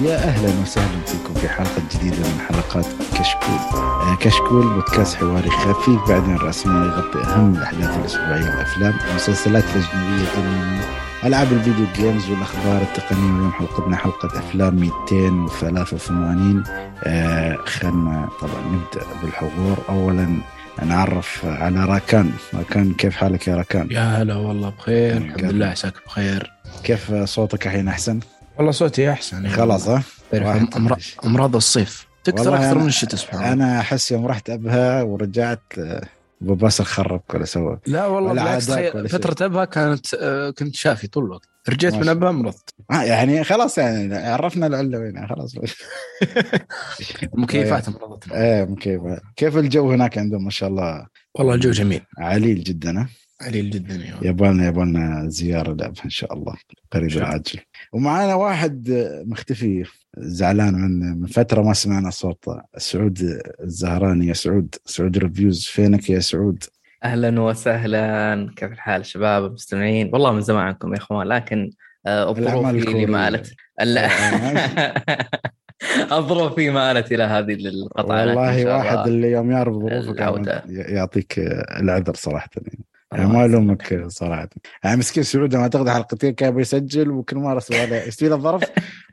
يا أهلا وسهلا فيكم في حلقة جديدة من حلقات كشكول. آه، كشكول بودكاست حواري خفيف بعدين رسمي يغطي أهم الأحداث الأسبوعية الافلام المسلسلات الاجنبيه الانمي ألعاب الفيديو جيمز والأخبار التقنية اليوم حلقتنا حلقة أفلام 283 آه خلنا طبعا نبدأ بالحضور. اولا نعرف على راكان. راكان كيف حالك يا راكان؟ يا هلا والله بخير. يعني الحمد. لله عساك بخير. كيف صوتك الحين أحسن؟ والله صوتي أحسن. يعني خلاص ها؟ تنفش. أمراض الصيف. تكثر أكثر أنا- من الشتاء سبحان الله أنا أحس يوم رحت أبها ورجعت آه، أبو باسل خربك ولا سوى. لا والله بالعكس. فترة أبها كانت آه، كنت شافي طول الوقت. رجعت من أبها مرضت. آه يعني خلاص يعني عرفنا العلة وين خلاص. مكيفات مرضت إيه كيف كيف الجو هناك عندهم؟ ما شاء الله. والله الجو جميل. عليل جدا ها؟ عليل جدا يا ولد. يبالنا يبالنا زيارة لأبها إن شاء الله. قريب. العاجل. ومعانا واحد مختفي زعلان من من فترة ما سمعنا صوته سعود الزهراني يا سعود. سعود Reviews فينك يا سعود؟ أهلا وسهلا. كيف الحال شباب المستمعين؟ والله من زمان عنكم يا إخوان لكن الظروف اللي. مالت لا الظروف في مالت إلى هذه القطعه والله واحد اللي يوم يعرف ظروفك. يعطيك العذر صراحة. يعني ما. ألومك صراحة. يعني مسكين سعود ما تاخذ حلقتين كان بيسجل وكل مرة سؤال يستوي له ظرف؟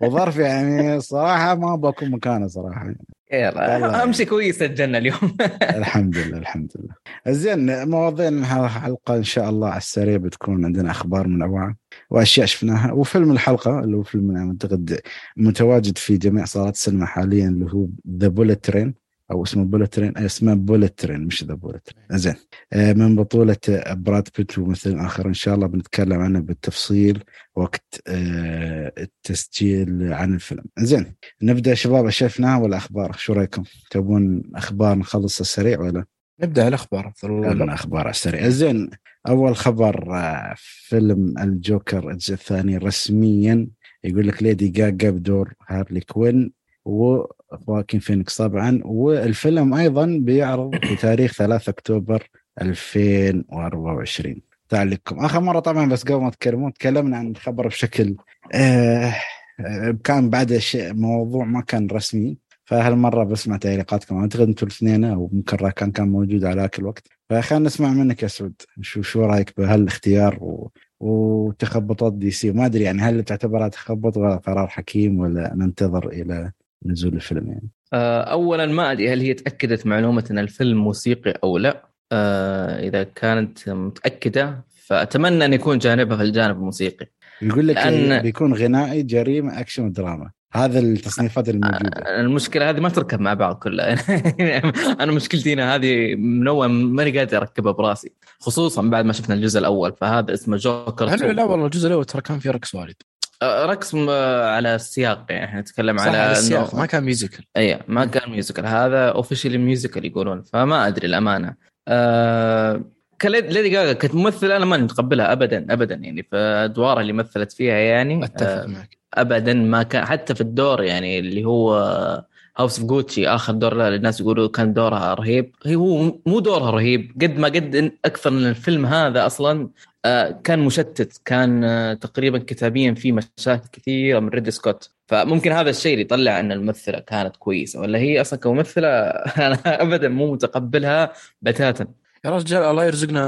وظرف يعني صراحة ما بكون مكانه صراحة. يلا والله. امشي كويس سجلنا اليوم. الحمد لله الحمد لله. زين مواضيعنا الحلقة إن شاء الله على السريع بتكون عندنا أخبار منوعه وأشياء شفناها. وفيلم الحلقة اللي هو فيلم اعتقد متواجد في جميع صالات السينما حاليا اللي هو The Bullet Train أو اسمه Bullet Train اسمه Bullet Train مش The Bullet Train زين. آه، من بطولة آه، براد بيت وممثل اخر إن شاء الله بنتكلم عنه بالتفصيل وقت آه، التسجيل عن الفيلم. زين. نبدأ شباب شفناها ولا أخبار؟ شو رأيكم؟ تبون أخبار نخلص السريع ولا؟ نبدأ الأخبار. أفضل من والله أخبار على السريع. زين. أول خبر فيلم الجوكر الجزء الثاني رسميا يقول لك ليدي جاجا بدور هارلي كوين. وخواكين فينيكس طبعا. والفيلم أيضا بيعرض بتاريخ 3 أكتوبر 2024 تعليقكم. آخر مرة طبعا بس قبل ما تكلمون تكلمنا عن الخبر بشكل آه آه، كان بعد شيء موضوع ما كان رسمي. فهالمرة بسمع تعليقاتكم. أعتقد أنتم الاثنين أو ممكن راكان كان موجود على ذاك الوقت. فخلنا نسمع منك يا سعود. شو شو رأيك بهالاختيار و... وتخبطات DC؟ ما أدري يعني هل تعتبرها تخبط ولا قرار حكيم ولا ننتظر إلى نزول الفيلم يعني. آه، اولا ما أدري هل هي تأكدت معلومة أن الفيلم موسيقي أو لا. آه، إذا كانت متأكدة فأتمنى أن يكون جانبها في الجانب الموسيقي. يقول لك لأن- بيكون غنائي جريمة أكشن ودراما هذا التصنيفات الموجودة. آه، المشكلة هذه ما تركب مع بعض كلها. أنا مشكلتي هنا هذه من اول ماني قادر أركبها براسي. خصوصا بعد ما شفنا الجزء الأول فهذا اسمه جوكر لا, 2. لا والله الجزء الأول ترى كان فيه رقص وايد. آه، رقص م- على السياق يعني إحنا نتكلم على على إنه- السياق ما كان musical اي ما كان musical هذا officially musical يقولون فما أدري الأمانة. آه كليد- ليدي جاجا كانت ممثلة أنا ماني متقبلها ابدا ابدا يعني في ادوارها اللي مثلت فيها يعني أتفق آه معك. ابدا ما كان حتى في الدور يعني اللي هو House of Gucci آخر دور لها الناس يقولوا كان دورها رهيب. هي هو مو دورها رهيب قد ما قد إن- أكثر من الفيلم هذا أصلا آه، كان مشتت كان آه، تقريبا كتابيا في مشاكل كثيرة من ريدي سكوت. فممكن هذا الشيء اللي يطلع إن الممثلة كانت كويسة ولا هي أصلا كممثلة أنا ابدا مو متقبلها بتاتا. يا رجال الله يرزقنا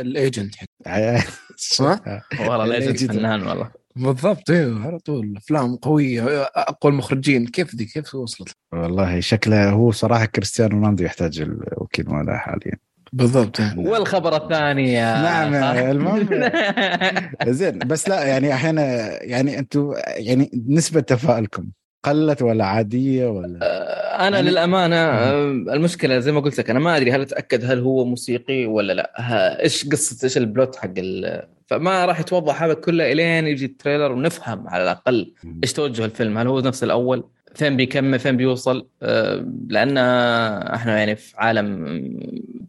ال agent صح؟ والله ال agent. فنان والله. بالضبط أيوه على طول. أفلام قوية أقوى المخرجين. كيف دي؟ كيف وصلت؟ والله شكله هو صراحة كريستيانو رونالدو يحتاج الوكيل ماله حاليا. بالضبط. والخبر الثاني يا نعم،. المهم. زين بس لا يعني أحيانا يعني أنتم يعني نسبة تفاؤلكم قلت ولا عادية ولا؟ أنا يعني- للأمانة آه، المشكلة زي ما قلت لك أنا ما أدري هل أتأكد هل هو موسيقي ولا لا. ها- إيش قصة إيش البلوت حق ال... فما راح يتوضح هذا كله إلين يجي التريلر ونفهم على الأقل إيش توجه الفيلم. هل هو نفس الأول؟ فين بيكمل؟ فين بيوصل؟ آه، لأن إحنا يعني في عالم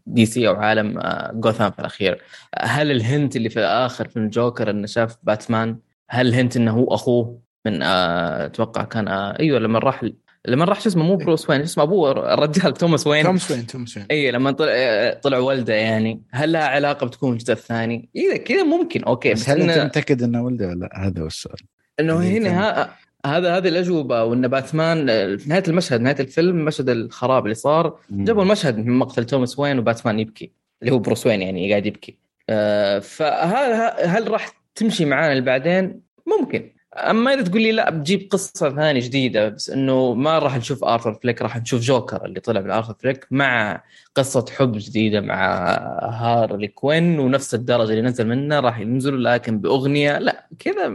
DC أو عالم آه، جوثام في الأخير. هل ال hint اللي في آخر فيلم جوكر إنه شاف باتمان هل ال hint إنه هو أخوه من آه، أتوقع كان أيوه لما راح لما راح شو اسمه مو بروس وين شو اسمه أبوه الرجال توماس وين. توماس وين توماس وين. اي لما طلع طلع ولده يعني. هل لها علاقة بتكون الجزء الثاني؟ اذا كذا ممكن. okay بس بس, هل أنت إنه, متأكد إنه ولده ولا لأ؟ هذا هو السؤال. إنه اللي هنا ها هذا هذه الأجوبة وإن باتمان في نهاية المشهد نهاية الفيلم مشهد الخراب اللي صار جابوا المشهد من مقتل توماس وين وباتمان يبكي اللي هو بروس وين يعني قاعد يبكي. آه، فهل هل راح تمشي معانا بعدين؟ ممكن. أما إذا تقول لي لا بجيب قصة ثانية جديدة بس إنه ما راح نشوف آرثر فليك راح نشوف جوكر اللي طلع من آرثر فليك مع قصة حب جديدة مع هارلي كوين ونفس الدرجة اللي نزل منه راح ينزلوا لكن بأغنية لا كذا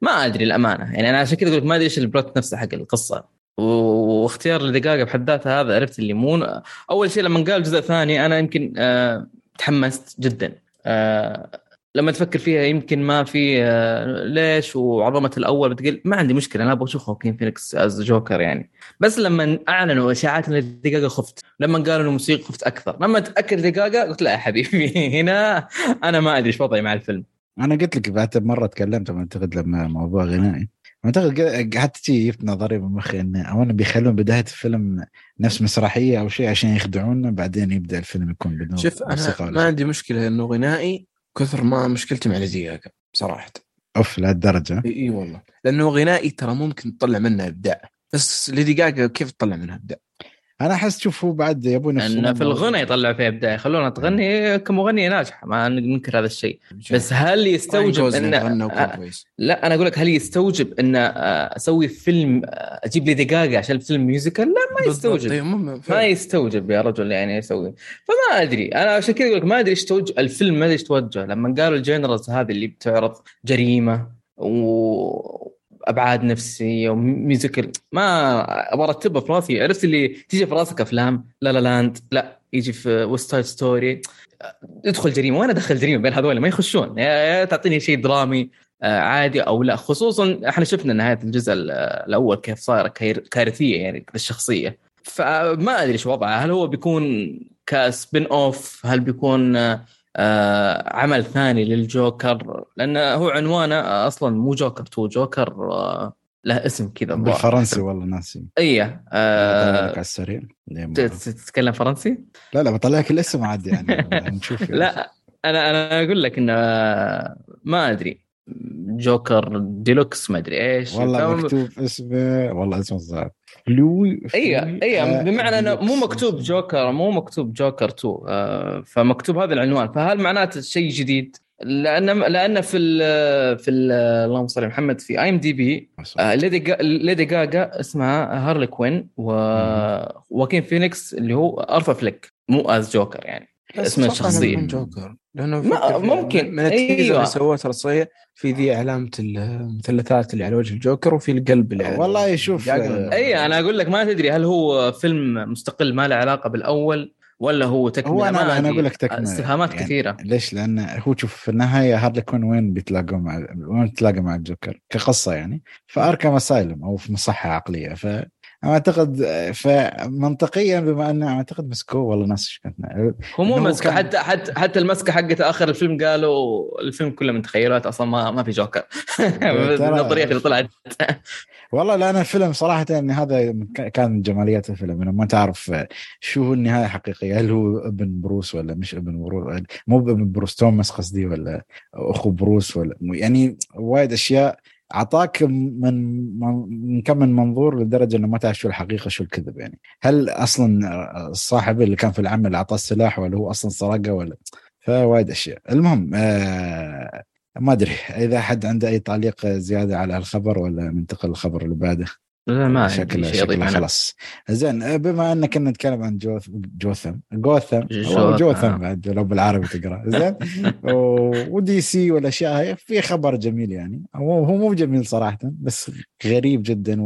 ما أدري الامانه يعني أنا عشان كذا أقول لك ما أدري إيش ال plot نفسه حق القصة. واختيار ليدي قاقا بحد ذاتها هذا عرفت اللي مو أول شيء لما قال الجزء الثاني أنا يمكن أه تحمست جدا. أه لما تفكر فيها يمكن ما في أه ليش؟ وعظمة الأول بتقول ما عندي مشكلة أنا أبغى أشوف خوكين فينيكس as Joker يعني. بس لما أعلنوا إشاعات ليدي قاقا خفت لما قالوا انه موسيقى خفت أكثر. لما تأكد ليدي قاقا قلت لا يا حبيبي هنا أنا ما أدري إيش وضعي مع الفيلم. أنا قلت لك بعد مرة تكلمت أعتقد لما موضوع غنائي. أعتقد حتى تجي جبت نظريه بمخي انه اولا بيخلون بداية الفيلم نفس مسرحية أو شيء عشان يخدعونا بعدين يبدأ الفيلم يكون بدون شوف أنا ما عندي مشكلة إنه غنائي كثر ما مشكلتي مع ليدي جاجا صراحة. أوف لهالدرجه إي والله. لأنه غنائي ترى ممكن تطلع منه إبداع. بس ليدي جاجا كيف تطلع منها إبداع؟ أنا احس شوف هو بعد يبون ان في الغنى يطلع فيها ابداع خلونا تغني كمغنيه ناجحه ما ننكر هذا الشيء. بس هل يستوجب ان لا أنا أقول لك هل يستوجب إن أسوي فيلم أجيب لي دقائق عشان فيلم musical؟ لا ما يستوجب. ما يستوجب يا رجل يعني يسوي. فما أدري. أنا عشان كذا أقول لك ما أدري إيش توجه الفيلم ما أدري إيش توجه. لما قالوا ال genres هذه اللي بتعرض جريمة و أبعاد نفسيه و musical ما أبغى أرتبها في راسي. عرفت اللي تيجي في راسك أفلام؟ La La Land لا. يجي في West Side Story ادخل جريمه وين ادخل جريمه بين هذول ما يخشون. يا تعطيني شيء درامي آه، عادي أو لا. خصوصا إحنا شفنا نهاية الجزء الأول كيف صايرة كارثية يعني بالشخصيه فما أدري إيش وضعه هل هو بيكون ك spin off هل بيكون آه عمل ثاني للجوكر لأنه هو عنوانه أصلا مو جوكر 2 جوكر آه له اسم كذا بالفرنسي والله ناسي. إيه آه على السريع. تتكلم فرنسي؟ لا لا بطلع لك الاسم عادي يعني. نشوف. لا أنا أنا أقول لك إنه ما أدري. جوكر دو لوكس ما أدري إيش. والله مكتوب اسمه والله اسمه صعب folie اي اي بمعنى إنه مو مكتوب جوكر مو مكتوب جوكر 2 آه فمكتوب هذا العنوان. فهل معناته شيء جديد؟ لأن لأن في ال في ال اللهم صل على محمد في IMDb ليدي ليدي جاجا اسمها هارلي كوين وواكين فينيكس اللي هو أرثر فليك مو as جوكر يعني. اسم الشخصية. جوكر لأنه ممكن. من ال teaser أيوة. اللي سووه ترى في ذي علامه المثلثات اللي على وجه الجوكر وفي القلب اللي على والله شوف أي أنا أقول لك ما تدري هل هو فيلم مستقل ما له علاقة بالأول ولا هو تكملة. هو أنا أنا أقول لك تكملة. استفهامات يعني كثيرة. ليش؟ لأن هو شوف في النهاية هارلي كوين وين بيتلاقوا مع وين بتلاقى مع الجوكر؟ كقصة يعني. فاركم أسايلم أو في مصحة عقلية. ف أعتقد فمنطقيا بما انه أعتقد مسكوه والله ناس هو مو مسكه كان... حتى حتى حتى المسكة حقته آخر الفيلم قالوا الفيلم كله من تخيلات أصلا ما ما في جوكر. النظرية اللي طلعت. والله لا أنا الفيلم صراحة يعني هذا كان من جماليات الفيلم. انه ما تعرف شو هو النهاية الحقيقيه هل هو ابن بروس ولا مش ابن بروس مو ابن بروس توماس قصدي ولا أخو بروس ولا يعني وايد أشياء أعطاك من من كم من منظور لدرجة إنه ما تعرف شو الحقيقة شو الكذب يعني. هل أصلا الصاحب اللي كان في العمل أعطاه السلاح ولا هو أصلا سرقه ولا؟ فوايد أشياء. المهم آه ما أدري إذا حد عنده أي تعليق زيادة على الخبر ولا ننتقل للخبر اللي بعده. لا ما شكل شكله خلاص. زين بما ان كنا نتكلم عن جوث جوثم جوثم جوثم بعد لو بالعربي تقرأ. زين و DC والاشياء هاي في خبر جميل يعني. هو هو مو جميل صراحة بس غريب جدا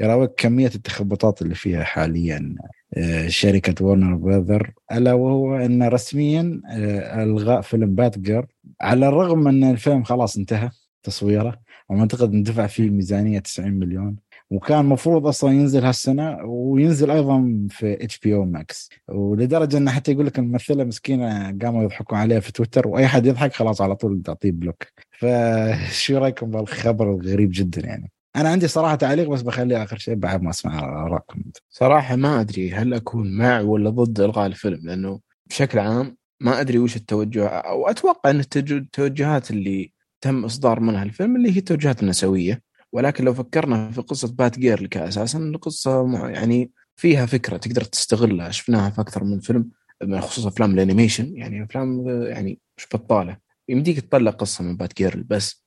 ويراويك كمية التخبطات اللي فيها حاليا آه، شركة ورنر براذر ألا وهو إن رسميا آه، الغاء فيلم بات جيرل على الرغم إن الفيلم خلاص انتهى تصويره وأعتقد اندفع فيه ميزانية 90 مليون. وكان المفروض أصلا ينزل هالسنة وينزل أيضا في HBO Max. ولدرجة إنه حتى يقول لك الممثلة مسكينة قاموا يضحكون عليها في تويتر وأي حد يضحك خلاص على طول تعطيه block. فشو رأيكم بالخبر الغريب جدا يعني؟ أنا عندي صراحة تعليق بس بخليه آخر شيء بعد ما أسمع آرائكم. صراحة ما أدري هل أكون مع ولا ضد إلغاء الفيلم لأنه بشكل عام ما أدري وش التوجه أو أتوقع إن التوجهات اللي تم إصدار منها الفيلم اللي هي التوجهات النسوية. ولكن لو فكرنا في قصة بات جيرل كأساس قصة يعني فيها فكرة تقدر تستغلها شفناها في أكثر من فيلم خصوصا أفلام ال animation يعني أفلام يعني مش بطالة يمديك تطلع قصة من بات جيرل بس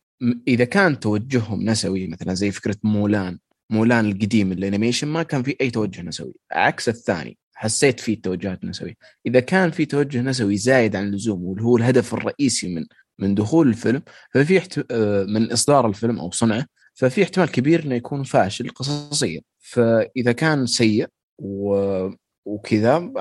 إذا كان توجههم نسوي مثلا زي فكرة مولان مولان القديم ال animation ما كان في أي توجه نسوي عكس الثاني حسيت فيه توجهات نسوي إذا كان في توجه نسوي زايد عن اللزوم واللي هو الهدف الرئيسي من من دخول الفيلم ففي. آه، من إصدار الفيلم أو صنعه ففي احتمال كبير إنه يكون فاشل قصصيا. فإذا كان سيء و... وكذا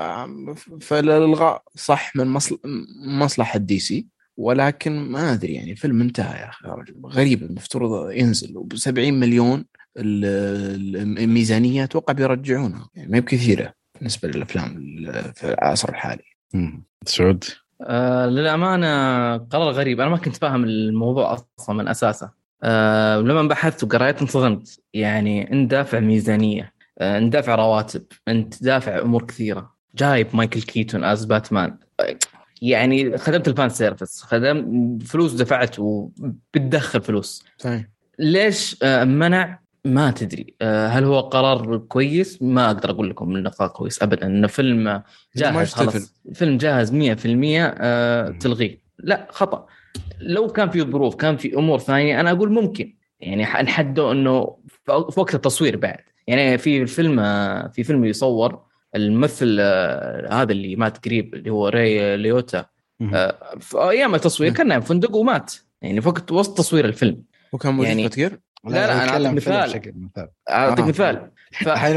فالالغاء صح من مصل... مصلحة دي سي ولكن ما أدري يعني الفيلم انتهى يا أخي. غريب المفترض ينزل. وب 70 مليون ال- الميزانية أتوقع بيرجعونها. يعني ما هي بكثيرة بالنسبة للأفلام في العصر الحالي. سعود؟ آه للأمانة قرار غريب. أنا ما كنت فاهم الموضوع أصلا من أساسه. آه لما بحثت وقريت انصدمت يعني انت دافع ميزانية آه انت دافع رواتب انت دافع أمور كثيرة. جايب مايكل كيتون as باتمان يعني خدمت ال fan service خدمت فلوس دفعت وبتدخل فلوس. صحيح. ليش آه، منع؟ ما تدري. آه، هل هو قرار كويس؟ ما أقدر أقول لكم إنه قرار كويس ابدا. إنه فيلم جاهز. خلاص. فيلم جاهز 100% آه، تلغيه. لا خطأ. لو كان في ظروف كان في أمور ثانية أنا أقول ممكن. يعني نحدوا إنه في وقت التصوير بعد. يعني في الفيلم آه، في فيلم يصور الممثل آه، هذا اللي مات قريب اللي هو راي ليوتا. آه، في أيام التصوير كان نايم في فندق ومات. يعني في وقت وسط تصوير الفيلم. وكان موجود يعني- كثير لا، لا، أنا أتكلم أعطيك فيلم مثال. أعطيك آه. مثال.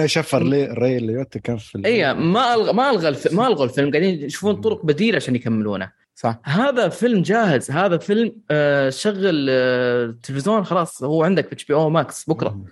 شوف راي ليوتا كان في اي ما الغى ما ألغى. ما الغوا الفيلم. قاعدين يشوفون طرق بديلة عشان يكملونه. صح. هذا فيلم جاهز هذا فيلم آه شغل آه التلفزيون خلاص هو عندك في HBO Max بكره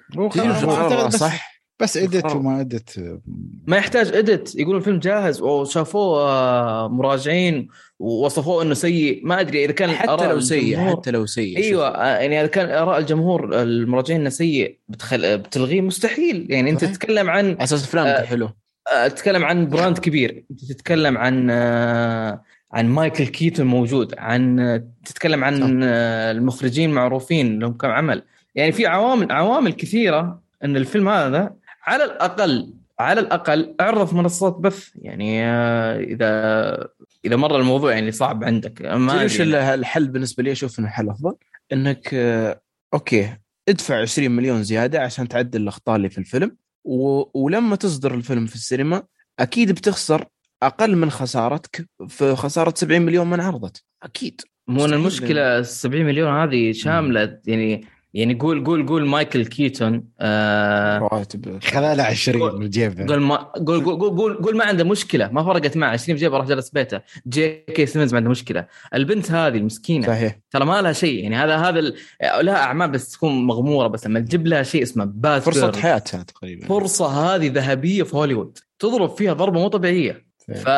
بس- صح. بس edit. وما edit ما يحتاج edit يقولون الفيلم جاهز وشافوه آه مراجعين ووصفوه إنه سيء. ما أدري إذا كان حتى لو سيء حتى لو سيء أيوه آه، يعني إذا كان آراء الجمهور المراجعين إنه سيء بتخل... بتلغيه مستحيل. يعني أنت صحيح. تتكلم عن على أساس أفلامك آه، حلو. آه، تتكلم عن brand كبير. أنت تتكلم عن آه، عن مايكل كيتون موجود عن تتكلم عن صح. آه، المخرجين معروفين لهم كم عمل. يعني في عوامل عوامل كثيرة إن الفيلم هذا على الأقل على الأقل أعرض في منصات بث. يعني آه، إذا إذا مر الموضوع يعني صعب عندك. ما يعني. الحل بالنسبة لي؟ أشوف إنه حل أفضل. إنك آه، okay ادفع 20 مليون زيادة عشان تعدل الأخطاء اللي في الفيلم. و... ولما تصدر الفيلم في السينما أكيد بتخسر أقل من خسارتك في خسارة 70 مليون من عرضت أكيد. مو مستحيل. المشكلة ال 70 مليون هذه شاملة. يعني يعني قول قول قول مايكل كيتون آه رواتب خذا 20 من جيبه قول ما قول قول قول, قول, قول ما عنده مشكلة. ما فرقت معه. 20 في جيبه راح جلس بيته. جي كي سيمونز ما عنده مشكلة. البنت هذه المسكينة صحيح. ترى ما لها شيء. يعني هذا هذا ال- لها أعمال بس تكون مغمورة. بس لما تجيب لها شيء اسمه بات فرصة حياتها تقريبا. فرصة هذه ذهبية في هوليوود. تضرب فيها ضربة مو طبيعية. ف...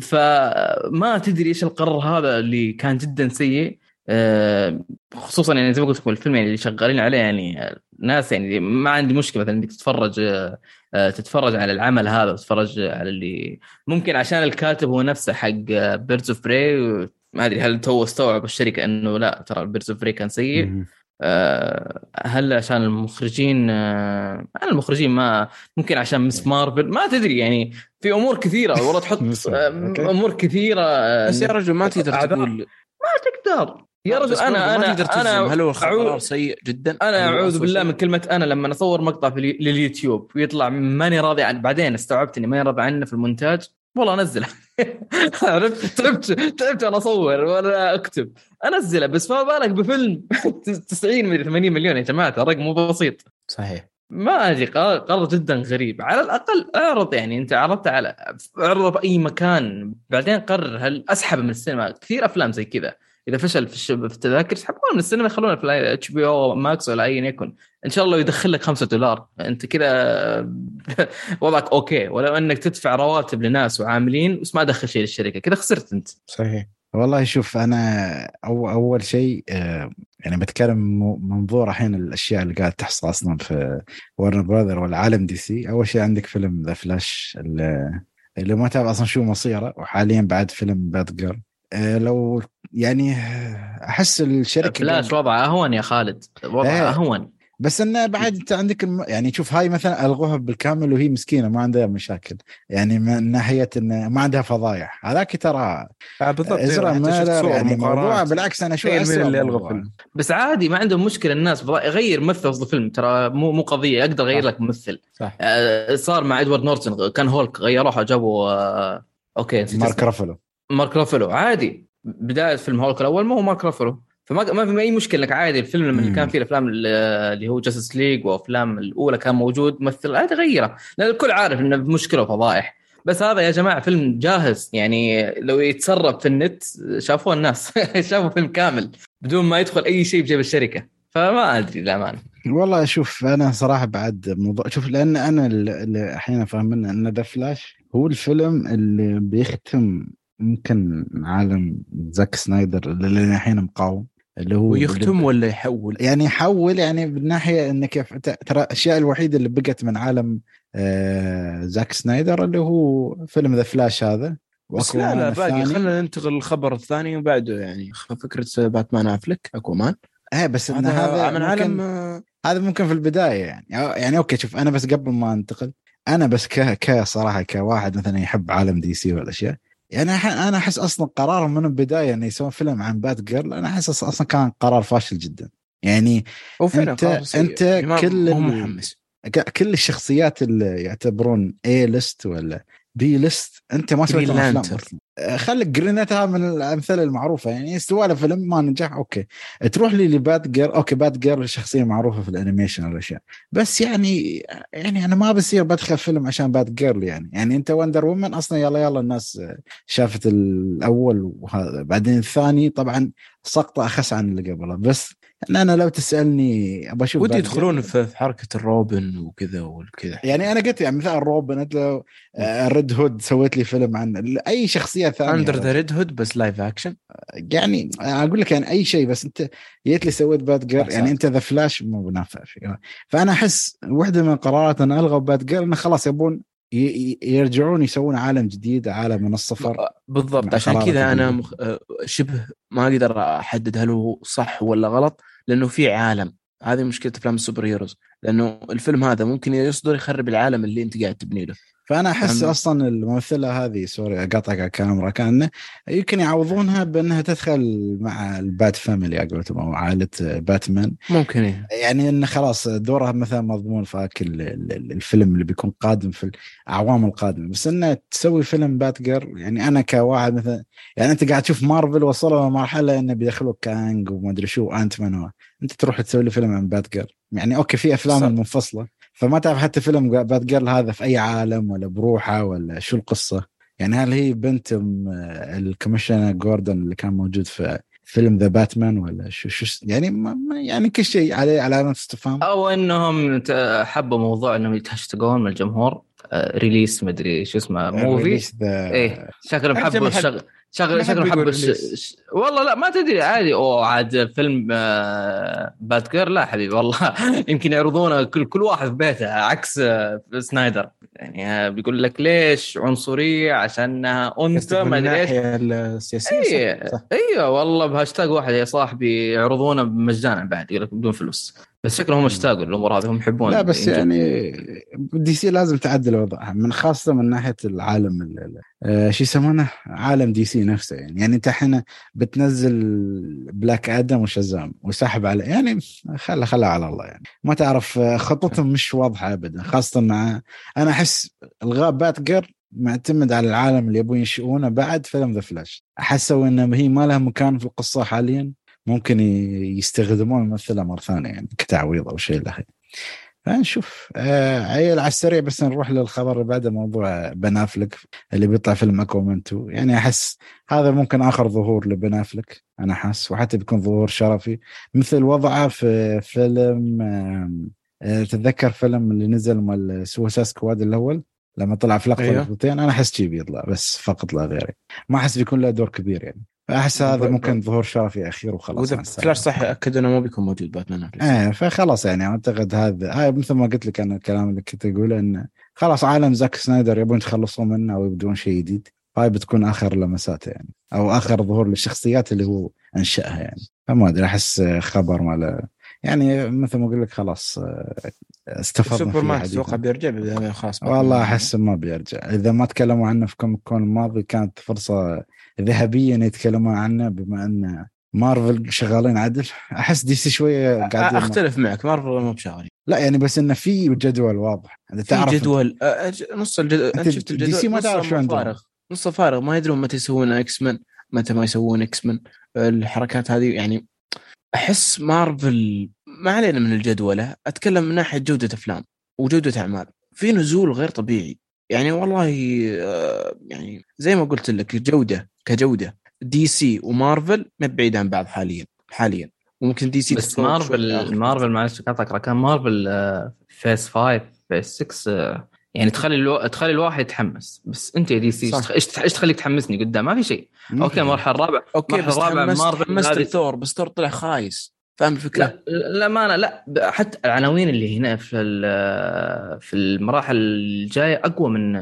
فما تدري إيش القرار هذا اللي كان جدا سيء آه، خصوصا يعني زي ما قلت لكم الفيلم يعني اللي شغالين عليه يعني ناس يعني ما عندي مشكلة مثلا إنك تتفرج آه، تتفرج على العمل هذا وتتفرج على اللي ممكن عشان الكاتب هو نفسه حق Birds of Prey ما أدري هل تو استوعب الشركة إنه لا ترى Birds of Prey كان سيء. هل عشان المخرجين آه، أنا المخرجين ما ممكن عشان Ms. Marvel ما تدري يعني في أمور كثيرة والله تحط آه،. أمور كثيرة آه، بس يا رجل ما تقدر. تقول ما تقدر يا رجل أنا ما أنا أنا هل هو قرار سيء جدا أنا أعوذ بالله؟ من كلمة أنا لما اصور مقطع في لليوتيوب ويطلع ماني راضي عن بعدين استوعبت اني ماني راضي عنه في المونتاج والله أنزله عرفت؟ تعبت تعبت وأنا اصور ولا اكتب. انزله بس ما بالك بفيلم 90 من 80 مليون يا جماعة الرقم مو بسيط. صحيح. ما ادري قرار جدا غريب. على الأقل اعرض يعني انت عرضت على اعرضه في أي مكان. بعدين قرر هل أسحب من السينما؟ كثير أفلام زي كذا. إذا فشل في, التذاكر يسحبون من السينما يخلونه في HBO Max ولا ايا يكن. إن شاء الله يدخل لك 5 دولار. أنت كذا وضعك okay. ولو إنك تدفع رواتب لناس وعاملين بس ما دخل شيء للشركة. كذا خسرت أنت. صحيح. والله شوف أنا أو أول شيء آه، يعني بتكلم من منظور الحين الأشياء اللي قاعد تحصل أصلا في Warner Brothers والعالم DC. أول شيء عندك فيلم The Flash اللي ما تعرف أصلا شو مصيره. وحاليا بعد فيلم بات آه، لو يعني أحس الشركة فلاش وضعه اهون يا خالد. وضعه إيه. اهون بس انه بعد أنت عندك الم... يعني شوف هاي مثلا ألغوها بالكامل وهي مسكينة ما عندها مشاكل. يعني من ناحية انه ما عندها فضايح. هذاك ترى آه بالضبط. ازرع صور يعني. موضوع بالعكس أنا أسوأ اللي الغى. فيلم. بس عادي ما عندهم مشكلة. الناس غير ممثل قصد الفيلم ترى مو مو قضية أقدر اغير. لك ممثل. صح. آه، صار مع إدوارد نورتون كان هولك غيروها جابوا آه، أوكي مارك. رافلو. مارك رافلو عادي. بداية فيلم هولك الأول ما هو مارك رافلو فما ما في أي مشكلة إنك عادي الفيلم لما مم. كان فيه الأفلام اللي هو جاستس ليج وأفلام الأولى كان موجود ممثل عادي غيره. لأن الكل عارف إنه مشكلة وفضائح. بس هذا يا جماعة فيلم جاهز. يعني لو يتسرب في النت شافوه الناس. شافوا فيلم كامل. بدون ما يدخل أي شيء بجيب الشركة. فما أدري للأمانة. والله شوف أنا صراحة بعد موضوع شوف لأن أنا اللي أحيانا فاهم إن The Flash هو الفيلم اللي بيختم ممكن عالم زاك سنايدر اللي الحين مقاوم اللي هو ويختم ولا يحول؟ يعني يحول يعني بالناحيه ت- ترى الأشياء الوحيدة اللي بقت من عالم آه زاك سنايدر اللي هو فيلم The Flash هذا بس لا لا باقي خلينا ننتقل للخبر الثاني وبعده يعني فكرة باتمان افلك أكوامان. إيه بس هذا هذا من ممكن- عالم آه، هذا ممكن في البداية يعني. يعني okay شوف أنا بس قبل ما أنتقل أنا بس ك كصراحه كواحد مثلا يحب عالم DC والأشياء يعني أنا أحس أصلا قرارهم من البداية إنه يسوون فيلم عن Batgirl أنا أحس أصلا كان قرار فاشل جدا. يعني يعني ما- كل محمس كل الشخصيات اللي يعتبرون A-list ولا B-list. أنت ما سويت افلام آه، خليك Green Lantern من الأمثلة المعروفة. يعني سوى له فيلم ما نجح okay. تروح لي ل Batgirl okay Batgirl شخصية معروفة في ال animation والأشياء. بس يعني يعني أنا ما بصير بدخل فيلم عشان Batgirl يعني. يعني أنت Wonder Woman أصلا يلا يلا الناس آه، شافت الأول وهذا بعدين الثاني. طبعا سقطه أخس عن اللي قبله. بس أنا لو تسألني ابى أشوف ودي. يدخلون في حركة الروبن وكذا والكذا يعني أنا قلت يعني مثلا روبن لو Red Hood سويت لي فيلم عن أي شخصية ثانية Under the Red Hood بس live action يعني أقول لك يعني أي شيء بس أنت جيت لي سويت Batgirl. يعني أنت The Flash مو بنافع فيه فأنا أحس واحدة من قرارات أن الغوا Batgirl انه خلاص يبون يرجعون يسوون عالم جديد عالم من الصفر بالضبط عشان كذا أنا. مخ... آه، شبه ما أقدر احدد هل هو صح ولا غلط لأنه في عالم. هذه مشكلة أفلام ال superheroes. لأنه الفيلم هذا ممكن يصدر يخرب العالم اللي أنت قاعد تبني له. فأنا أحس؟ أصلا الممثلة هذه sorry أقاطعك على الكاميرا كان يمكن يعوضونها بأنها تدخل مع ال Bat Family على قولتهم أو عائلة باتمان ممكن إيه. يعني انه خلاص دورها مثلا مضمون في الفيلم اللي بيكون قادم في الاعوام القادمة بس إنه تسوي فيلم Batgirl يعني أنا كواحد مثلا يعني أنت قاعد تشوف مارفل وصلوا لمرحلة إنه بيدخلوا كانج وما أدري شو Ant-Man. أنت تروح تسوي لي فيلم عن Batgirl يعني okay في أفلام صح. فما تعرف حتى فيلم Batgirl هذا في أي عالم ولا بروحه ولا شو القصة. يعني هل هي بنت ام ال Commissioner جوردن اللي كان موجود في فيلم The Batman ولا شو شو يعني ما يعني كل شيء عليه علامه استفهام أو إنهم حبوا موضوع إنهم يتهشتقون من الجمهور آه، ريليس مدري شو اسمه موفي إيه شكلهم حبوا الشغل. شغل ما أحب شكلهم حبوا يقول الش... release. ش... والله لا ما تدري عادي. أوه عاد فيلم آه، بات جير لا حبيبي والله. يمكن يعرضونه كل كل واحد في بيته عكس آه، سنايدر يعني آه، بيقول لك ليش عنصرية؟ عشانها قصدك من ما أدري إيش. السياسية صح. إيوه والله بهاشتاج واحد يا صاحبي يعرضونه مجانا بعد يقول لك بدون فلوس. بس شكلهم اشتاقوا الأمور هذه هم يحبون لا بس. يعني دي سي لازم تعدل وضعها من خاصة من ناحية العالم ال- ال- آه، شو يسمونه؟ عالم دي سي نفسه يعني. يعني انت الحين بتنزل بلاك آدم وشزام وسحب عليه يعني خلى خلى على الله يعني. ما تعرف خطتهم مش واضحة ابدا خاصة مع أنا أحس الغاء Batgirl معتمد على العالم اللي يبون ينشئونه بعد فيلم The Flash حسوا إن هي ما لها مكان في القصة حاليا. ممكن يستخدمون الممثله مرة ثانية يعني كتعويض أو شيء له فنشوف آه عيل على السريع بس نروح للخبر اللي بعده موضوع بن أفلك اللي بيطلع فيلم أكوامان 2 يعني أحس هذا ممكن آخر ظهور لبن أفلك أنا احس وحتى بيكون ظهور شرفي. مثل وضعه في فيلم آه تتذكر فيلم اللي نزل مال سوسا سكواد الأول؟ لما طلع في لقطة أيوه. أنا أحس شي بيطلع بس فقط لا غير. ما أحس بيكون له دور كبير يعني. فأحس هذا ممكن ظهور شرفي أخير وخلاص. فلاش صح أكد إنه ما بيكون موجود باتمان. إيه فخلاص يعني أعتقد هذا هاي مثل ما قلت لك أنا الكلام اللي كنت أقوله انه خلاص عالم زاك سنايدر يبون يتخلصون منه أو يبدون شيء جديد هاي بتكون آخر لمساته يعني أو آخر ظهور للشخصيات اللي هو أنشأها يعني فما أدري أحس خبر ما له يعني مثل ما أقول لك خلاص استفدنا فيه سوبرمان حديثاً. تتوقع بيرجع خلاص والله أحس ما بيرجع. إذا ما تكلموا عنه في Comic Con الماضي كانت فرصة ذهبية إن يتكلمون عنه بما أن مارفل شغالين عدل. أحس دي سي شوية قاعدين أختلف معك مارفل مو بشغالين؟ لا يعني بس إنه في جدول واضح. انت في تعرف جدول نص الجدول أنت شفت الجدول؟ دي سي ما تعرف شو عندهم. فارغ. نص فارغ ما يدرون متى يسوون X-Men متى ما يسوون X-Men الحركات هذه يعني أحس مارفل ما علينا من الجدولة أتكلم من ناحية جودة أفلام وجودة أعمال. في نزول غير طبيعي. يعني والله آه، يعني زي ما قلت لك جوده كجودة دي سي ومارفل ما بعيد عن بعض حاليا حاليا. وممكن دي سي بس مارفل. مارفل معلش قاطعك كان مارفل Phase 5 Phase 6 آه، يعني تخلي ألو... تخلي الواحد يتحمس. بس أنت يا دي سي. إيش إيش تخليك تحمسني؟ قدام ما في شيء. okay المرحله الرابعه okay الرابعة تحمست مارفل تحمست هذه- الثور بس ثور طلع خايس. فاهم الفكرة؟ لا لا ما أنا لا ب- حتى العناوين اللي هنا في ال- في المراحل الجاية أقوى من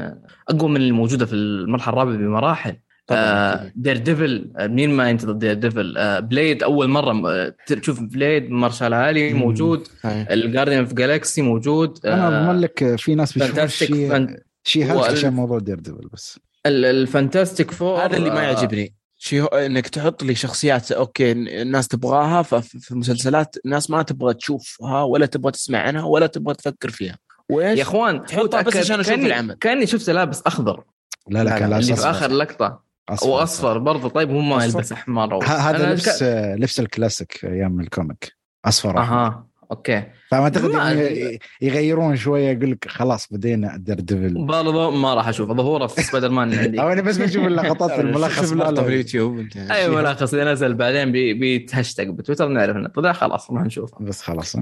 أقوى من الموجودة في المرحلة الرابعة بمراحل. آه Daredevil آه، مين ما ينتظر Daredevil آه Blade أول مرة آه، تشوف Blade ماهرشالا علي مم. موجود. ال Guardians of Galaxy موجود أنا آه، اضمن لك في ناس Fantastic شيء شيء عشان موضوع Daredevil بس ال- ال Fantastic Four هذا اللي ما آه، يعجبني شيء إنك تحط لي شخصيات okay الناس تبغاها ففي المسلسلات الناس ما تبغى تشوفها ولا تبغى تسمع عنها ولا تبغى تفكر فيها وإيش؟ يا إخوان تحطها بس عشان كأني- العمل. كأني شفته لابس أخضر لا لا كان لا، لابس اللي في. آخر لقطة أصفر. واصفر برضه طيب هو ما؟ يلبس أحمر هذا لبس ك- لبس الكلاسيك أيام ال comic أصفر. أها okay. فما اعتقد ما يعني. يغيرون شوية يقول لك خلاص بدينا Daredevil. برضه ما راح أشوفه. ظهوره في سبايدر مان عندي. أو أنا بس بشوف اللقطات الملخص شوف في. اليوتيوب أي ملخص اللي نزل بعدين بي- بيتهشتك بتويتر نعرف إنه طلع خلاص راح نشوفه. بس خلاص.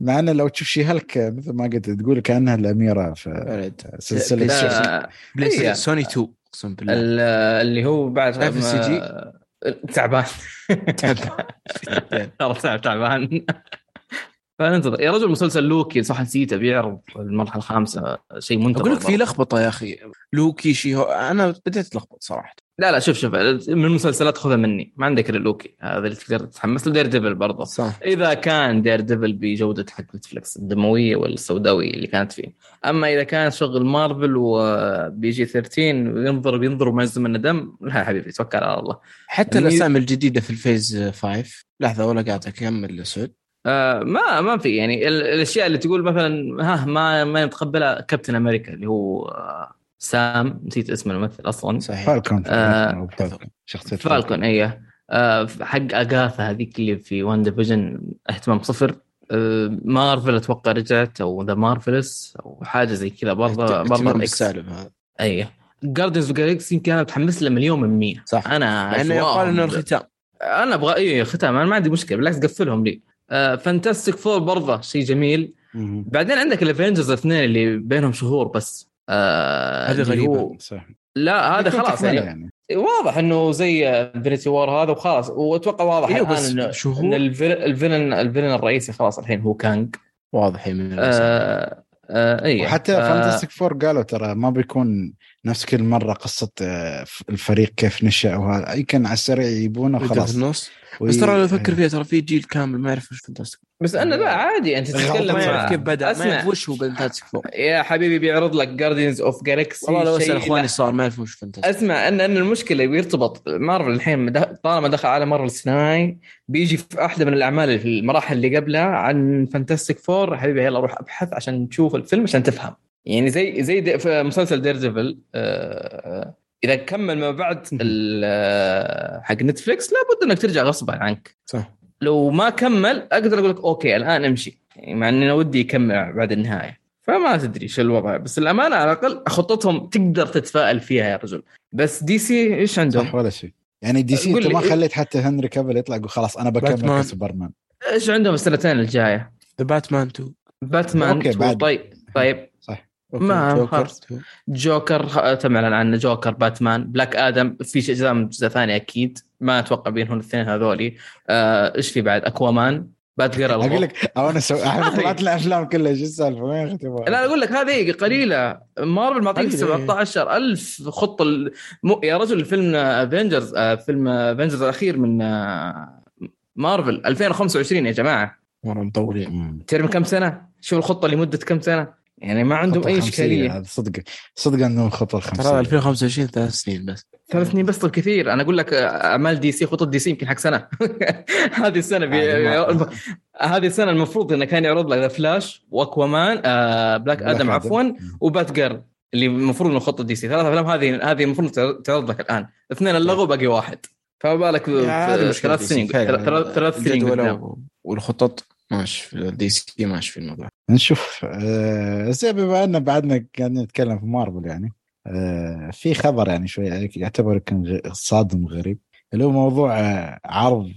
مع إنه لو تشوف شي هلك مثل ما قلت تقول كأنها الأميرة في. سلسلة آه، بلاي ستيشن. سوني 2 أقسم بالله. ال- اللي هو بعد جي؟ ما- تعبان. ترى تعب تعبان. فننتظر يا رجل مسلسل لوكي صح نسيته بيعرض المرحلة الخامسة شيء منتظر أقول لك في. لخبطة يا أخي. لوكي شي هو أنا بديت اتلخبط صراحة. لا لا شوف شوف من المسلسلات خذها مني. ما عندك إلا لوكي. هذا اللي تقدر تتحمس له. Daredevil برضه. صح. إذا كان Daredevil بجودة حق نتفلكس الدموية والسوداوية اللي كانت فيه. أما إذا كان شغل مارفل و PG 13 ينظر بينظر وما ينزل منه دم لا يا حبيبي توكل على الله. حتى المي- الأسامي الجديدة في ال Phase 5 لحظة ولا قاعد أكمل سعود آه ما ما في يعني ال- الأشياء اللي تقول مثلا ها ما ما نتقبلها كابتن أمريكا اللي هو آه سام نسيت اسم الممثل أصلا. صحيح. Falcon آه،. شخصية Falcon. إيه. آه حق أغاثا هذيك اللي في WandaVision اهتمام صفر. آه مارفل أتوقع رجعت أو The Marvels أو حاجة زي كذا برضه برضه X. بالسالب هذا. اي Guardians of Galaxy يمكن أنا متحمس له مليون من مية صح. أنا انه يقال إنه الختام. أنا أبغى اي ختام. أنا ما عندي مشكلة بالعكس قفلهم لي. Fantastic Four برضه شيء جميل. مهم. بعدين عندك ال Avengers الاثنين اللي بينهم شهور بس. آه هذه غريبة. هو- صح لا هذا خلاص تكملة يعني. واضح إنه زي Infinity War هذا وخلاص. وأتوقع واضح أيوه الآن إنه شهور. إن ال villain ال villain الرئيسي خلاص الحين هو Kang واضح من آه آه اي وحتى ف- Fantastic Four قالوا ترى ما بيكون نفس كل مرة قصة آه، الفريق كيف نشأ وهذا. يمكن على السريع يجيبونه في وخلاص النص وي- بس ترى لو أفكر فيها ترى في جيل كامل ما يعرف وش فانتاستيك بس انه لا عادي أنت تتكلم ما ما يعرف يعرف كيف بدأ. ما أسمع. يعرف وش هو فانتاستيك فور يا حبيبي بيعرض لك جاردينز اوف جالكسي والله لو أسأل إخواني. صار ما يعرفون وش فانتاستيك أسمع ان أن المشكلة بيرتبط مارفل الحين طالما دخل على مارفل الصناعي بيجي في واحدة من الأعمال اللي في المراحل اللي قبلها عن فانتاستيك فور حبيبي يلا روح أبحث عشان تشوف الفيلم عشان تفهم. يعني زي زي دي في مسلسل Daredevil آه إذا كمل ما بعد ال- آه، حق نتفلكس لابد إنك ترجع غصبا عنك. صح. لو ما كمل أقدر أقول لك okay الآن أمشي. يعني مع إني ودي يكمل بعد النهاية. فما تدري شو الوضع. بس الأمانة على الأقل خطتهم تقدر تتفائل فيها يا رجل. بس دي سي إيش عندهم؟ صح ولا شيء. يعني دي سي أنت ما؟ خليت حتى هنري كافيل يطلع يقول خلاص أنا بكمل باتمان. كسوبرمان. إيش عندهم السنتين الجاية؟ ذا باتمان 2 باتمان أوكي، تو- بعد. طيب طيب. ما- جوكر؟ خلاص. 2. جوكر تم اعلان عنه جوكر باتمان بلاك آدم. في شيء اجزاء من جزء ثاني أكيد. ما أتوقع بينهم الاثنين هذولي. آه، إيش في بعد؟ أكوامان. بات جيرل أقول لك أو أنا سو... طلعت لنا افلام كلها. شو السالفة؟ وين ختموها؟ لا أقول لك هذه قليلة. مارفل معطيك قليلة، 17000 خطه ال... م... يا رجل فيلم افنجرز فيلم افنجرز الأخير من آه، مارفل. 2025 يا جماعة. مره مطولين. تعرف من كم سنة؟ شوف الخطة لمدة كم سنة؟ يعني ما عندهم أي إشكالية. هذا صدق. صدق عندهم خطه ترى الخمسيه 2025 ثلاث سنين بس. ثلاث سنين بس طب كثير. أنا أقول لك آه، أعمال دي سي خطط دي سي يمكن حق سنة. هذه السنة بي... ما- هذه السنة المفروض إنه كان يعرض لك فلاش واكوامان آه Black Black Adam آدم. عفوا. و Batgirl اللي المفروض إنه خطه دي سي. ثلاث أفلام هذه هذه المفروض تعرض لك الآن. اثنين اللغوا باقي واحد. فما بالك ثلاث سنين. ثلاث ثلاث سنين والخطط ماشي في الدي سي ماشي في الموضوع. نشوف. آه زي بما ان بعدنا قاعدين نتكلم في مارفل يعني آه في خبر يعني شوي يعتبر كان صادم غريب اللي هو موضوع آه عرض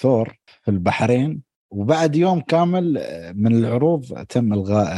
ثور في البحرين وبعد يوم كامل من العروض تم إلغاء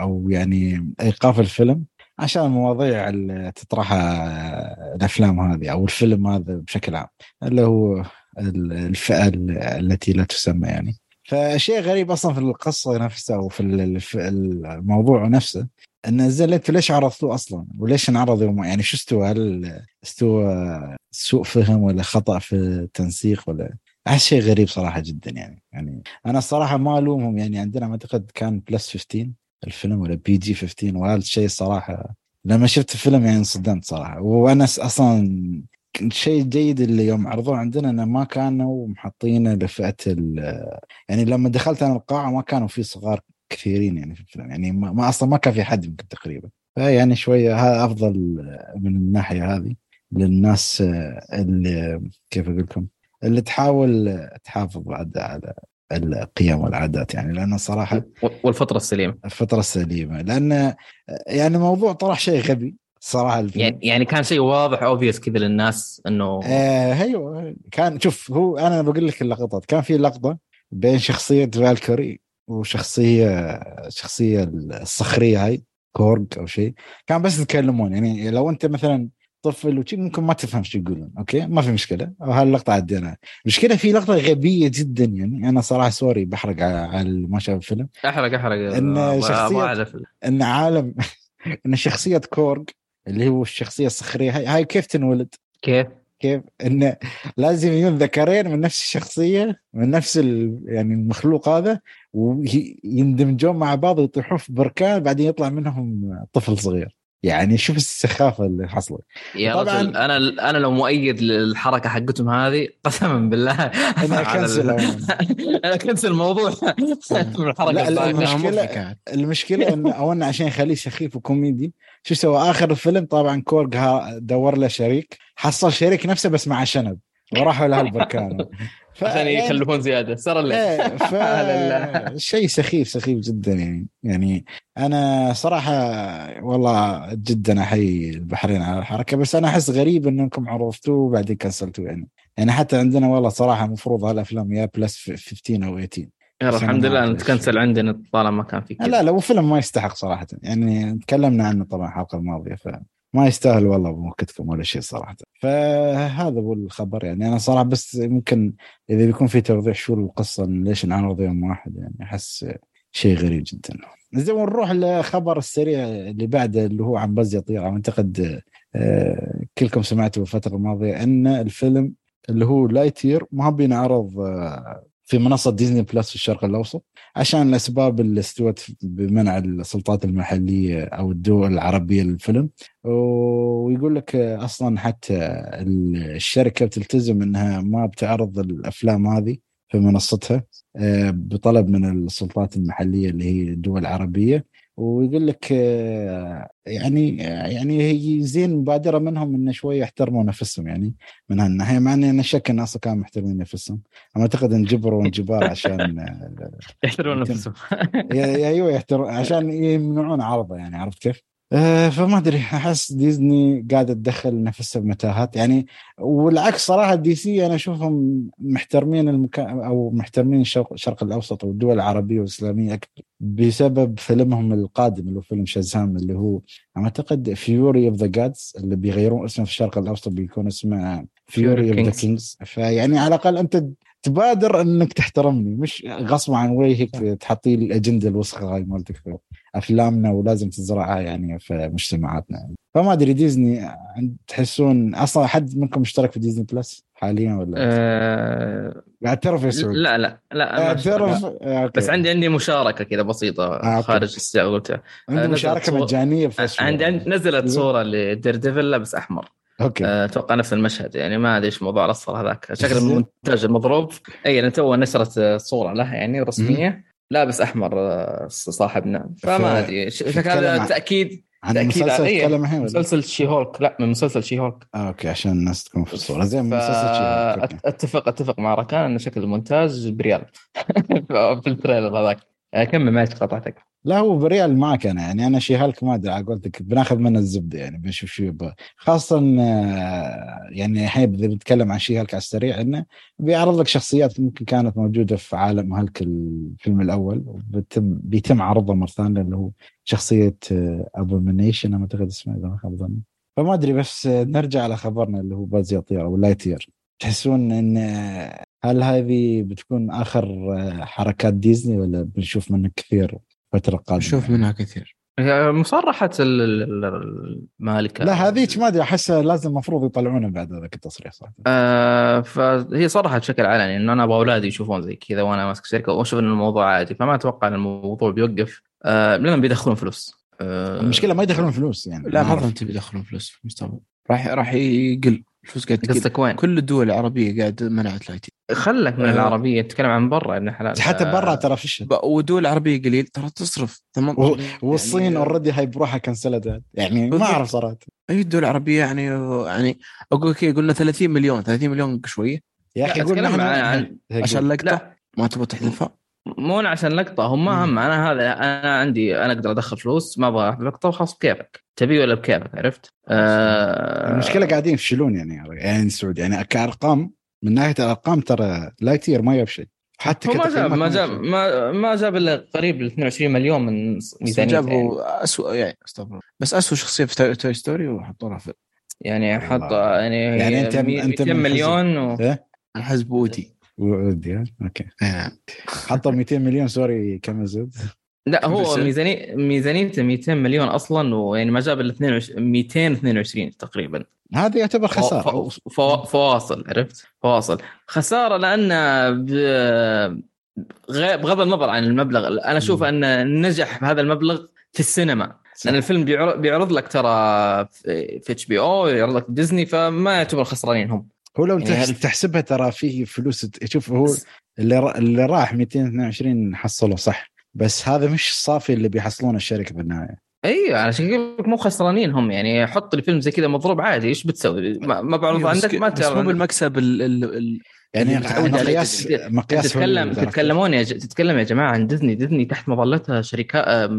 أو يعني إيقاف الفيلم عشان المواضيع اللي تطرحها الأفلام هذه أو الفيلم هذا بشكل عام اللي هو ال- الفئة ال- التي لا تسمى يعني. فشيء غريب أصلا في القصة نفسها وفي ال- في الموضوع نفسه إن أنتوا ليش عرضتوه أصلا؟ وليش انعرض يوم يعني شو استوى؟ هل استوى سوء فهم ولا خطأ في التنسيق ولا أحس شيء غريب صراحة جدا يعني يعني أنا الصراحة ما ألومهم يعني عندنا أعتقد كان بلس 15 الفيلم ولا بي جي 15 وهذا الشيء صراحة لما شفت الفيلم يعني انصدمت صراحة وأنا أصلا شيء جيد اللي يوم عرضوه عندنا إنه ما كانوا محطينه لفئة ال- يعني لما دخلت أنا القاعة ما كانوا في صغار كثيرين يعني في الفيلم. يعني ما, ما أصلا ما كان في حد يمكن تقريبا. فيعني شوية هذا أفضل من الناحية هذه للناس اللي كيف أقول لكم؟ اللي تحاول تحافظ بعد على القيم والعادات يعني لأنه صراحة والفترة السليمة. الفترة السليمة. لأن يعني موضوع طرح شيء غبي. صراحة الفيلم يعني يعني كان شيء واضح obvious كذا للناس إنه آه أيوه. كان شوف هو أنا بقول لك اللقطات. كان في لقطة بين شخصية Valkyrie وشخصية شخصية الصخرية هاي Korg أو شيء. كان بس يتكلمون. يعني لو أنت مثلا طفل وشي ممكن ما تفهم شو يقولون. okay؟ ما في مشكلة. وهاللقطة عدينا. المشكلة في لقطة غبية جدا. يعني أنا صراحة sorry بحرق على ما شاف الفيلم. أحرق أحرق. أبغى أعرف. إن عالم إن شخصية Korg اللي هو الشخصية الصخرية هاي, هاي كيف تنولد كيف؟ كيف إنه لازم يكون ذكرين من نفس الشخصية من نفس. يعني المخلوق هذا ويندمجون مع بعض ويطيحون في بركان بعدين يطلع منهم طفل صغير يعني شوف السخافة اللي حصلت. يا طبعاً- رجل أنا أنا لو مؤيد للحركة حقتهم هذه قسما بالله. على كنسل أنا كنسل الموضوع. الحركة لا،. المشكلة- المشكلة انه أو انه عشان يخليه سخيف وكوميدي شو سوى؟ آخر الفيلم طبعا كورج دور له شريك حصل شريك نفسه بس مع شنب. وراحوا لهالبركان ف- عشان يخلفون زيادة. صار الليل إيه ف شيء سخيف سخيف جدا يعني. يعني أنا صراحة والله جدا أحيي البحرين على الحركة بس أنا أحس غريب إنكم عرفتوه وبعدين كنسلتوه يعني. يعني حتى عندنا والله صراحة المفروض هالأفلام يا بلس 15 أو 18 يلا بس أنا الحمد لله أعرف ان إيش. تكنسل عندنا طالما ما كان في لا لا هو فيلم ما يستحق صراحة. يعني تكلمنا عنه طبعا الحلقة الماضية فما يستاهل والله بوقتكم ولا شيء صراحة. فهذا هو الخبر يعني. أنا صراحة بس ممكن إذا بيكون في توضيح شو القصة ليش انعرض يوم واحد يعني أحس شيء غريب جدا. زي ونروح للخبر السريع اللي بعده اللي هو عن باز يطير. أعتقد آه، كلكم سمعتوا الفترة الماضية إن الفيلم اللي هو Lightyear ما بينعرض آه، في منصة Disney Plus في الشرق الأوسط عشان الاسباب اللي استوت بمنع السلطات المحلية أو الدول العربية للفيلم. ويقول لك أصلا حتى الشركة بتلتزم إنها ما بتعرض الأفلام هذه في منصتها آه، بطلب من السلطات المحلية اللي هي الدول العربية ويقول لك آه، يعني يعني هي زين مبادرة منهم إنه شوية يحترموا نفسهم يعني من هالناحية مع إني أنا شك إن أصلا كانوا محترمين نفسهم أنا أعتقد انجبروا انجبار عشان آه، يحترمون. نفسهم أيوه يحترم عشان يمنعون عرضه يعني عرفت كيف؟ آه فما أدري. أحس ديزني قاعدة تدخل نفسها بمتاهات. يعني والعكس صراحة دي سي أنا أشوفهم محترمين المكان أو محترمين الشرق, الشرق الأوسط والدول العربية والإسلامية أكثر بسبب فيلمهم القادم اللي هو فيلم Shazam اللي هو أعتقد Fury of the Gods اللي بيغيرون اسمه في الشرق الأوسط بيكون اسمه Fury of the. Kings فيعني على الأقل أنت تبادر انك تحترمني مش غصب عن وجهك تحط لي الأجندة الوسخة هاي مالتك في أفلامنا ولازم تزرعها يعني في مجتمعاتنا فما أدري ديزني تحسون أصلا حد منكم مشترك في Disney Plus حاليا ولا آه اعترف يا سعود لا لا لا اعترف. آه، okay. بس عندي عندي مشاركة كذا بسيطة آه، okay. خارج الساعة قلتها عندي نزلت مشاركه مجانية في forward. عندي نزلت صورة ل Daredevil لابس أحمر okay. آه، أتوقع نفس المشهد يعني ما أدري إيش موضوع الاصفر هذاك. شكل المونتاج المضروب. أي أنا تو نشرت صورة له يعني رسمية. لابس أحمر آه، صاحبنا. فما أدري شكل تاكيد عن تأكيد مسلسل تتكلم الحين؟ مسلسل شي هولك. لا من مسلسل شي هولك. آه، أوكي عشان الناس تكون في الصورة. زين من مسلسل شي- أوكي. أتفق أتفق مع ركان ان شكل المونتاج بريال. في ال trailer هذاك. كمل معك قطعتك. لا هو بريال معك أنا يعني أنا She-Hulk ما أدري على قولتك بناخذ منه الزبدة يعني بنشوف شو خاصة آه، يعني الحين بنتكلم عن She-Hulk على السريع إنه بيعرض لك شخصيات ممكن كانت موجودة في عالم هالك الفيلم الأول وبيتم بيتم عرضها مرة ثانية اللي هو شخصية Abomination أنا أعتقد اسمه إذا ما خاب ظني. فما أدري بس آه، نرجع على خبرنا اللي هو باز يطير أو Lightyear تحسون إن آه، هل هذه بتكون آخر آه، حركات ديزني ولا بنشوف منه كثير فتره قادمه نشوف منها كثير. هي مصرحة ال- ال- ال- المالكة لا هذيك ما أدري احسها لازم المفروض يطلعونها بعد هذاك التصريح صراحة آه فهي صرحت بشكل علني إنه أنا أبغى أولادي يشوفون زي كذا وأنا ماسك شركة وأشوف إن الموضوع عادي. فما أتوقع إن الموضوع بيوقف آه لأن بيدخلون فلوس. آه المشكلة ما يدخلون فلوس يعني. لا ما. اظن تبي يدخلون فلوس في المستقبل. راح راح يقل. الفلوس قاعد قصدك وين؟ كل الدول العربية قاعد منعت الاي تي. خلك من آه. العربية تتكلم عن برا انه حلال. حتى آه، برا ترى فيش. ودول عربية قليل ترى تصرف. 18 والصين يعني اوريدي هاي بروحها كنسلت يعني ما. أعرف صراحة. أي الدول العربيه يعني يعني أقول لك إيه، قلنا 30 مليون 30 مليون شوية. يا أخي نحن عن- عن- عشان لقطة. ما تبغى تحذفها؟ مو عشان لقطة هم ما هم أنا هذا أنا عندي أنا أقدر أدخل فلوس ما أبغى لقطه وخلاص بكيفك تبي ولا بكيفك عرفت؟ آه المشكلة قاعدين يفشلون يعني يعني السعود يعني كأرقام من ناحية الأرقام ترى Lightyear ما يبشر حتى هو ما جاب ما جاب. ما ما جاب إلا قريب ل 22 مليون من ميزانيته يعني. جابوا اسوء يعني استغفر الله. بس اسوء شخصية في Toy- Story وحطوا لها فيلم يعني حط. يعني يعني مي- أنت 200 من مليون و... إيه؟ الحزب اوتي ودي ها؟ okay. إيه. حطوا 200 مليون سوري كم زود لا هو ميزانية ميزانيته 200 مليون أصلا ويعني ما جاب إلا 22 222 تقريبا. هذا يعتبر خسارة. فواصل عرفت؟ فواصل. خسارة لأن غ- بغض النظر عن المبلغ أنا أشوف أن نجح بهذا المبلغ في السينما. لأن الفيلم بيعرض, بيعرض لك ترى في HBO يعرض لك ديزني فما يعتبر خسرانين هم. هو لو يعني تحسبها ترى فيه فلوس شوف هو اللي را- اللي راح 222 حصله صح بس هذا مش الصافي اللي بيحصلونه الشركة في النهايه اي علشان كذا مو خسرانين هم يعني حط لي فيلم زي كذا مضروب عادي إيش بتسوي؟ ما, ما بعرض أيوة، عندك ما بس مو بالمكسب ال ال ال يعني مقياس. مقياس تتكلم؟ تتكلمون يا ج... تتكلم يا جماعة عن ديزني ديزني تحت مظلتها شركات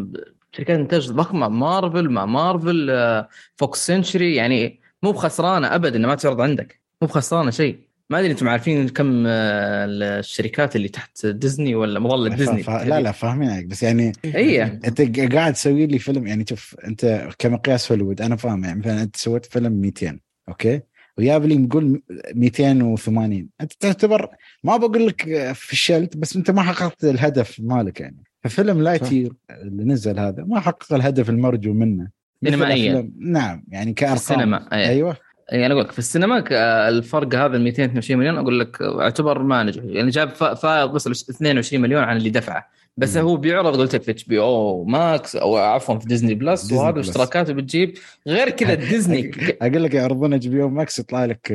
شركات إنتاج ضخمة مارفل مع مارفل آه، Fox Century يعني مو بخسرانة ابدا ما تعرض عندك مو بخسرانة شيء. ما أدري أنتم عارفين كم آه، الشركات اللي تحت ديزني ولا مظلة ديزني؟ ف... ف... لا لا فاهمينك بس يعني اي أنت قاعد تسوي لي فيلم يعني شوف أنت كمقياس هوليوود أنا فاهم يعني مثلا أنت سويت فيلم 200 okay؟ وياب لي نقول 280 أنت تعتبر ما بقول لك فشلت بس أنت ما حققت الهدف مالك يعني. ففيلم Lightyear اللي نزل هذا ما حقق الهدف المرجو منه. سينمائيا. نعم يعني كأرقام. السينما أي. أيوه. يعني أنا أقول لك في السينما الفرق هذا ال 222 مليون أقول لك اعتبر ما نجح يعني جاب فا- فائض بس 22 مليون عن اللي دفعه بس مم. هو بيعرض قلت لك في HBO Max أو عفوا في Disney Plus ديزني وهذا. اشتراكاته بتجيب غير كذا ديزني أقول لك يعرضون HBO Max يطلع لك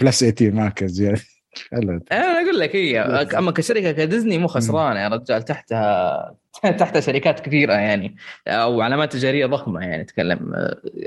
plus 18 معك زياده حلو. أنا أقول لك هي أما كشركة كديزني مو خسرانة يا رجال تحتها تحتها شركات كثيرة يعني أو علامات تجارية ضخمة يعني تكلم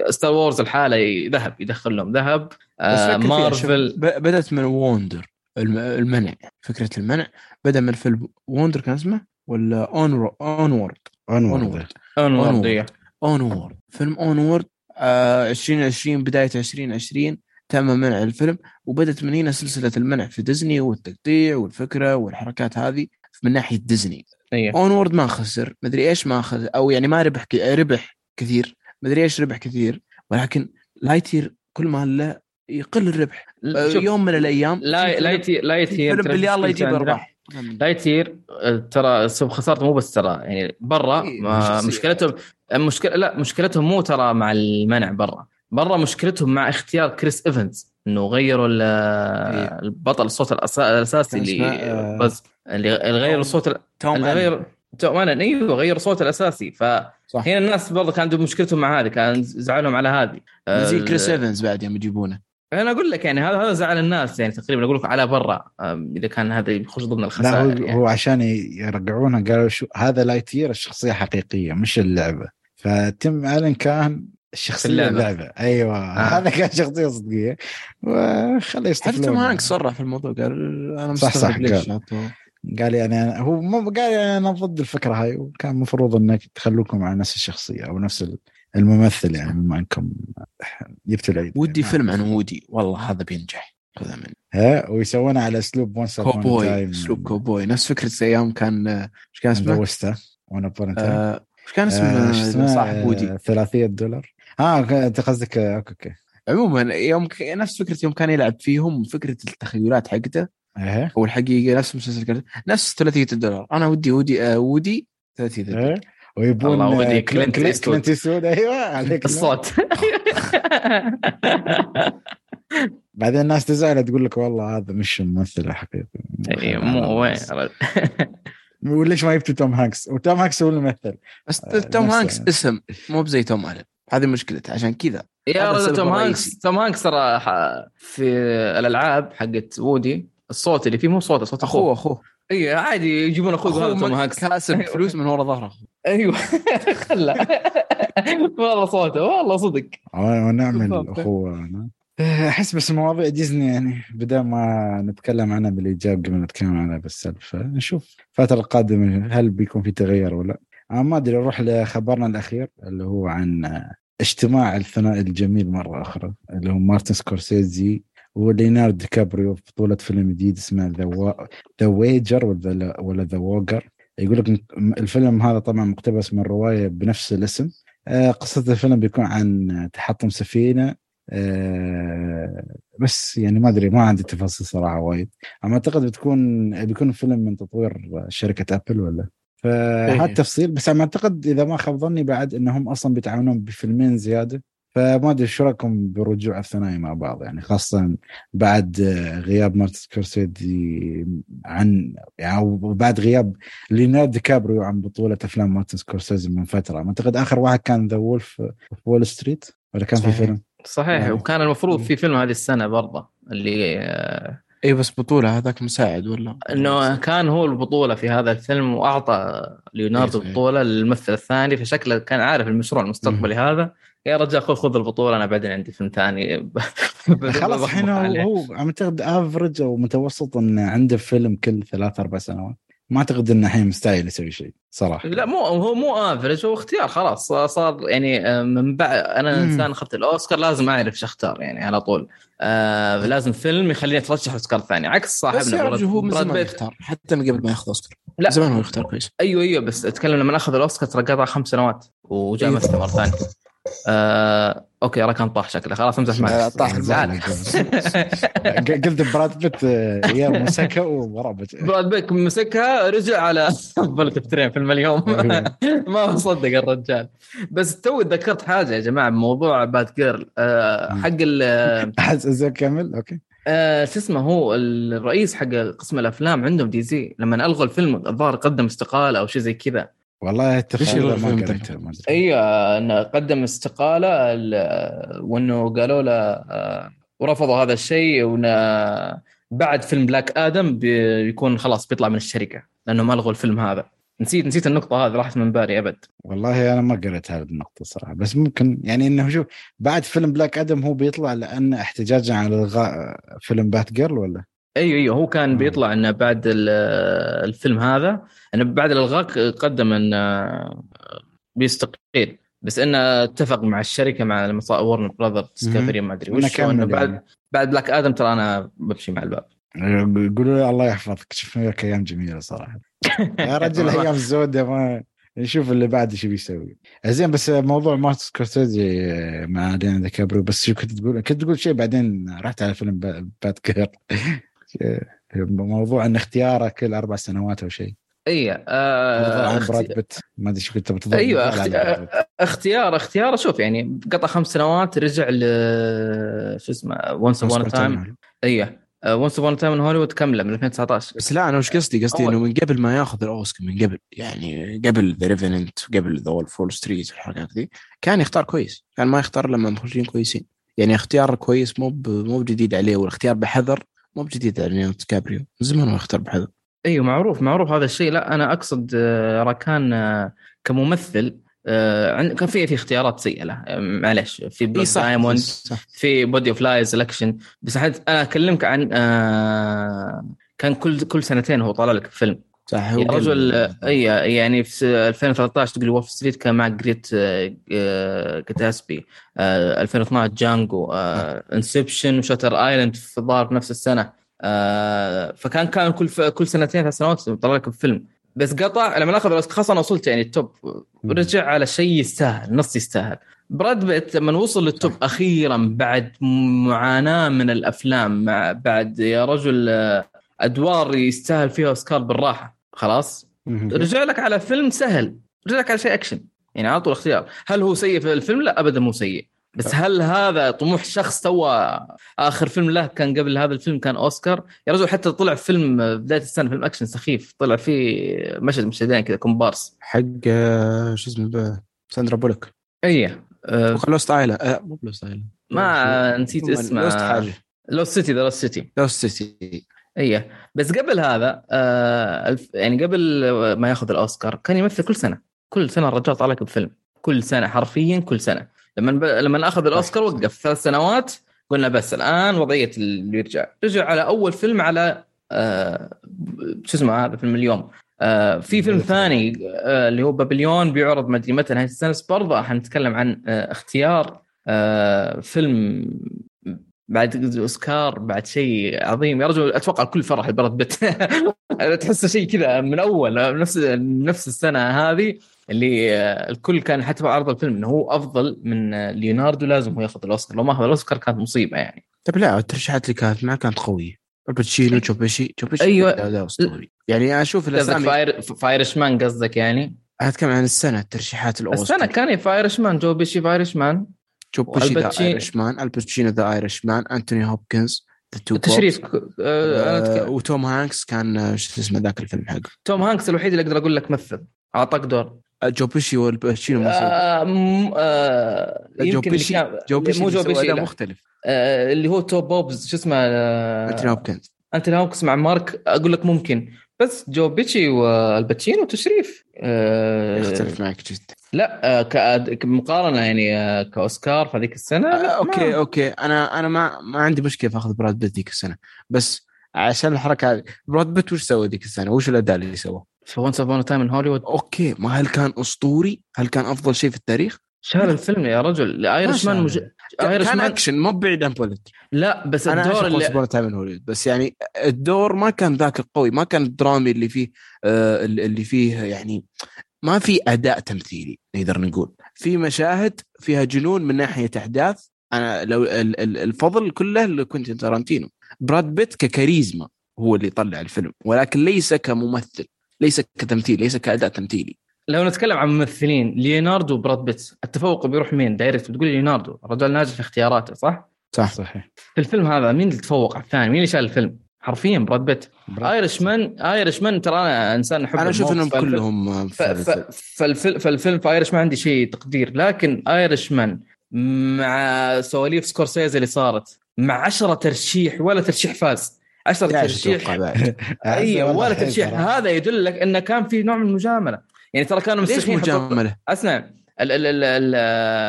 Star Wars لحاله ذهب يدخل لهم ذهب آه مارفل ب- بدأت من ووندر الم- المنع فكرة المنع بدأ من فيلم Wonder كان اسمه؟ ولا On Onward Onward Onward إيه. Onward فيلم Onward آه 2020 بداية 2020 تم منع الفيلم وبدت من هنا سلسلة المنع في ديزني والتقطيع والفكرة والحركات هذه من ناحية ديزني. أيوه. Onward ما خسر مدري إيش ما خسر أو يعني ما ربح ك... ربح كثير مدري إيش ربح كثير ولكن Lightyear كل ما له يقل الربح. شوف، يوم من الأيام لا في لا فيلم- يتي- لا في Lightyear فيلم ترى بالله مشكلته يجيب ارباح لا يصير ترى خسارته مو بس ترى يعني برا إيه،. مشكلتهم مشكلة لا مشكلتهم مو ترى مع المنع برا. برا مشكلتهم مع اختيار كريس إيفنز إنه غيروا إيه. البطل الصوت الأساسي اللي آه، بس اللي اللي غير الصوت ال- توم. غير توم إيوه غير الصوت الأساسي فهنا الناس برضه كان عندهم مشكلتهم مع هذه كان زعلهم على هذه زي كريس إيفنز بعد يوم يجيبونه أنا أقول لك يعني هذا هذا زعل الناس يعني تقريبا أقول لك على برا إذا كان هذا يخش ضمن لا هو, الخسائر يعني. هو عشان يرجعونها قالوا شو هذا Lightyear الشخصية حقيقية مش اللعبة فتيم ألن كان الشخصية اللعبة. اللعبه, أيوه. آه. هذا كان شخصية صدقية. وخليه حتى توم يستفلون هانكس صرح في الموضوع قال أنا صح، صح، مستغرب ليش قال. قال يعني أنا هو مو قال يعني أنا ضد الفكرة هاي وكان المفروض إنك تخلوكم على نفس الشخصية أو نفس الممثل يعني بما إنكم جبتوا العيد. ودي يعني. فيلم عن وودي. والله هذا بينجح. خذها مني. ها؟ ويسوونه على اسلوب وانس كوبوي. اسلوب كوبوي. نفس فكرة أيام كان إيش كان اسمه؟ وأنا بورنت آه، إيش كان اسمه؟ صاحب وودي. ثلاثية دولار. آه أنت قصدك آه، أوكي أوكي. عموما يوم ك... نفس فكرة يوم كان يلعب فيهم فكرة التخيلات حقته. إيه. أو الحقيقة نفس مسلسل كرت نفس 300 دولار أنا ودي ودي آه ودي 300 دولار إيه. ويبون الله ودي آه، كلينت كلينت. كلينت أيوه عليك الصوت بعدين الناس تزعل تقول لك والله هذا مش الممثل الحقيقي إيه، مو وين وليش ما جبتوا توم هانكس؟ وتوم هانكس هو الممثل. بس آه، توم نفس- هانكس اسم مو بزي تيم ألن هذه مشكلته عشان كذا يا رجل توم. هانكس توم هانكس ترى ح- في الألعاب حقت وودي الصوت اللي فيه مو صوته صوت أخوه. أخوه أخوه. إي عادي يجيبون أخوه أخوه هذا توم هانكس. كاسب فلوس من ورا ظهره. أيوه. خله. والله صوته والله صدق. ونعمل. أخوه. أحس بس مواضيع ديزني يعني بدل ما نتكلم عنها بالإيجاب قبل نتكلم عنها بالسلب فنشوف الفترة القادمة هل بيكون في تغير ولا ما أدري نروح لخبرنا الأخير اللي هو عن اجتماع الثنائي الجميل مرة أخرى اللي هو مارتن سكورسيزي وليوناردو دي كابريو في بطولة فيلم جديد اسمه The Wager ولا The Wager يقول لك الفيلم هذا طبعا مقتبس من رواية بنفس الاسم. آه، قصة الفيلم بيكون عن تحطم سفينة. آه، بس يعني ما أدري ما عندي تفاصيل صراحة وايد. أما أعتقد بتكون بيكون فيلم من تطوير شركة أبل ولا؟ فهذا إيه. التفصيل بس أنا أعتقد إذا ما خاب ظني بعد إنهم أصلا بيتعاونون بفيلمين زيادة فما أدري شو رأيكم برجوع الثنائي مع بعض يعني خاصة بعد غياب مارتن سكورسيزي عن يعني وبعد غياب ليوناردو دي كابريو عن بطولة أفلام مارتن سكورسيزي من فترة أعتقد آخر واحد كان The Wolf of Wall Street ولا كان في صحيح. فيلم صحيح يعني. وكان المفروض في فيلم هذه السنة برضه اللي آه، اي بس بطولة هذاك مساعد ولا؟ إنه كان هو البطولة في هذا الفيلم وأعطى ليوناردو إيه. البطولة للممثل الثاني فشكله كان عارف المشروع المستقبلي هذا. يا رجال خذ خذ البطولة أنا بعدين عندي فيلم ثاني. خلاص الحين. هو اعتقد افرج أو متوسط إنه عنده فيلم كل ثلاث أربع سنوات. ما أعتقد انه الحين مستاهل يسوي شيء صراحة لا مو هو مو افرج هو اختيار خلاص صار يعني آه، من بعد أنا مم. إنسان أخذت الأوسكار لازم أعرف إيش أختار يعني على طول آه لازم فيلم يخليني أترشح أوسكار ثاني عكس بس صاحبنا رجل هو من زمان. يختار حتى من قبل ما ياخذ أوسكار لا. زمان هو يختار كويس أيوه أيوه بس أتكلم لما أخذ الأوسكار ترى قطع خمس سنوات وجاء أيوة. مثل مره ثانية آه okay راكان طاح شكله. خلاص امزح معك طاح زعل. قلت براد بيت آه، يا مسكه وضربت براد بيت مسكها رجع على أفضل تفترين فيلم اليوم. أيوة. ما مصدق الرجال. بس تو تذكرت حاجة يا جماعة بموضوع Batgirl. حق ال- زين كمل okay. آه شو اسمه هو؟ الرئيس حق قسم الأفلام عندهم DC. لما ألغوا الفيلم الظاهر قدم استقالة أو شيء زي كذا. والله يلغي ما قريته. أيوه انه قدم استقالة ال- وأنه قالوا له آه، ورفضوا هذا الشيء وأن بعد فيلم Black Adam بيكون خلاص بيطلع من الشركة لأنه ما الغوا الفيلم هذا. نسيت نسيت النقطة هذه راحت من بالي أبد. والله أنا ما قريت هذه النقطة صراحة بس ممكن يعني إنه شوف بعد فيلم Black Adam هو بيطلع لأن احتجاجا على إلغاء فيلم Batgirl ولا؟ أيوه أيوه. هو كان. بيطلع إنه بعد ال- الفيلم هذا إنه بعد الإلغاء قدم إنه بيستقيل. بس إنه اتفق مع الشركة مع Warner Brothers Discovery ما أدري وش. انه بعد يعني. بعد Black Adam ترى أنا بمشي مع الباب. يقولوا لي الله يحفظك. شفنا لك أيام جميلة صراحة. يا رجل أيام زودة ما نشوف اللي بعد إيش بيسوي. زين بس موضوع مارتن سكورسيزي مع ليوناردو دي كابريو بس شو كنت تقول؟ كنت تقول شيء بعدين رحت على فيلم با- Batgirl موضوع إن اختياره كل أربع سنوات أو شيء. اي آه براد بيت. ما أدري شو كنت بتضرب أيوه اخت... اختيار اختيار شوف يعني قطع خمس سنوات رجع ل شو اسمه Once Upon a Time. أيوه Once Upon a Time in Hollywood كاملة من 2019 بس لا أنا وش قصدي؟ قصدي أول. إنه من قبل ما ياخذ الأوسكار من قبل يعني قبل The Revenant قبل The Wolf of Wall Street والحركات ذي كان يختار كويس. كان ما يختار لما مخرجين كويسين. يعني اختيار كويس مو مو بجديد عليه والاختيار بحذر. مو بجديد على ليوناردو دي كابريو من زمان ما يختار بحذر. إيوه معروف معروف هذا الشيء. لا أنا أقصد آه، راكان آه، كممثل آه، كان في في اختيارات سيئة له. معلش في صح Diamond في Body of Lies action بس أنا أكلمك عن كان كل كل سنتين هو طالع لك فيلم. صح يا رجل اي يعني في س- 2013 تقول Wolf Street كان مع Great آه، آه، Gatsby آه، 2012 Django Inception و Shutter Island في في نفس السنة آه، فكان كان كل كل سنتين ثلاث سنوات طلع لك بفيلم. بس قطع لما أخذ خلاص أنا وصلت يعني ال top ورجع على شيء يستاهل نص يستاهل. براد بيت لما وصل لل top أخيرا بعد معاناة من الأفلام مع بعد يا رجل آه، أدوار يستاهل فيها أوسكار بالراحة. خلاص. رجع لك على فيلم سهل. رجع لك على شيء اكشن يعني على طول اختيار. هل هو سيء في الفيلم؟ لا ابدا مو سيء. بس هل هذا طموح شخص سوى آخر فيلم له كان قبل هذا الفيلم كان أوسكار؟ يا رجل حتى طلع فيلم بدايه السنة فيلم اكشن سخيف. طلع فيه مشهد مشهدين كذا كومبارس. حق آه، شو اسمه ساندرا بولوك اي أه Lost Island آه مو ب Lost Island ما نسيت اسمه. Lost حاجة Lost City The Lost City. Lost City. إيه. بس قبل هذا آه يعني قبل ما ياخذ الأوسكار كان يمثل كل سنة. كل سنة الرجال طالع لك بفيلم. كل سنة حرفيا كل سنة. لما ب... لما أخذ الأوسكار وقف ثلاث سنوات قلنا بس الآن وضعية اللي يرجع. رجع على أول فيلم على آه شو اسمه هذا فيلم اليوم. آه في فيلم ثاني آه اللي هو بابليون بيعرض ما ادري متى نهايه السنة. بس برضه حنتكلم عن آه اختيار آه فيلم بعد أوسكار بعد شيء عظيم. يا رجل أتوقع الكل فرح براد بيت. تحسه شيء كذا من أول نفس نفس السنة هذه اللي آه، الكل كان حتى في عرض الفيلم إنه هو أفضل من آه، ليوناردو لازم هو ياخذ الأوسكار. لو ما أخذ الأوسكار كانت مصيبة يعني. طيب لا الترشيحات اللي كانت معه كانت قوية. الباتشينو جوبيشي جوبيشي أيوة. لا لا أسطوري. يعني أشوف قصدك الأسامي فاير فايرش مان قصدك يعني؟ أنا أتكلم عن السنة ترشيحات الأوسكار. السنة كان فايرش مان جو بيشي فايرش مان جوبيشي ذا والباتشي- ايرش مان؟ الباتشينو ذا ايرش مان؟ أنتوني هوبكنز ذا تو تشريف آه، أنا أتكلم- وتوم هانكس كان آه، شو اسمه ذاك الفيلم حقه. توم هانكس الوحيد اللي أقدر أقول لك مثل. أعطاك دور. آه، جوبيشي والباتشينو مو آه م- آه مو اللي جو بيشي أداء لا. مختلف. آه اللي هو Two Popes شو اسمه آه أنتوني هوبكنز. أنتوني هوبكنز مع مارك أقول لك ممكن. بس جو بيتشي وآل باتشينو تشريف. آه يختلف معك جدا. لا آه كمقارنه يعني آه كأوسكار في هذيك السنة آه، لا، okay ما- okay. أنا أنا ما ما عندي مشكلة في أخذ براد بيت ذيك السنة. بس عشان الحركة هذه براد بيت وش سوى ذيك السنة؟ وش الأداء اللي سواه؟ في Once Upon a Time in Hollywood okay. ما هل كان أسطوري؟ هل كان أفضل شيء في التاريخ؟ شال الفيلم يا رجل. Irishman مج... Irish كان man action مو بعيد عن Bullet لا بس أنا الدور اللي اللي... Time Hollywood بس يعني الدور ما كان ذاك القوي. ما كان الدرامي اللي فيه آه اللي فيه يعني ما في أداء تمثيلي نقدر نقول. في مشاهد فيها جنون من ناحية أحداث. أنا لو ال- ال- الفضل كله لكوينتين تارانتينو. براد بيت ككاريزما هو اللي طلع الفيلم ولكن ليس كممثل ليس كتمثيل ليس كأداء تمثيلي. لو نتكلم عن ممثلين ليوناردو وبراد بيت التفوق بيروح مين direct بتقول ليوناردو الرجال ناجح في اختياراته صح؟ صح. صحيح. في الفيلم هذا مين اللي تفوق على الثاني؟ مين اللي شال الفيلم؟ حرفيا براد بيت. Irishman Irishman ترى أنا إنسان احب أنا أشوف إنهم كلهم. فالفيلم فالفيلم في Irish ما عندي شيء تقدير. لكن Irishman مع سواليف سكورسيزي اللي صارت مع عشرة ترشيح ولا ترشيح فاز. عشرة ترشيح أتوقع بعد أيوه ولا ترشيح. هذا يدل لك إنه كان في نوع من المجاملة. يعني ترى كانوا مستحيل مجاملة؟ اسمع ال ال ال ال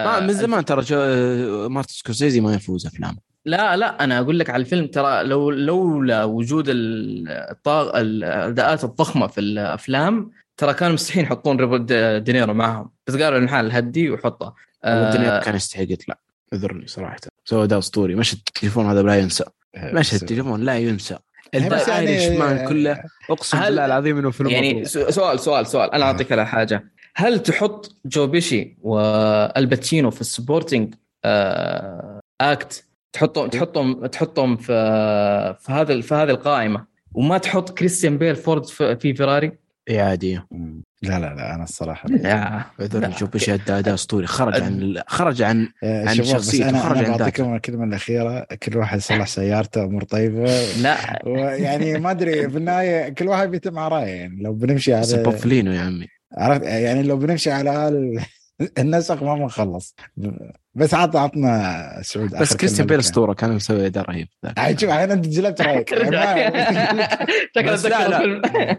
ما من زمان ترى مارتن سكورسيزي ما يفوز افلام لا لا أنا أقول لك على الفيلم ترى لو لولا وجود ال- الطاغ الأداءات الضخمة في الأفلام ترى كانوا مستحيل يحطون روبرت دي- دينيرو معهم. بس قالوا الحال هدي وحطه. الدنيا آه كان يستحق يطلع. اعذرني صراحة. سوى أداء أسطوري. مشهد التليفون هذا لا ينسى. مشهد التليفون لا ينسى. يعني- ال Irishman كله؟ أقسم بالله العظيم إنه فيلم يعني سؤال سؤال سؤال. أنا أعطيك على حاجة. هل تحط جو بيشي والباتشينو في ال supporting آه act تحطهم تحطهم تحطهم في في هذا في هذه القائمة. وما تحط كريستيان بيل Ford v في في فيراري؟ إي عادي. مم. لا لا لا أنا الصراحة لا. جو بيشي ادى اداء أسطوري. خرج عن خرج عن عن شخصيته، أنا خرج أنا عن بعطيكم الكلمة الأخيرة. كل واحد يصلح سيارته أمور طيبة. لا. ويعني ما أدري في النهاية كل واحد بيتم على رأيه. يعني لو بنمشي على سبوفلينو يا عمي. عرفت؟ يعني لو بنمشي على النسق ما بنخلص بس عط عطنا سعود بس كريستيان بيل. اسطوره كان مسوي اداء رهيب. عاد شوف الحين أنت جلبت رأيك ما-.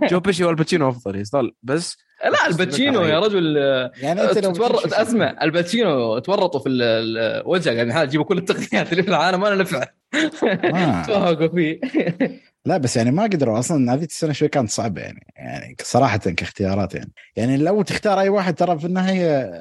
جو بيشي والباتشينو أفضل يظل بس لا الباتشينو يا رجل يعني أنت لو تورط بتمشي- أسمع الباتشينو تورطوا في ال- ال- وجهه يعني هذا يجيبوا كل التقنيات اللي في العالم وأنا نفع ما. تفهقوا فيه لا بس يعني ما قدروا أصلا. هذيك السنة شوي كانت صعبة يعني يعني صراحة كاختيارات يعني. يعني لو تختار أي واحد ترى في النهاية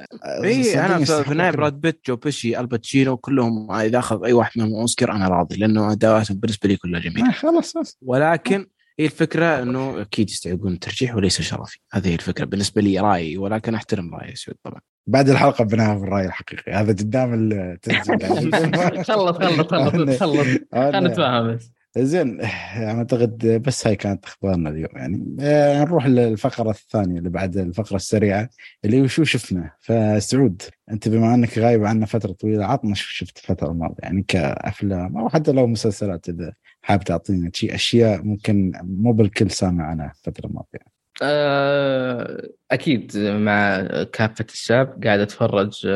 إي أنا في النهايه. براد بيت جو بيشي الباتشينو كلهم إذا أخذ أي واحد منهم أوسكار أنا راضي لأنه أداءاتهم بالنسبة لي كلها جميلة. آه، خلاص. ولكن هي الفكرة إنه أكيد يستحقون الترجيح وليس شرفي. هذه هي الفكرة بالنسبة لي رأيي ولكن أحترم رأي سعود طبعا. بعد الحلقة بناها في الرأي الحقيقي. هذا قدام التسجيل خلص خلص خلص خلص. خلينا أنا- نتفاهم بس. زين أعتقد بس هاي كانت أخبارنا اليوم يعني. آه، نروح للفقرة الثانية اللي بعد الفقرة السريعة اللي شو شفنا؟ فسعود أنت بما أنك غايب عنا فترة طويلة عطنا شو شفت الفترة الماضية؟ يعني كأفلام أو حتى لو مسلسلات إذا حاب تعطينا شيء أشياء ممكن مو بالكل سامع عنها الفترة الماضية. آه، أكيد مع كافة الشاب قاعد أتفرج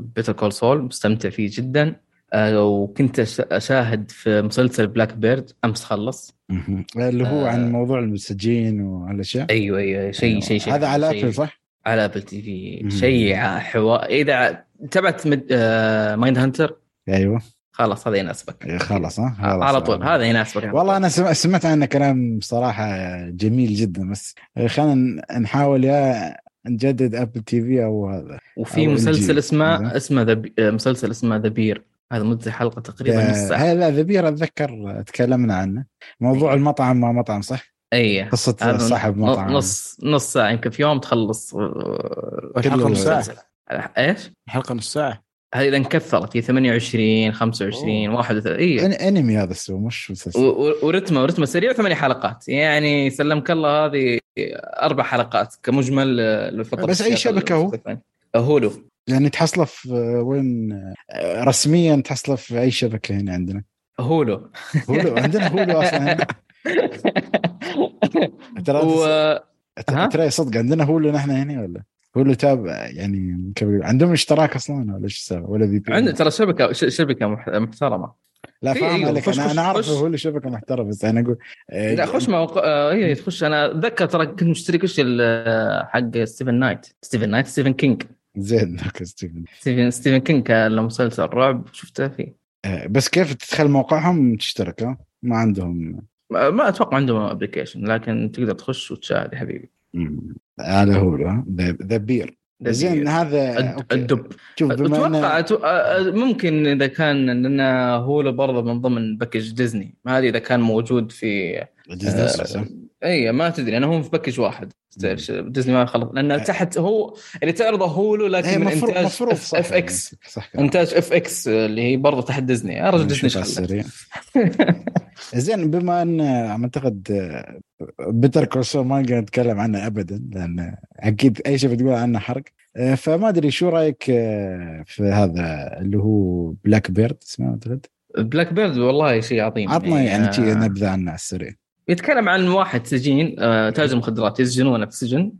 Better Call Saul مستمتع فيه جدا. وكنت أش- أشاهد في مسلسل Black Bird أمس خلص. اللي هو آه. عن موضوع المساجين وهالاشياء أيوه أيوه شيء أيوة. شيء شيء هذا على Apple صح؟ على Apple TV. شيء حوار إذا تبعت مد... آه... Mindhunter أيوه خلاص هذا يناسبك إيه، خلاص ها خلاص. على طول هذا يناسبك والله أنا سم- سمعت عنه كلام صراحة جميل جدا بس خلينا نحاول يا نجدد Apple TV أو هذا وفي أو مسلسل. اسمه. اسمه آه، مسلسل اسمه The Bear هذا مدة حلقة تقريبا نص ساعة. هذا The Bear اتذكر تكلمنا عنه. موضوع أيوة. المطعم ما مطعم صح؟ اي قصة هذا صاحب مطعم. نص نص ساعة يمكن في يوم تخلص آه، الحلقة نص ساعة. المسلسل. إيش؟ الحلقة نص ساعة. هذه إذا انكثرت هي 28 25 31 اي أنمي هذا السو مش مسلسل. ورتمه ورتمه سريع ثمانية حلقات. يعني سلمك الله هذه أربع حلقات كمجمل آه، لفتره بس أي السياق شبكة هو؟ آه، هولو يعني تحصله في وين آه، رسميا تحصله في أي شبكة هنا عندنا. هولو. هولو عندنا هولو أصلا ترى و... ترى صدق عندنا Hulu نحن هنا ولا؟ Hulu تابع يعني عندهم اشتراك أصلا ولا إيش ولا في عندنا ترى شبكة شبكة مح- محترمة. لا فاهم أيوه، عليك. خش- أنا أنا أعرف خش. Hulu شبكة محترمة بس أنا أقول آه، لا خش موقع آه، هي تخش. أنا أتذكر ترى كنت مشترك وش ال- حق ستيفن نايت ستيفن نايت ستيفن كينج زين okay ستيفن ستيفن ستيفن كينج كان له مسلسل رعب شفته فيه آه، بس كيف تدخل موقعهم تشترك ها؟ ما عندهم ما أتوقع عندهم application لكن تقدر تخش وتشاهد يا حبيبي Hulu ها؟ ذا The Bear زين هذا. الدب شوف بما أتوقع آه، ممكن إذا كان لأن Hulu برضه من ضمن package Disney ما أدري إذا كان موجود في ديزني آه،؟ اي ما تدري أنا هم في package واحد. ديزني ما خلص. لأن تحت هو اللي تعرضه Hulu لكن من مفروض إنتاج مفروض صح FX يعني، صح كلامك. إنتاج FX اللي هي برضه تحت ديزني. يا رجل ديزني زين بما إن أعتقد Better Call Saul ما نقدر نتكلم عنه ابدا لأن أكيد أي شيء بتقول عنه حرق. آه، فما أدري شو رأيك آه، في هذا اللي هو Black Bird اسمه اعتقد Black Bird والله شيء عظيم عطنا يعني آه، شيء نبذة عنه على السريع. يتكلم عن واحد سجين آه، تاجر مخدرات يسجنونه في السجن.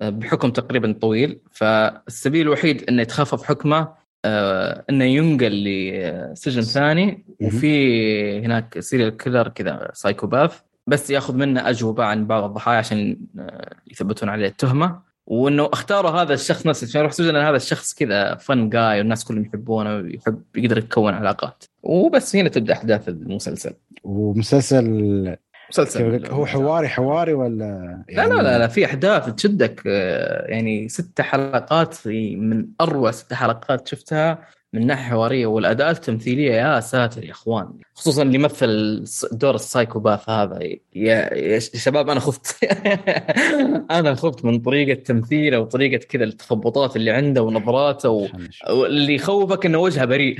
آه، بحكم تقريبا طويل. فالسبيل الوحيد إنه يتخفف حكمه آه، إنه ينقل لسجن ثاني وفي هناك serial killer كذا psychopath بس ياخذ منه أجوبة عن بعض الضحايا عشان يثبتون عليه التهمة. وإنه اختاروا هذا الشخص نفسه عشان يروح سجن هذا الشخص كذا فن جاي والناس كلهم يحبونه ويحب يقدر يكون علاقات. وبس هنا تبدأ أحداث المسلسل. ومسلسل مسلسل. هو حواري حواري ولا لا لا لا لا في أحداث تشدك. آه، يعني ست حلقات في من أروع ست حلقات شفتها من ناحية حوارية. والأداء التمثيلية يا ساتر يا إخوان. خصوصا اللي يمثل دور السايكوباث هذا. يا يا شباب أنا خفت. أنا خفت من طريقة تمثيله وطريقة كذا التخبطات اللي عنده ونظراته و... خلنا نشوف. اللي يخوفك إنه وجهه بريء.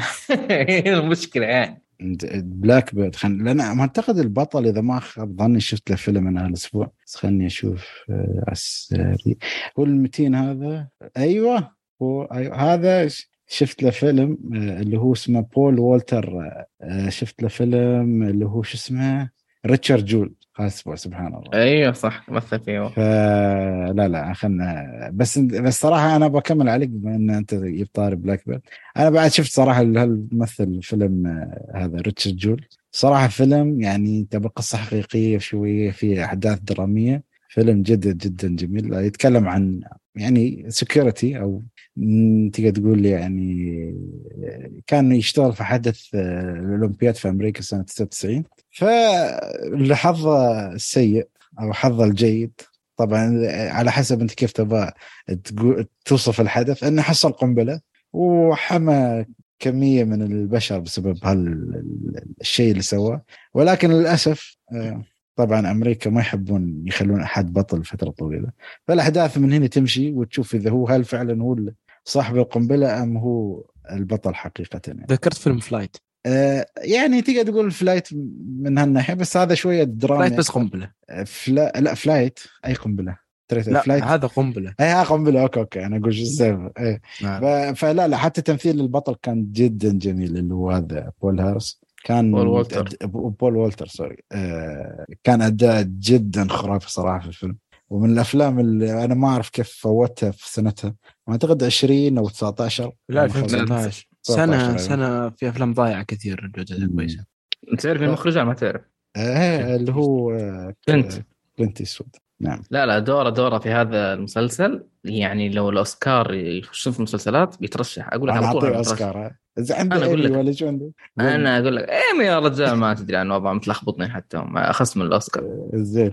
هي المشكلة يعني. بلاك بيرد خل... لأن أعتقد البطل إذا ما خاب ظني شفت له فيلم أنا هالأسبوع. بس خلني أشوف آه، على السريع هو المتين هذا؟ أيوه. هو أيوة. هذا شفت له فيلم آه، اللي هو اسمه بول والتر آه، شفت له فيلم اللي هو شو اسمه؟ ريتشارد جويل. أسبوع سبحان الله. أيوه صح مثل فيه. فلا لا خلنا بس بس صراحة أنا بكمل عليك بما إن أنت جبت طاري Black Bird أنا بعد شفت صراحة هالممثل فيلم آه، هذا ريتشارد جويل. صراحة فيلم يعني تبى قصة حقيقية شوية في أحداث درامية. فيلم جدا جدا جميل. يتكلم عن يعني سكيورتي أو تقدر تقول يعني كان يشتغل في حدث آه، الأولمبياد في أمريكا سنة 99 فلحظه السيء أو حظه الجيد طبعا على حسب أنت كيف تبغى توصف الحدث أنه حصل قنبلة وحمى كمية من البشر بسبب هالشيء اللي سواه. ولكن للأسف آه، طبعا أمريكا ما يحبون يخلون أحد بطل فترة طويلة. فالأحداث من هنا تمشي وتشوف إذا هو هل فعلا هو صاحب القنبلة أم هو البطل حقيقه يعني. ذكرت فيلم Flight آه يعني تقدر تقول Flight من هالناحية بس هذا شوية دراما Flight بس قنبلة. فلا لا Flight أي قنبلة. لا Flight هذا قنبلة. اي ها قنبلة. okay okay. أنا أقول شو السالفه. نعم. فلا لا حتى تمثيل البطل كان جدا جميل اللي هو هذا بول هارس. كان بول والتر. بول والتر sorry. آه كان أداء جدا خرافي صراحة في الفيلم. ومن الأفلام اللي أنا ما أعرف كيف فوتها في سنتها. أعتقد 20 أو 19 لا 2019 سنه سنة في أفلام ضايعة كثير جودتها كويسة. تعرف المخرج؟ ما تعرف؟ إيه اللي هو كلينت. كلينت ايستوود نعم. لا لا دوره دوره في هذا المسلسل. يعني لو الأوسكار يخشون في المسلسلات بيترشح. أقول لك على طول أوسكار. إذا عنده أنا أقول لك. ولا شو عنده؟ أنا أقول لك. ايمي يا رجال ما تدري عن وضع متلخبطني حتى. اخص من الأوسكار. زين.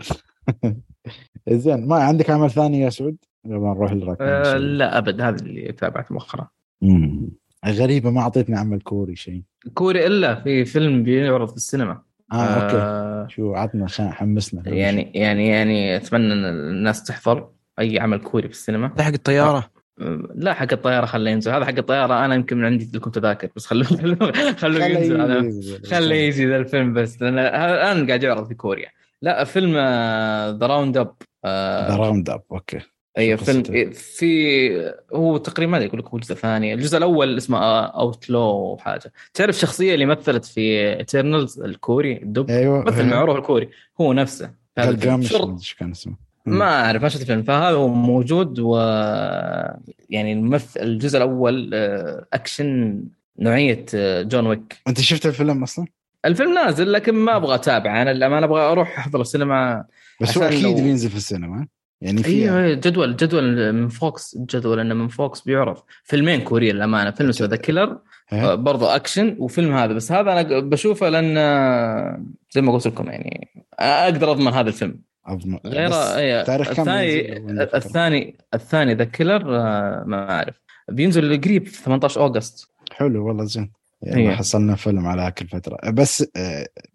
زين. ما عندك عمل ثاني يا سعود؟ قبل ما نروح للركب أه لا أبد. هذا اللي تابعته مؤخرا. غريبة ما أعطيتني عمل كوري شيء. كوري إلا في فيلم بيعرض في السينما. آه okay. آه شو عطنا حمسنا يعني يعني يعني أتمنى إن الناس تحضر أي عمل كوري في السينما. ده حق الطيارة؟ آه، لا حق الطيارة خليه ينزل. هذا حق الطيارة. أنا يمكن من عندي لكم تذاكر بس خلوه خلوه ينزل. خليه يجي ذا الفيلم بس. لأن الان قاعد يعرض في كوريا. لا فيلم The Roundup ذا Roundup okay. اي فيلم إيه، في هو تقريبا يقول لك هو الجزء الثاني الجزء الأول اسمه Outlaw حاجة. تعرف الشخصيه اللي مثلت في Eternals الكوري؟ الدب أيوه مثل معروف الكوري. هو نفسه. إيش كان اسمه؟ ما أعرف ما شفت الفيلم. فهذا هو موجود و يعني الممثل الجزء الأول آه، أكشن نوعية آه، جون ويك. أنت شفت الفيلم أصلا؟ الفيلم نازل لكن ما أبغى أتابعه. أنا لما أبغى أروح أحضر السينما بس هو أكيد لو... بينزل في السينما. يعني في أيوه أيوة جدول جدول من VOX جدول إنه من VOX بيعرض فيلمين كوريا للأمانة فيلم اسمه The Killer برضه أكشن وفيلم هذا. بس هذا أنا بشوفه لأن زي ما قلت لكم يعني أقدر أضمن هذا الفيلم. أضمن. غير أيه تاريخ كم الثاني الثاني الثاني The Killer ما أعرف. بينزل قريب في 18 August. حلو والله زين. يعني هي. حصلنا فيلم على هاك الفترة. بس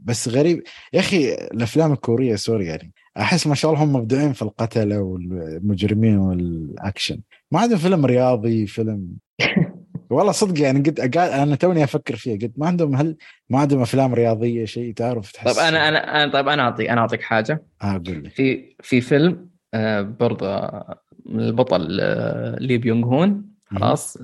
بس غريب. يا أخي الأفلام الكورية sorry يعني أحس ما شاء الله هم مبدعين في القتله والمجرمين والأكشن. ما عندهم فيلم رياضي فيلم والله صدق يعني قد أنا توني أفكر فيها قلت ما عندهم هل ما عندهم أفلام رياضية شيء تعرف تحس؟ طيب أنا أنا أنا طيب أنا اعطيك أنا أعطيك حاجة. آه قول لي. في في فيلم آه برضه من البطل آه لي بيونغ هون خلاص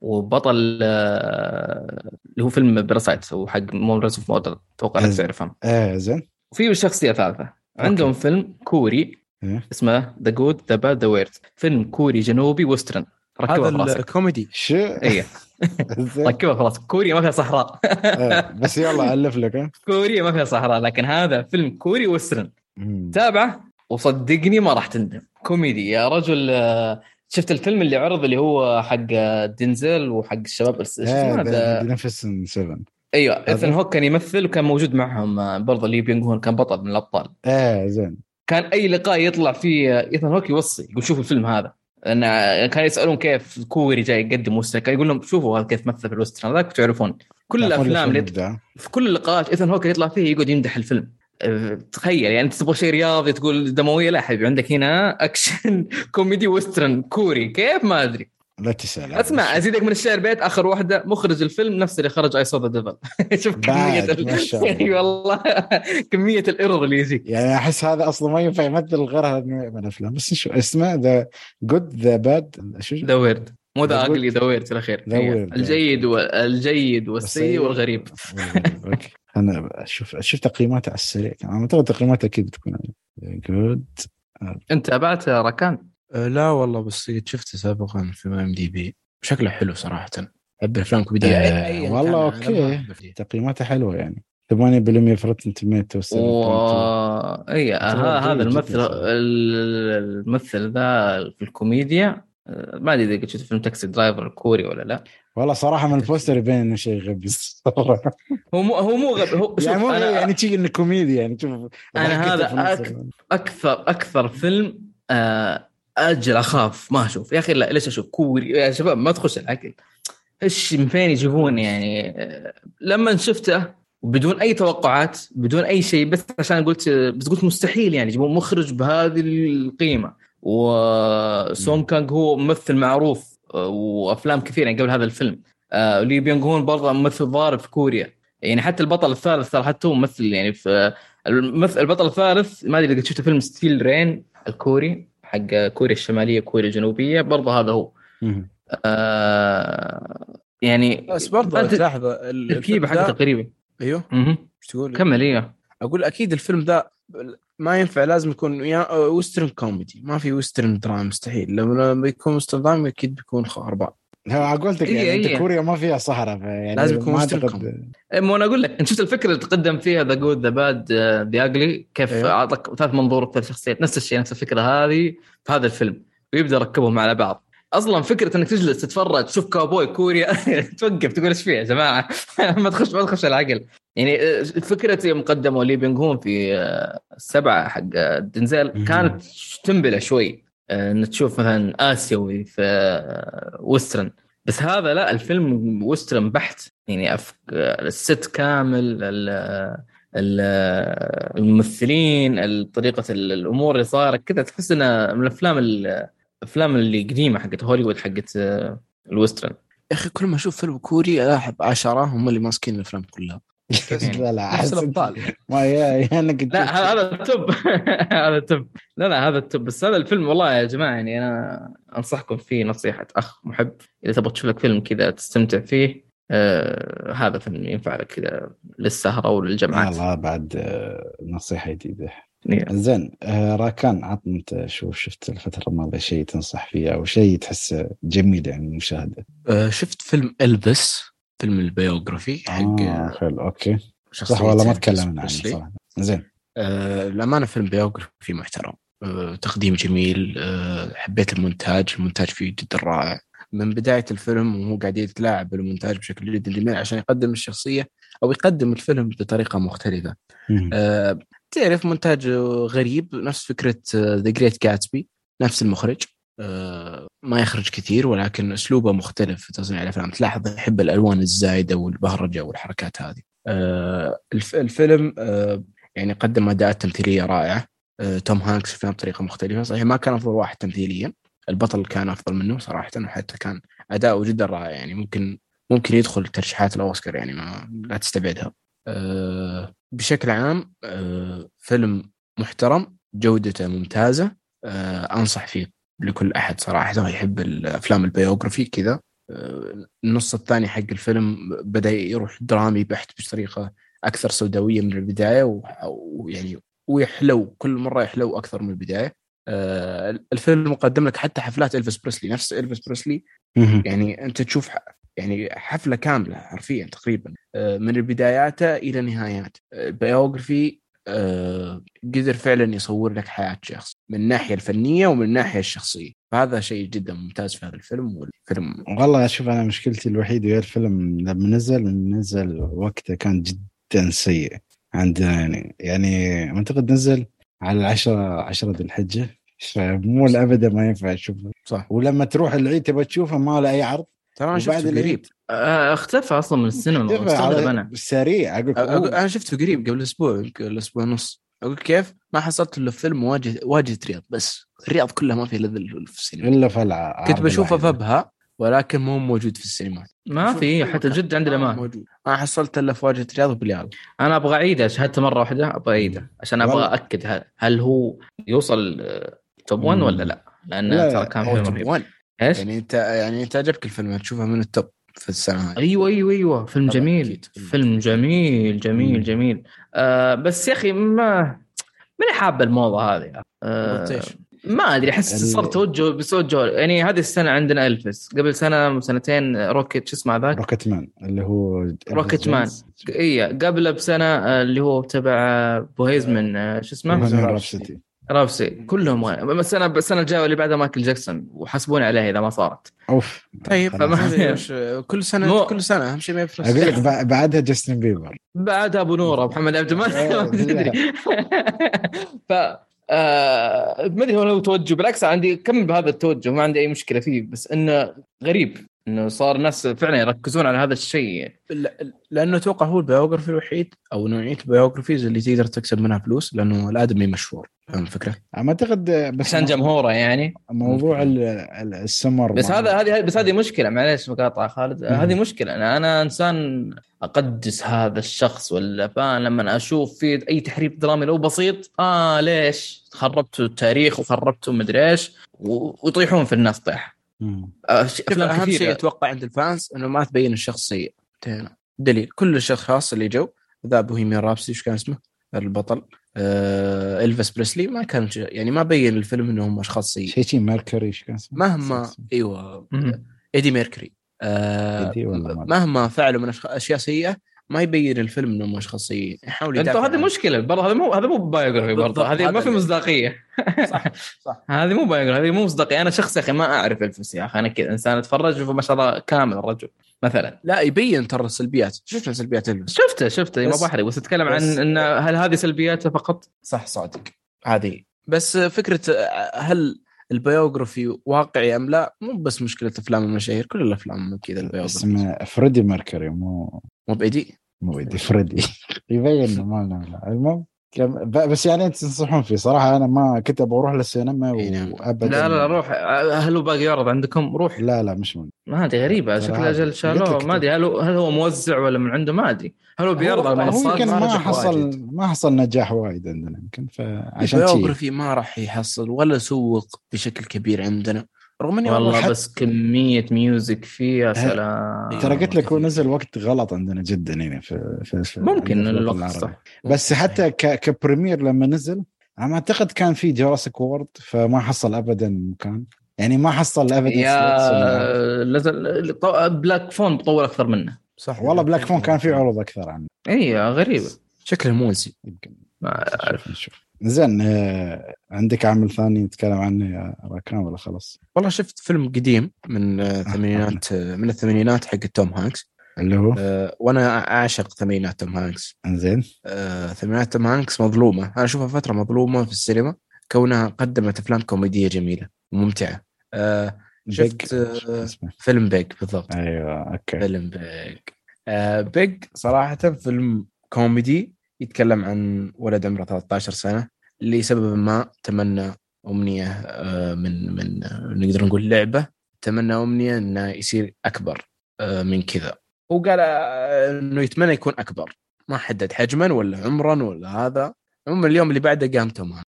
وبطل آه اللي هو فيلم Parasite هو حق Memories of Murder أتوقع إنك تعرفهم إيه زين. وفي شخصية ثالثة. عندهم okay. فيلم كوري إيه؟ اسمه The Good the Bad the Weird فيلم كوري جنوبي western. ركبها في راسك. كوميدي شو؟ اي ركبها في راسك. كوريا ما فيها صحراء. إيه، بس يلا ألف لك كوريا ما فيها صحراء لكن هذا فيلم كوري western. تابعه؟ وصدقني ما راح تندم. كوميدي يا رجل. شفت الفيلم اللي عرض اللي هو حق دينزل وحق الشباب هذا؟ نفس 7 أيوه ايثن هوك كان يمثل وكان موجود معهم آه، برضه لي بينغ هون كان بطل من الأبطال. إيه زين. كان أي لقاء يطلع فيه ايثن هوك يوصي يقول شوفوا الفيلم هذا. لأن كانوا يسألون كيف كوري جاي يقدم western كان يقول لهم شوفوا هذا كيف مثل في ال western هذاك تعرفون. كل الأفلام اللي في كل اللقاءات ايثن هوك يطلع فيه يقعد يمدح الفيلم. تخيل يعني أنت تبغى شيء رياضي تقول دموية لا حبيبي عندك هنا أكشن كوميدي western كوري كيف ما أدري. لا تسأل. أسمع أزيدك من الشعر بيت آخر واحدة مخرج الفيلم نفس اللي خرج I Saw the Devil شوف كمية ال-. اي والله. كمية ال horror اللي يجيك. يعني أحس هذا أصلا ما ينفع يمثل غير هذا النوع من الأفلام. بس نشوف اسمه The Good the Bad شو؟ ذا Weird مو the Ugly the Weird الاخير. الجيد والجيد والسيء والغريب. okay. أنا أشوف أشوف تقييماته على السريع. أنا أعتقد تقييماته أكيد بتكون good أنت تابعت راكان أه لا والله بس قد شفته سابقا في IMDb. شكله حلو صراحة. أحب الأفلام آه، أياً والله فيه. تقييماته حلوة يعني. 8% في Rotten Tomato و... إي هذا الممثل الممثل ذا في الكوميديا آه، ما أدري إذا قد شفت فيلم Taxi Driver الكوري ولا لا. والله صراحة من ال poster يبين إنه شيء غبي. هو مو هو مو غبي هو يعني مو أنا يعني تجي إنه كوميدي يعني. شوف أنا ضحكته هذا ال- أكثر أكثر فيلم آه، أجل أخاف ما أشوف. يا أخي لا ليش أشوف؟ كوري يا شباب ما تخش العقل إيش من فين يجيبون يعني؟ آه، لما شفته بدون أي توقعات بدون أي شيء بس عشان قلت بس قلت مستحيل يعني يجيبون مخرج بهذه القيمة. وسونغ كانغ هو ممثل معروف آه، وأفلام كثيرة يعني قبل هذا الفيلم. آه، لي بيونغ هون برضه ممثل ضارب في كوريا. يعني حتى البطل الثالث ترى حتى هو ممثل يعني في الممثل البطل الثالث ما أدري إذا شفت فيلم Steel Rain الكوري. حق كوريا الشمالية كوريا الجنوبية برضه هذا هو. آه يعني بس برضه تلاحظ ال- تركيبه الفيلم حقته قريبة. أيوه. إيش تقول؟ كمل إيوه. أقول أكيد الفيلم ذا ما ينفع لازم يكون يا western كوميدي ما في western دراما مستحيل. لما يكون western دراما أكيد بيكون أربعة. هو قلت لك إيه يعني أنت إيه. كوريا ما فيها صحراء يعني لازم يكون إيه، مو أنا أقول لك انت شفت الفكرة اللي تقدم فيها The Good the Bad the Ugly كيف أيوه. أعطاك ثلاث منظور ثلاث شخصيات نفس الشيء نفس الفكرة هذه في هذا الفيلم ويبدأ يركبهم على بعض أصلا فكرة إنك تجلس تتفرج تشوف كاوبوي كوريا توقف تقول إيش فيه يا جماعة ما تخش ما تخش العقل يعني آه، فكرة يوم قدموا لي بينغ هون في آه، السبعة حق آه، دنزل. كانت تنبلة شوي إن تشوف مثلا آسيوي في آه، western. بس هذا لا الفيلم western بحت. يعني أف... الست كامل ال... ال... الممثلين طريقة الأمور اللي صارت كذا. تحس انها من الأفلام الأفلام اللي قديمة حقت هوليوود حقت آه، ال western. يا أخي كل ما أشوف فيلم كوري ألاحظ عشرة هم اللي ماسكين الأفلام كلها. لا لا نفس الأبطال. ما يا يا انك لا هذا ال top. هذا ال top. لا لا هذا ال top. بس هذا الفيلم والله يا جماعة يعني أنا أنصحكم فيه نصيحة أخ محب. إذا تبغى تشوف لك فيلم كذا تستمتع فيه آه هذا فيلم ينفع لك كذا للسهرة وللجمعات الله بعد آه، نصيحة جديدة. إيه. زين آه، راكان عطنا أنت شو شفت الفترة الماضية؟ شيء تنصح فيه أو شيء تحسه جميل يعني المشاهده آه، شفت فيلم إلفيس. فيلم ال biography حق آه حلو Okay. صح والله ما تكلمنا عنه. صراحة. زين. آه، فيلم biography محترم. آه، تقديم جميل. آه، حبيت المونتاج. المونتاج فيه جدا رائع. من بداية الفيلم وهو قاعد يتلاعب بالمونتاج بشكل جدا جميل عشان يقدم الشخصية أو يقدم الفيلم بطريقة مختلفة. مهم. آه، تعرف مونتاج غريب؟ نفس فكرة The Great Gatsby نفس المخرج. آه، ما يخرج كثير ولكن أسلوبه مختلف في تصنيع الأفلام. تلاحظ يحب الألوان الزايدة والبهرجة والحركات هذه. آه، الف- الفيلم آه، يعني قدم اداءات تمثيلية رائعة. آه، توم هانكس فيها بطريقة مختلفة. صحيح ما كان أفضل واحد تمثيليا. البطل كان أفضل منه صراحة وحتى كان أداؤه جدا رائع. يعني ممكن ممكن يدخل ترشيحات الأوسكار يعني ما لا تستبعدها. آه، بشكل عام آه، فيلم محترم جودته ممتازة. آه، أنصح فيه. لكل أحد صراحة. يحب الأفلام ال biography كذا. آه، النص الثاني حق الفيلم بدأ يروح درامي بحت بطريقة أكثر سوداوية من البداية ويعني ويحلو كل مرة يحلو أكثر من البداية. آه، الفيلم مقدم لك حتى حفلات إلفيس بريسلي نفس إلفيس بريسلي. يعني أنت تشوف يعني حفلة كاملة حرفيا تقريبا. آه، من بداياته إلى نهايات. ال biography آه، قدر فعلا يصور لك حياة شخص من الناحية الفنية ومن الناحية الشخصية. فهذا شيء جدا ممتاز في هذا الفيلم والفيلم والله شوف أنا مشكلتي الوحيدة ويا الفيلم لما نزل نزل وقته كان جدا سيء عندنا يعني. يعني أعتقد نزل على العشرة عشرة ذي الحجة. فمو ابدا ما ينفع تشوفه صح. ولما تروح العيد تبغى تشوفه ما له أي عرض. ترى أنا شفته قريب. آه، اختفى أصلا من السينما مستغرب أنا سريع أقول أقول- أنا شفته قريب قبل أسبوع قبل أسبوع ونص أقول كيف؟ ما حصلت إلا فيلم واجهه واجهة رياض بس الرياض كلها ما في إلا في السينما. إلا فلعة كنت بشوفه في ابها ولكن مو موجود في السينمات ما في في حتى. جد عندنا ما ما. موجود. أنا حصلت إلا في واجهة الرياض وباليال أنا أبغى اعيده شاهدته مرة واحدة أبغى اعيده عشان أبغى. اكد هل, هل هو يوصل آه، top 1 مم. ولا لا؟ لأن لا، ترى كان فيلم رهيب. 1 إيش؟ يعني أنت يعني أنت عجبك الفيلم تشوفه من ال top في السنة هذه أيوه أيوه أيوه. فيلم جميل. أكيد، فيلم جميل. جميل مم. جميل. آه بس يا أخي ما ماني حاب الموضة هذه. آه؟ ما أدري أحس ال- صار توجه بس توجه يعني هذه السنة عندنا إلفيس. قبل سنة سنتين Rocket شو اسمه ذاك Rocketman اللي هو Rocketman. اي قبله بسنة آه، اللي هو تبع Bohemian آه، شو اسمه؟ بوهيميان رابسودي. رابسودي رابسي كلهم السنة السنة الجاية واللي بعدها مايكل جاكسون. وحاسبوني عليه إذا ما صارت. أوف. طيب. فما- كل سنه مو- كل سنة أهم شيء ما يفرق أقول لك بع- بعدها جاستن بيبر. بعدها أبو نوره محمد عبده ما تدري ف آه، ما أدري هو هو توجه. بالعكس عندي كم بهذا التوجه؟ ما عندي أي مشكلة فيه بس إنه غريب. إنه صار الناس فعلا يركزون على هذا الشيء يعني. ل- لأنه أتوقع هو ال biography الوحيد أو نوعية ال biographies اللي تقدر تكسب منها فلوس لأنه الآدمي مشهور فاهم الفكرة؟ ما أعتقد بس عشان جمهوره يعني موضوع ال- ال- السمر بس هذا هذه بس هذه مشكلة معليش مقاطعة خالد. هذه مشكلة أنا أنا إنسان أقدس هذا الشخص ولا فانا لما أشوف في أي تحريف درامي لو بسيط آه ليش خربتوا التاريخ وخربتوا مدري إيش ويطيحون في الناس طيح أفلام أهم شيء أتوقع عند ال fans إنه ما تبين الشخص سيء. انتهينا دليل. كل الاشخاص اللي جو the Bohemian Rhapsody إيش كان اسمه؟ البطل. آه إلفيس بريسلي ما كان ش- يعني ما بين الفيلم انهم أشخاص سيئين شيء شيء ميركوري إيش كان اسمه؟ مهما إيوه. إيدي ميركوري. آه مهما فعلوا من أشخ- أشياء سيئة ما يبين الفيلم انهم اشخاص سيئين يحاول يدافع هذه مشكلة برضه هذا مو هذا مو biography برضه هذه ما في مصداقية. صح صح. هذه مو biography هذه مو مصداقية. أنا شخص يا أخي ما أعرف إلفيس يا أخي أنا كذا إنسان أتفرج وما شاء الله كامل الرجل مثلا. لا يبين ترى السلبيات. شفنا سلبيات إلفيس شفته شفته ما بحرق بس اتكلم عن بس- إن هل هذه سلبياته فقط؟ صح صادق. هذه بس فكرة هل ال biography واقعي أم لا مو بس مشكلة أفلام المشاهير كل الأفلام كذا ال biography. اسمه فريدي ميركوري مو مو بإيدي؟ مو ايدي فريدي. يبين إنه ما. المهم كم- بس يعني انت تنصحون فيه صراحة أنا ما كنت بروح للسينما إي نعم. وابدا. لا لا روح. هل هو باقي يعرض عندكم؟ روح. لا لا مش من ما أدري غريبة. ترى شكل هذا. أجل شالوه. ما أدري هل هو هل هو موزع ولا من عنده؟ ما أدري. هل هو بيعرض على المنصات؟ يمكن ما ما حصل واجد. ما حصل نجاح وايد عندنا يمكن. فعشان شيء ما راح يحصل ولا سوق بشكل كبير عندنا. رغم إني والله حتى- بس كمية music فيه يا ه- سلام. ترى قلت لك هو كثير. نزل وقت غلط عندنا جدا يعني في, في, في ممكن الوقت العربي. صح. بس حتى ك... ك premiere لما نزل أنا أعتقد كان في Jurassic World فما حصل ابدا مكان. يعني ما حصل ابدا يا نزل طو- Black Phone طول أكثر منه. صح. والله Black Phone كان في عروض أكثر عنه. اي غريبة. شكله مؤذي يمكن. ما نشوف نشوف. زين آه، عندك عمل ثاني نتكلم عنه يا راكان ولا خلاص؟ والله شفت فيلم قديم من آه، الثمانينات آه، من الثمانينات حق توم هانكس. اللي هو؟ آه، وأنا أعشق ثمانينات توم هانكس. زين. آه، ثمانينات توم هانكس مظلومة. أنا أشوفها فترة مظلومة في السينما. كونها قدمت أفلام كوميدية جميلة وممتعة. آه، شفت،. آه،. فيلم Big بالضبط. أيوه okay. فيلم Big. آه Big صراحة فيلم كوميدي يتكلم عن ولد عمره 13 سنة. لسبب ما تمنى أمنية آه من من نقدر نقول لعبة تمنى أمنية إنه يصير أكبر آه من كذا. وقال آه، إنه يتمنى يكون أكبر. ما حدد حجما ولا عمرا ولا هذا. عموما اليوم اللي بعده قام توم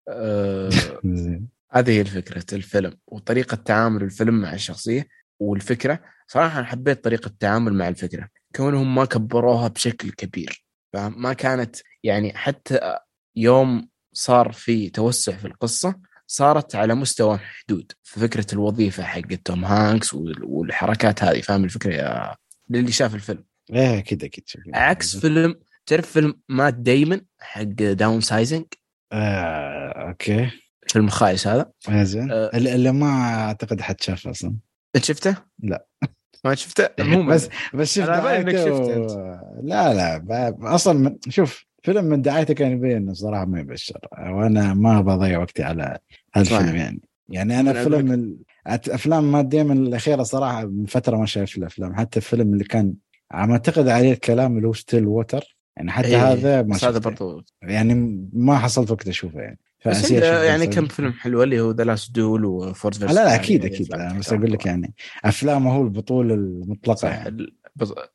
زين. هذه هي فكرة الفيلم وطريقة تعامل الفيلم مع الشخصية والفكرة. صراحة أنا حبيت طريقة التعامل مع الفكرة كونهم ما كبروها بشكل كبير. فاهم ما كانت يعني حتى يوم صار في توسع في القصة صارت على مستوى محدود في فكرة الوظيفة حق توم هانكس وال- والحركات هذه فاهم الفكرة يا للي شاف الفيلم إيه أكيد شوف. عكس فيلم تعرف فيلم مات دايمن حق Downsizing آه، okay فيلم خايس هذا آه، زين آه. اللي ما أعتقد حد شافه أصلا أنت شفته؟ لا. ما شفته؟ بس بس شفت أنا باين إنك دعايته شفته. و- لا لا أصلا من- شوف فيلم من دعايته كان يبين انه صراحة ما يبشر. وأنا ما بضيع وقتي على هذا صحيح. الفيلم يعني. يعني أنا أنا فيلم ال... أفلام مات ديمن الأخيرة صراحة من فترة ما شايف الأفلام. حتى الفيلم اللي كان عم أعتقد عليه الكلام اللي هو Stillwater يعني حتى إيه، هذا ما بس هذا. برضو يعني ما حصلت وقت أشوفه يعني. بس يعني كم فيلم حلو اللي هو The Last Duel و Ford لا لا أكيد أكيد. أنا بس أقول لك يعني أفلامه هو البطولة المطلقة يعني.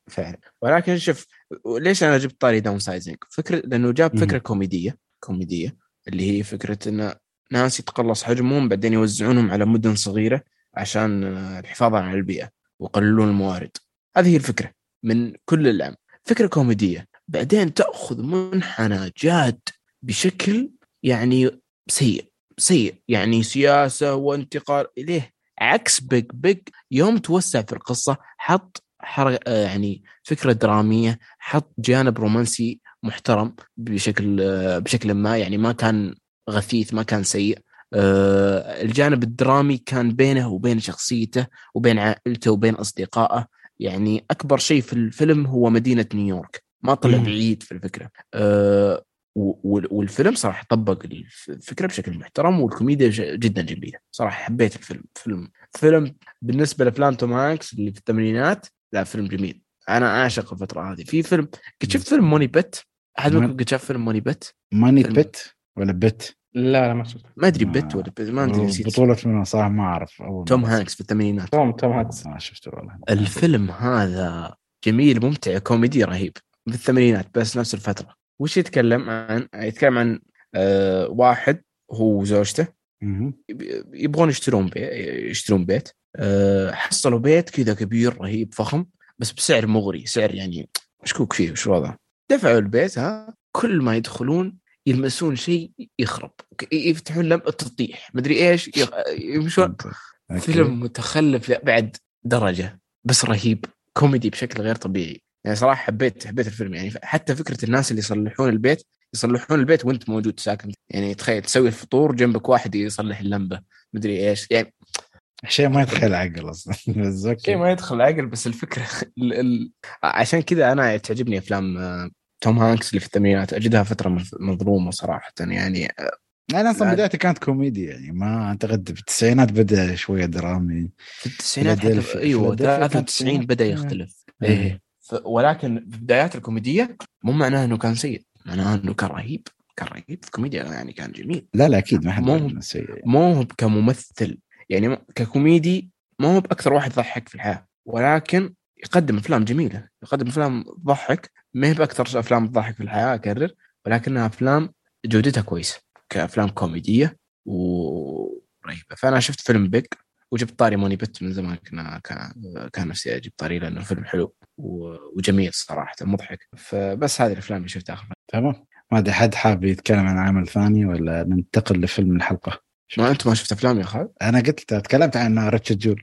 فعلا ولكن شوف ليش أنا جبت طاري Downsizing فكرة لأنه جاب. فكرة كوميدية كوميدية اللي هي فكرة إن ناس يتقلص حجمهم بعدين يوزعونهم على مدن صغيرة عشان الحفاظ على البيئة ويقللون الموارد. هذه هي الفكرة من كل العام فكرة كوميدية. بعدين تأخذ منحنى جاد بشكل يعني سيء سيء. يعني سياسة وانتقال إليه. عكس بيج بيج يوم توسع في القصة حط حر... آه يعني فكرة درامية حط جانب رومانسي محترم بشكل آه بشكل ما يعني ما كان غثيث ما كان سيء. آه الجانب الدرامي كان بينه وبين شخصيته وبين عائلته وبين أصدقائه. يعني أكبر شيء في الفيلم هو مدينة نيويورك. ما طلع. بعيد في الفكرة. والفيلم صراحة طبق الفكرة بشكل محترم والكوميديا جدا جميلة. صراحة حبيت الفيلم. فيلم فيلم بالنسبة لافلام توم هانكس اللي في الثمانينات لا فيلم جميل. أنا أعشق الفترة هذه. في فيلم قد شفت فيلم Money Pit أحد منكم قد شاف فيلم Money Pit Money فيلم. Pit ولا Pit لا لا ما شفت ما أدري Pit ولا Pit ما أدري نسيت. بطولة منه صراحة ما أعرف. أول توم هانكس في الثمانينات. توم توم هانكس. ما شفته والله. الفيلم هذا جميل ممتع كوميدي رهيب. في الثمانينات بس نفس الفترة. وش يتكلم عن؟ يتكلم عن آه واحد هو وزوجته. يبغون يشترون بيت يشترون بيت. أه حصلوا بيت كذا كبير رهيب فخم بس بسعر مغري سعر يعني مشكوك فيه وش وضعه؟ دفعوا البيت ها كل ما يدخلون يلمسون شيء يخرب يفتحون لم تطيح مدري إيش يمشون. فيلم متخلف بعد درجة بس رهيب كوميدي بشكل غير طبيعي. يعني صراحة حبيت حبيت الفيلم يعني حتى فكرة الناس اللي يصلحون البيت يصلحون البيت وانت موجود ساكن. يعني تخيل تسوي الفطور جنبك واحد يصلح اللمبة. مدري إيش. يعني شيء ما يدخل عقل أصلا. بس okay. شيء ما يدخل العقل بس الفكرة ال ال عشان كذا أنا تعجبني أفلام آه، توم هانكس اللي في الثمانينات. أجدها فترة مظ- مظلومة صراحة. يعني آه، أنا أصلا لا. بدايته كانت كوميدي يعني ما أعتقد في التسعينات بدأ شوية درامي. في التسعينات حتى فيلادلفيا- أيوه فيلادلفيا كانت 93 بدأ. يختلف. إيه. ولكن في بدايات الكوميدية مو معناه إنه كان سيء. معناه أنه كان رهيب كان رهيب في الكوميديا يعني كان جميل لا لا أكيد ما حد مو-. مو هو كممثل يعني ككوميدي ما هو بأكثر واحد ضحك في الحياة ولكن يقدم أفلام جميلة يقدم أفلام تضحك ما هي بأكثر أفلام تضحك في الحياة أكرر ولكنها أفلام جودتها كويسة كأفلام كوميدية ورهيبة فأنا شفت فيلم بيج وجبت طاري موني بت من زمان كنا كان نفسي أجيب طاري لأنه فيلم حلو وجميل صراحة مضحك فبس هذه الأفلام اللي شفتها آخر. تمام. ما أدري حد حاب يتكلم عن عمل ثاني ولا ننتقل لفيلم الحلقة؟ ما أنت ما شفت أفلام يا خالد؟ أنا قلت تكلمت عن ريتشارد جول.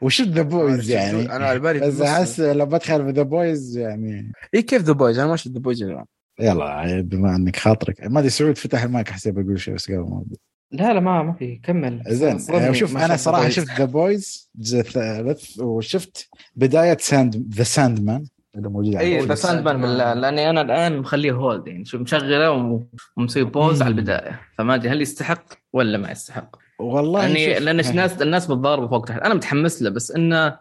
وشفت The Boys يعني؟ أنا على بالي بس. أحس لو بدخل في The Boys يعني اي كيف The Boys أنا ما شفت The Boys الآن. يلا بما إنك خاطرك. ما أدري سعود فتح المايك حسيت بقول شيء بس قبل ما. لا لا ما ما في. كمل. زين شوف أنا شفت صراحة The Boys. شفت ذا بويز الجزء الثالث وشفت بداية Sand The Sandman اللي موجود اي The. Sandman لأني أنا الآن مخليه hold يعني شوف مشغله وم- ومسوي pause. على البداية فما أدري هل يستحق ولا ما يستحق والله يعني لأن الناس الناس متضاربه فوق تحت أنا متحمس له بس إنه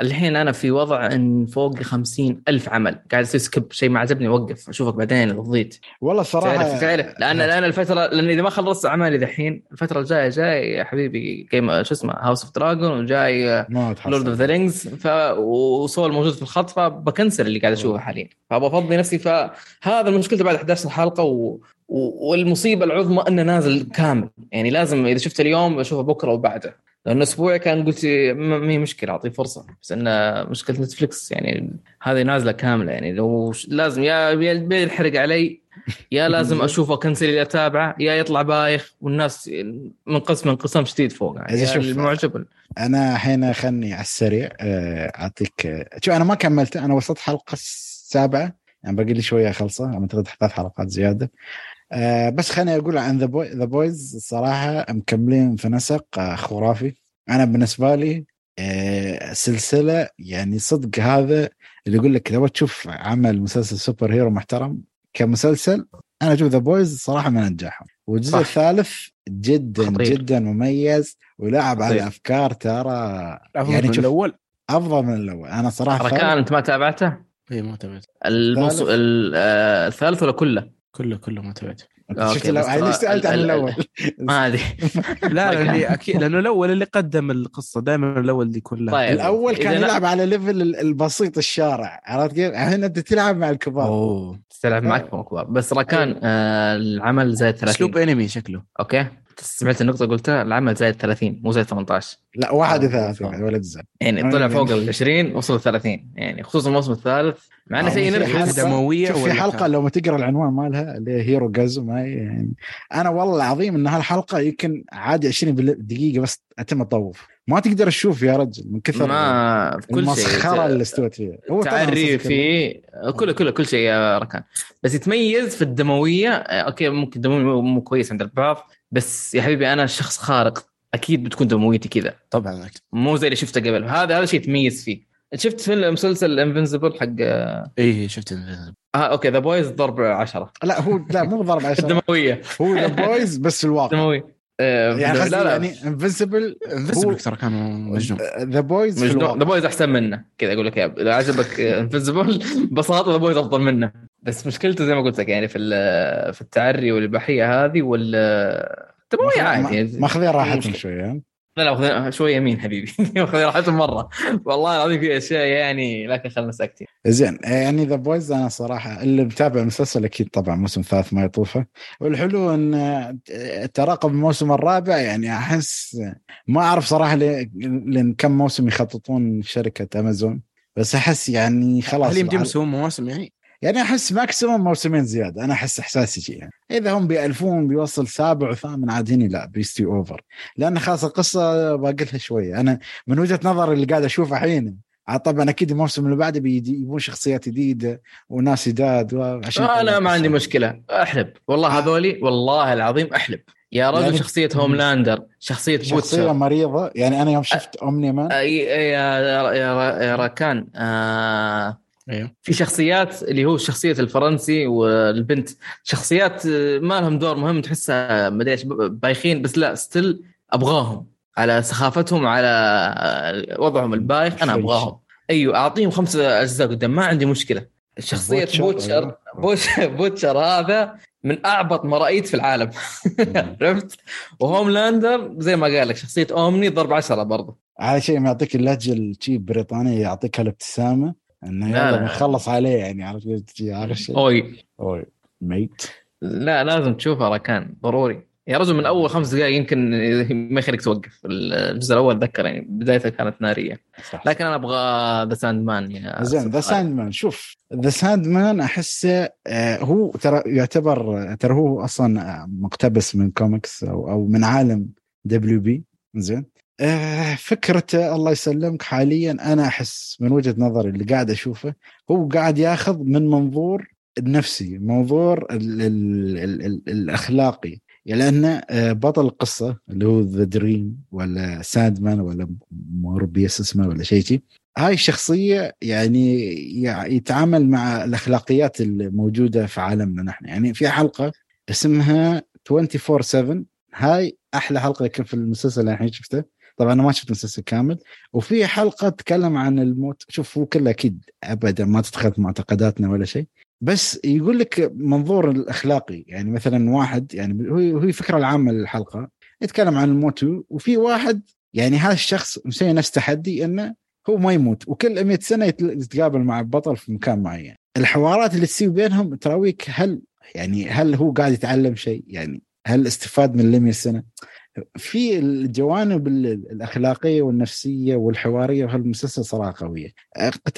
الحين أنا في وضع إن فوق خمسين ألف عمل. قاعد أسوي skip شيء ما عجبني وقف. أشوفك بعدين إذا فضيت والله صراحة تعرف تعرف. لأن لأن الفترة لأن إذا ما خلصت أعمالي ذحين الفترة الجاية جاي يا حبيبي Game شو اسمه House of Dragon وجاي Lord of the Rings ف وصول موجود في الخط فبكنسل اللي قاعد أشوفه حاليا. فأبغى أفضي نفسي. فهذا المشكلة بعد 11 حلقه و... والمصيبة العظمى إنه نازل كامل. يعني لازم إذا شفت اليوم بشوفه بكرة وبعده. لأنه أسبوع كان قلت ما هي مشكلة أعطيه فرصة. بس انه مشكلة نتفلكس يعني هذه نازلة كاملة يعني. لو لازم يا يحرق علي يا لازم أشوفه كنسل اللي اتابعه يا يطلع بايخ والناس منقسم انقسام شديد فوق يعني شوف- المعجب أنا الحين خلني على السريع آه، أعطيك آه، شوف أنا ما كملت أنا وصلت حلقة السابعة يعني باقي لي شوية خلصة اعتقد ثلاث حلقات زيادة. آه، بس خليني أقول عن The Boy The Boys الصراحه مكملين في نسق آه، خرافي أنا بالنسبة لي آه، سلسلة يعني صدق هذا اللي يقول لك لو تشوف عمل مسلسل superhero محترم كمسلسل أنا أشوف The Boys صراحة من انجحهم والجزء صح. الثالث جدا خطير. جدا مميز ولعب على خطير. أفكار ترى يعني يعني من الأول أفضل من الأول أنا صراحة ركان أنت ما تابعته؟ اي ما تابعت الموسم الثالث؟ ال- آه، الثالث ولا كله؟ كله كله ما تابعت انت okay، شفت بس ليش سألت عن ال- ال- الأول؟ ما أدري. لا ما لا كان. اللي أكيد لأنه الأول اللي قدم القصة دائما الأول اللي يكون طيب. الأول كان يلعب على level ال- البسيط الشارع عرفت كيف؟ هنا أنت تلعب مع الكبار. أوه. تلعب مع اكبر كبار. بس راكان آه العمل زايد 30 اسلوب أنمي شكله. Okay. سمعت النقطة قلتها؟ العمل زايد 30 مو زايد 18 لا آه، 31 ولد زين يعني طلع فوق ال 20 وصل 30 يعني خصوصا الموسم الثالث مع إنه آه، في نرجع حلقة- دموية في ولا حلقة؟ لو ما تقرأ العنوان مالها اللي هي Hero هي يعني أنا والله العظيم إن هالحلقة يمكن عادي 20 بال- دقيقة بس أتم أطوف. ما تقدر تشوف يا رجل من كثر ما في كل شيء. المسخرة اللي استوت فيها. هو طبعاً تعري مسخرة. فيه. كله كله كل شيء يا ركان. بس يتميز في الدموية آه، okay ممكن دمويه مو كويس عند البعض بس يا حبيبي أنا شخص خارق أكيد بتكون دمويتي كذا. طبعا مو زي اللي شفته قبل. هذا هذا شيء يتميز فيه. شفت فيلم مسلسل Invincible حق آه إيه شفت Invincible. okay The Boys ضرب 10 لا هو لا مو ضرب عشان الدموية. هو The Boys بس في الواقع. دمويه آه، يعني لا قصدي لا. يعني Invincible Invincible ترى كان مجنون. The Boys مجنون. The Boys أحسن منه. كذا أقول لك يا إذا عجبك Invincible ببساطة The Boys أفضل منه. بس مشكلته زي ما قلت لك يعني في ال- في التعري والاباحيه هذه وال الدمويه عادي. ماخذين راحتهم. شوية ها؟ لا لا واخذين- شوية يمين حبيبي واخذين راحتهم مرة والله العظيم في أشياء يعني لكن خلنا ساكتين زين يعني The Boys أنا صراحة اللي متابع المسلسل أكيد طبعا موسم ثالث ما يطوفه والحلو إن تراقب الموسم الرابع يعني أحس ما أعرف صراحة لأن كم موسم يخططون شركة امازون بس أحس يعني خلاص هل يمديهم يسوون مواسم يعني؟ يعني احس maximum موسمين زياده أنا احس احساسي شيء يعني اذا هم بيالفون بيوصل سابع وثامن عاد هني لا بيستوي over لأن خلاص القصة باقي لها شوية أنا من وجهه نظري اللي قاعد اشوفه الحين طبعا أكيد الموسم اللي بعده بيجيبون شخصيات جديده وناس جداد وعشان أنا ما عندي مشكله احلب والله هذولي والله العظيم احلب يا رجل يعني- شخصيه Homelander شخصيه شخصيه Butcher مريضه يعني أنا يوم شفت Omni-Man آه، يا يا يا- يا راكان آه أيوه. في شخصيات اللي هو شخصيه الفرنسي والبنت شخصيات ما لهم دور مهم تحسها ما أدري إيش بايخين بس لا still أبغاهم. على سخافتهم على وضعهم البايخ أنا أبغاهم. أيوه أعطيهم خمسة أجزاء قدام ما عندي مشكلة. شخصية Butcher، Butcher Butcher هذا من أعبط ما رايت في العالم. عرفت؟ و Homelander زي ما قال لك شخصية Omni ضرب عشرة برضه. على شيء ما يعطيك اللهجة الشي البريطانيه يعطيك الابتسامه إنه لا، يلا لا. بنخلص عليه يعني عارف تجي عارف شيء Oi. Oi. ميت لا لازم تشوفها راكان ضروري. يا رجل من أول خمس دقائق يمكن ما يخليك توقف. الجزء الأول أتذكر يعني بدايته كانت نارية. صح لكن أنا أبغى The Sandman زين ذا. Sandman شوف The Sandman أحسه آه، هو ترى يعتبر ترى هو أصلا مقتبس من كوميكس أو أو من عالم WB زين. آه، فكرته الله يسلمك. حاليا أنا أحس من وجهة نظري اللي قاعد أشوفه هو قاعد ياخذ من منظور النفسي منظور ال ال ال ال الأخلاقي. لأن آه، بطل القصة اللي هو The Dream ولا Sandman ولا موربيس اسمه ولا شيء شي هاي الشخصيه يعني يع- يتعامل مع الأخلاقيات الموجودة في عالمنا نحن. يعني في حلقة اسمها 24 7 هاي أحلى حلقة يمكن في المسلسل اللي الحين شفته. طبعا أنا ما شفت المسلسل كامل وفي حلقة تتكلم عن الموت. شوف هو كله أكيد ابدا ما في معتقداتنا ولا شيء بس يقول لك منظور الأخلاقي. يعني مثلا واحد يعني هو هي الفكرة العامة للحلقة يتكلم عن الموت وفي واحد يعني هذا الشخص مسوي نفس تحدي إنه هو ما يموت وكل 100 سنة يتقابل مع البطل في مكان معين. الحوارات اللي تصير بينهم تراويك هل يعني هل هو قاعد يتعلم شيء؟ يعني هل استفاد من ال 100 سنة؟ في الجوانب ال- الأخلاقية والنفسية والحوارية في المسلسل صراحة قوية.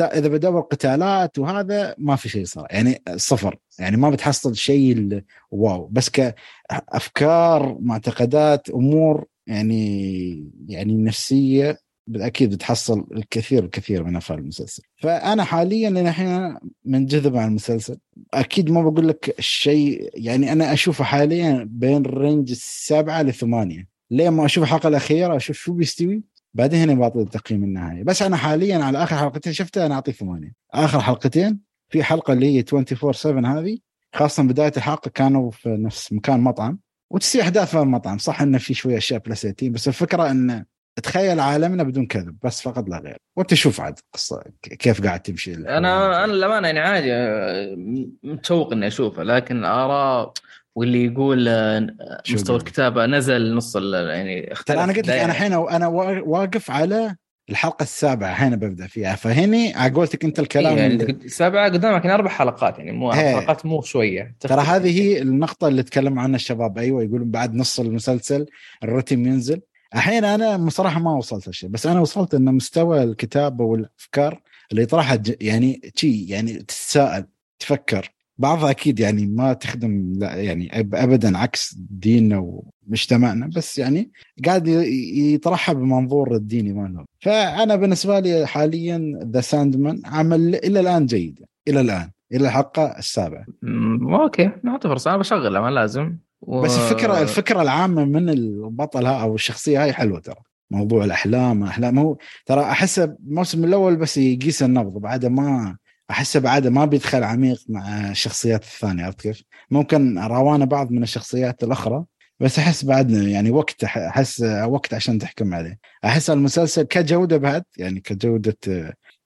إذا بدور قتالات وهذا ما في شيء صراحة يعني صفر يعني ما بتحصل شيء Wow. بس كأفكار معتقدات أمور يعني يعني نفسية أكيد بتحصل الكثير الكثير من أفعال المسلسل. فأنا حاليا لأن الحين منجذب على المسلسل. أكيد ما بقول لك الشيء يعني أنا أشوفه حاليا بين range السبعه لثمانيه ليه ما أشوف الحلقة الأخيرة؟ أشوف شو بيستوي. بعدين هنا بعطي التقييم النهائي. بس أنا حاليا على آخر حلقتين شفتها أنا أعطيه ثمانية. آخر حلقتين في حلقة اللي هي 24 7 هذه. خاصة بداية الحلقة كانوا في نفس مكان مطعم. وتصير أحداث في المطعم. صح إنه في شوية أشياء بلاسيتين بس الفكرة إنه تخيل عالمنا بدون كذب بس فقط لا غير وأنت شوف عاد قصة كيف قاعد تمشي أنا أنا للأمانة يعني عادي آه، متشوق إني أشوفه لكن ارى واللي يقول آه، مستوى؟ الكتابة نزل نص يعني اختلف ترى أنا قلت لك. أنا الحين أنا وا- واقف على الحلقة السابعة الحين ببدأ فيها فهني على قولتك أنت الكلام إيه يعني اللي- قدامك يعني أربع حلقات يعني مو إيه. أربع حلقات مو شوية ترى هذه هي النقطة اللي تكلم عنها الشباب أيوة يقولون بعد نص المسلسل الرتم ينزل الحين أنا بصراحة ما وصلت هالشيء بس أنا وصلت أن مستوى الكتابة والأفكار اللي طرحها ج- يعني شي يعني تتساءل تفكر. بعضها أكيد يعني ما تخدم لا يعني أبدا عكس ديننا ومجتمعنا بس يعني قاعد يطرحها بمنظور الديني مالهم فأنا بالنسبة لي حاليا The Sandman عمل إلى الآن جيد إلى الآن إلى الحلقة السابعة. مم، okay نعطي فرصه أنا بشغلها ما لازم. و... بس الفكرة الفكرة العامة من البطل ها أو الشخصية هاي حلوة ترى. موضوع الأحلام أحلام. هو ترى احسه الموسم الأول بس يقيس النبض بعده ما احسه بعده ما بيدخل عميق مع الشخصيات الثانية عرفت كيف؟ ممكن روانا بعض من الشخصيات الأخرى بس أحس بعدنا يعني وقت أحس وقت عشان تحكم عليه. أحس المسلسل كجودة بعد يعني كجودة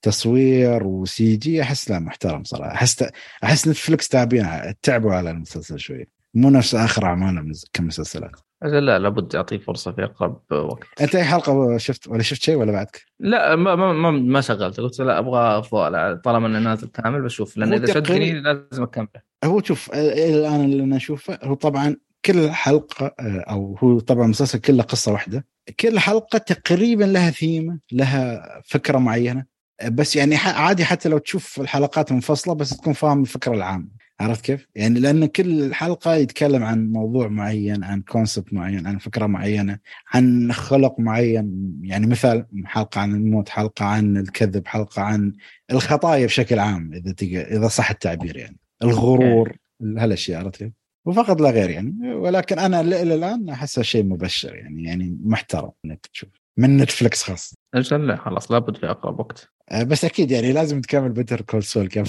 تصوير وسي جي أحس لا محترم صراحة. احس أحس نتفلكس تعبين تعبوا على المسلسل شوي. مو نفس آخر اعمالهم كمسلسلات. لا لابد اعطيه فرصة في أقرب وقت. أنت أي حلقة شفت ولا شفت شيء ولا بعدك؟ لا ما ما ما, ما شغلت قلت لا أبغى أفضل طالما إنه نازل كامل بشوف. لأن إذا شدني لازم أكمله. هو شوف الآن اللي أنا أشوفه هو طبعا كل حلقة أو هو طبعا المسلسل كله قصة واحدة. كل حلقة تقريبا لها ثيمة لها فكرة معينة. بس يعني عادي حتى لو تشوف الحلقات منفصلة بس تكون فاهم الفكرة العامة. عرفت كيف؟ يعني لأن كل حلقه يتكلم عن موضوع معين عن كونسبت معين عن فكرة معينة عن خلق معين. يعني مثال حلقة عن الموت حلقة عن الكذب حلقة عن الخطايا بشكل عام إذا تق... إذا صح التعبير يعني. الغرور هالأشياء عرفت كيف؟ وفقط لا غير يعني. ولكن أنا إلى الآن أحسه شيء مبشر يعني يعني محترم إنك تشوف. من Netflix خاص أجل لا خلاص لابد في أقرب وقت. آه، بس أكيد يعني لازم تكمل Better Call Saul كم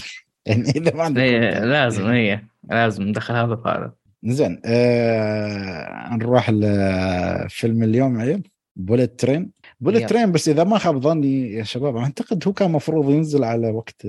يعني إذا ما عندك وقت. لازم هي لازم ندخل هذا في هذا زين آه نروح لفيلم اليوم عيل Bullet Train Bullet. Train بس إذا ما خاب ظني يا شباب أعتقد هو كان مفروض ينزل على وقت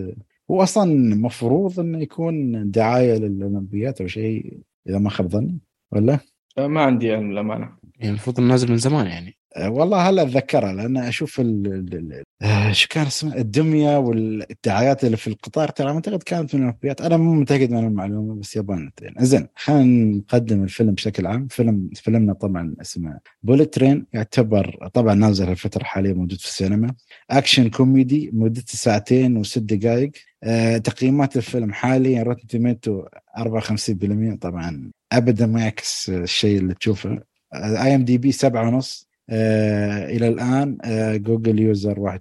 هو أصلا مفروض إنه يكون دعاية للأولمبيات أو شيء إذا ما خاب ظني ولا؟ ما عندي علم للأمانة يعني المفروض نازل من زمان يعني آه، والله هلا أتذكرها لأن أشوف ال ال- آه، شو كان اسمه؟ الدمية والدعايات اللي في القطار ترى أعتقد كانت من الاولمبيات أنا مو متأكد من المعلومة بس يبان يعني زين خلينا نقدم الفيلم بشكل عام. فيلم فيلمنا طبعا اسمه Bullet Train يعتبر طبعا نازل الفترة الحالية موجود في السينما. أكشن كوميدي مدته ساعتين وست دقائق آه، تقييمات الفيلم حاليا Rotten Tomato 54% طبعا ابدا ما يعكس الشيء اللي تشوفه. IMDb سبعة ونص. آه إلى الآن آه Google user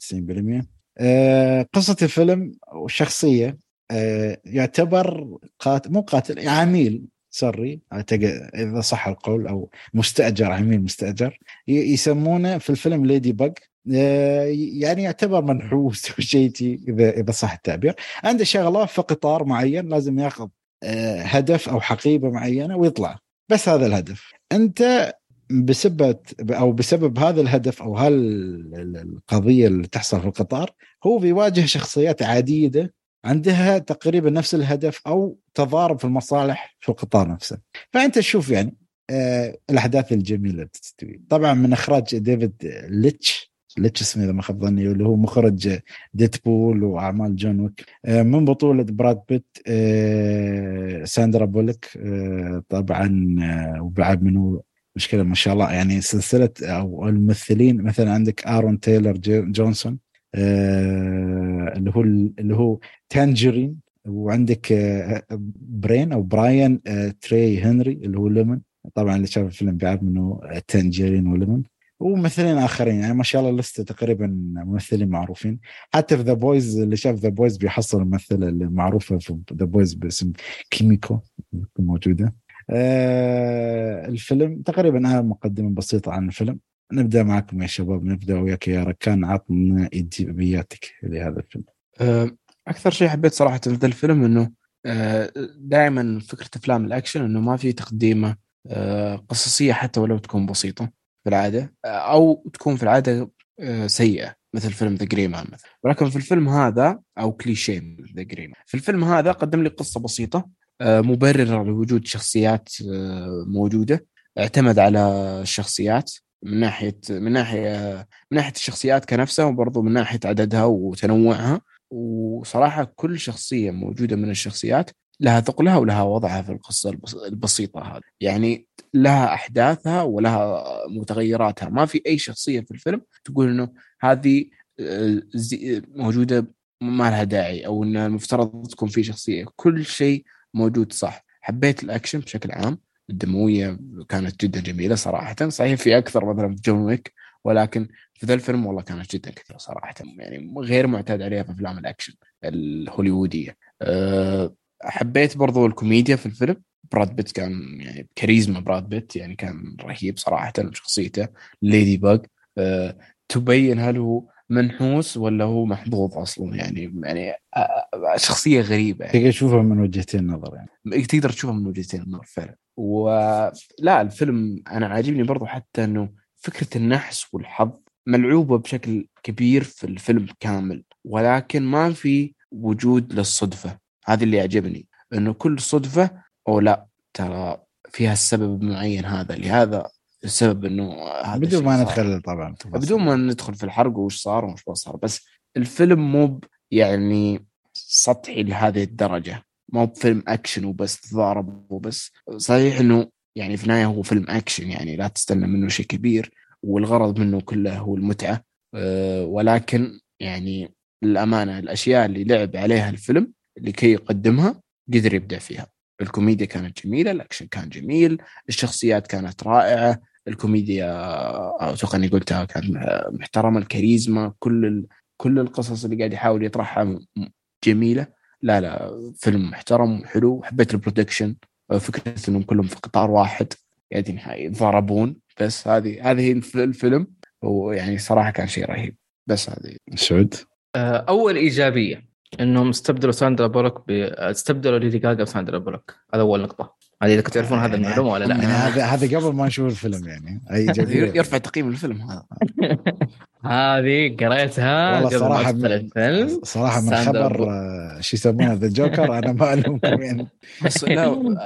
91% آه قصة الفيلم والشخصيه آه يعتبر قاتل مو قاتل عميل سري أعتقد إذا صح القول أو مستأجر عميل مستأجر يسمونه في الفيلم ليدي بج يعني يعتبر منحوس شي إذا إذا صح التعبير. عنده شغلة في قطار معين لازم ياخذ آه، هدف أو حقيبة معينة ويطلع. بس هذا الهدف. أنت بسبب أو بسبب هذا الهدف أو هالقضيه اللي تحصل في القطار هو بيواجه شخصيات عديدة عندها تقريبا نفس الهدف أو تضارب في المصالح في القطار نفسه. فأنت تشوف يعني آه الأحداث الجميلة اللي تستوي. طبعا من إخراج ديفيد ليتش ليتش اسمه إذا ما خاب ظني اللي هو مخرج Deadpool وأعمال John Wick. آه من بطولة براد بيت آه ساندرا بولك آه طبعا آه وبعد منه مشكلة ما شاء الله. يعني سلسلة أو الممثلين مثلا عندك آرون تايلر جو- جونسون آه اللي هو اللي هو Tangerine وعندك آه برين أو براين آه تري هنري اللي هو ليمون. طبعا اللي شاف الفيلم بيعرف منه Tangerine و Lemon. وممثلين آخرين يعني ما شاء الله لسته تقريبا ممثلين معروفين. حتى في The Boys اللي شاف The Boys بيحصل الممثله اللي معروفة في The Boys باسم كيميكو موجودة. آه الفيلم تقريبا أنا مقدمة بسيطة عن الفيلم. نبدأ معكم يا شباب نبدأ وياك يا ركان. عطنا ايجابياتك لهذا الفيلم. آه، أكثر شيء حبيت صراحة في الفيلم إنه دائما فكرة أفلام الأكشن إنه ما في تقديمة آه، قصصية حتى ولو تكون بسيطة في العادة آه، أو تكون في العادة آه، سيئة مثل فيلم The Gray Man مثلا. ولكن في الفيلم هذا أو كليشيه The Gray Man في الفيلم هذا قدم لي قصة بسيطة آه، مبرر لوجود شخصيات آه، موجودة اعتمد على الشخصيات من ناحية من ناحية من ناحية الشخصيات كنفسها وبرضه من ناحية عددها وتنوعها. وصراحة كل شخصية موجودة من الشخصيات لها ثقلها ولها وضعها في القصة البسيطة هذه. يعني لها أحداثها ولها متغيراتها. ما في أي شخصية في الفيلم تقول إنه هذه آه، موجودة ما لها داعي أو إن المفترض تكون في شخصية. كل شيء موجود صح. حبيت الأكشن بشكل عام. الدموية كانت جدا جميلة صراحة. صحيح في أكثر مثلا في John Wick ولكن في ذا الفيلم والله كانت جدا كثيرة صراحة. يعني غير معتاد عليها في أفلام الأكشن الهوليوودية. أه، حبيت برضو الكوميديا في الفيلم. براد بيت كان يعني كاريزما براد بيت يعني كان رهيب صراحة شخصيته Ladybug أه تبين هل هو منحوس ولا هو محظوظ أصلا؟ يعني يعني شخصية غريبة يعني. تقدر تشوفها من وجهتين نظر يعني. تقدر تشوفها من وجهتين نظر فعلا. ولا الفيلم أنا عاجبني برضو حتى إنه فكرة النحس والحظ ملعوبة بشكل كبير في الفيلم كامل. ولكن ما في وجود للصدفة. هذا اللي يعجبني إنه كل صدفة أو لا ترى فيها السبب المعين هذا. لهذا السبب إنه هذا بدون ما ندخل طبعا. بدون ما ندخل في الحرق وش صار وش ما صار بس الفيلم مو يعني سطحي لهذه الدرجة. مو بفيلم أكشن وبس ضارب وبس. صحيح إنه يعني في النهاية هو فيلم أكشن يعني لا تستنى منه شيء كبير والغرض منه كله هو المتعة. أه ولكن يعني للامانه الأشياء اللي لعب عليها الفيلم لكي يقدمها قدر يبدع فيها. الكوميديا كانت جميلة الأكشن كان جميل الشخصيات كانت رائعة. الكوميديا أتوقع إني قلتها كانت محترمه الكاريزما كل ال... كل القصص اللي قاعد يحاول يطرحها جميلة. لا لا فيلم محترم وحلو. حبيت ال production فكرة إنهم كلهم في قطار واحد قاعدين يتضاربون. بس هذه هذه الفيلم. ويعني صراحة كان شيء رهيب. بس هذه. سعود؟ آه، أول إيجابية إنهم استبدلوا ساندرا بولوك ب... استبدلوا ليدي جاجا بساندرا بولوك. هذا أول نقطة. هذه إذا كنتوا تعرفون هذا المعلومة ولا لا. يعني هذا هذا قبل ما نشوف الفيلم يعني. أي يرفع تقييم الفيلم هذا. هذه قريتها والله صراحة من الفيلم. صراحة من خبر آه، شو يسمونه The Joker أنا ما الومكم يعني بس لا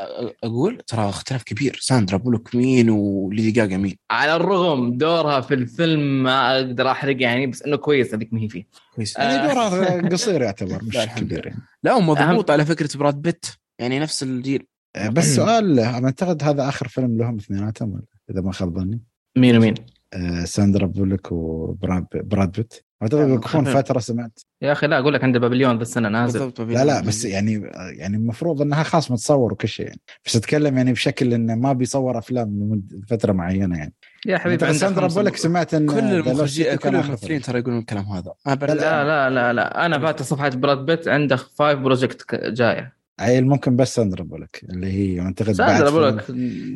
أقول ترى اختلاف كبير. ساندرا بولوك مين وليدي جاجا مين؟ على الرغم دورها في الفيلم ما أقدر أحرق يعني بس إنه كويس هذيك ما هي فيه. كويس. يعني دورها قصير يعتبر مش كبير يعني. لا ومضبوط على فكرة براد بيت. يعني نفس الجيل. آه، بس سؤال أنا أعتقد هذا آخر فيلم لهم اثنيناتهم إذا ما خاب ظني. مين ومين؟ آه ساندرا بولك وبراد براد بيت. أعتقد بيكون فترة سمعت. يا أخي لا أقول لك عنده Babylon ذا السنة نازل. لا لا بس يعني يعني المفروض إنها خلاص متصور وكل شيء يعني. بس أتكلم يعني بشكل انه ما بيصور أفلام لمدة فترة معينة يعني. يا حبيبي ساندرا بولك سمعت إن كل المخرجين كل الممثلين ترى يقولون الكلام هذا. لا لا لا لا. أنا فاتح صفحة براد بيت عنده five project جاية. عيل ممكن بس ساندرا بولك اللي هي اعتقد بعد بولك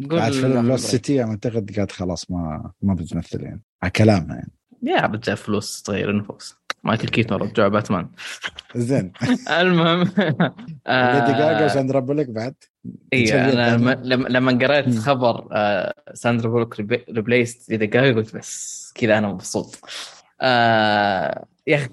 بعد فيلم Lost City اعتقد قالت خلاص ما ما بتمثل يعني. على كلامها يعني. يا بتجيب فلوس تغير النفوس مايكل كيتون رجع باتمان. زين. المهم ليدي جاجا وساندرا بولك بعد؟ إي أنا لما قريت خبر آه، ساندرا بولك replaced ليدي جاجا قلت بس كذا أنا مبسوط. آه يا أخي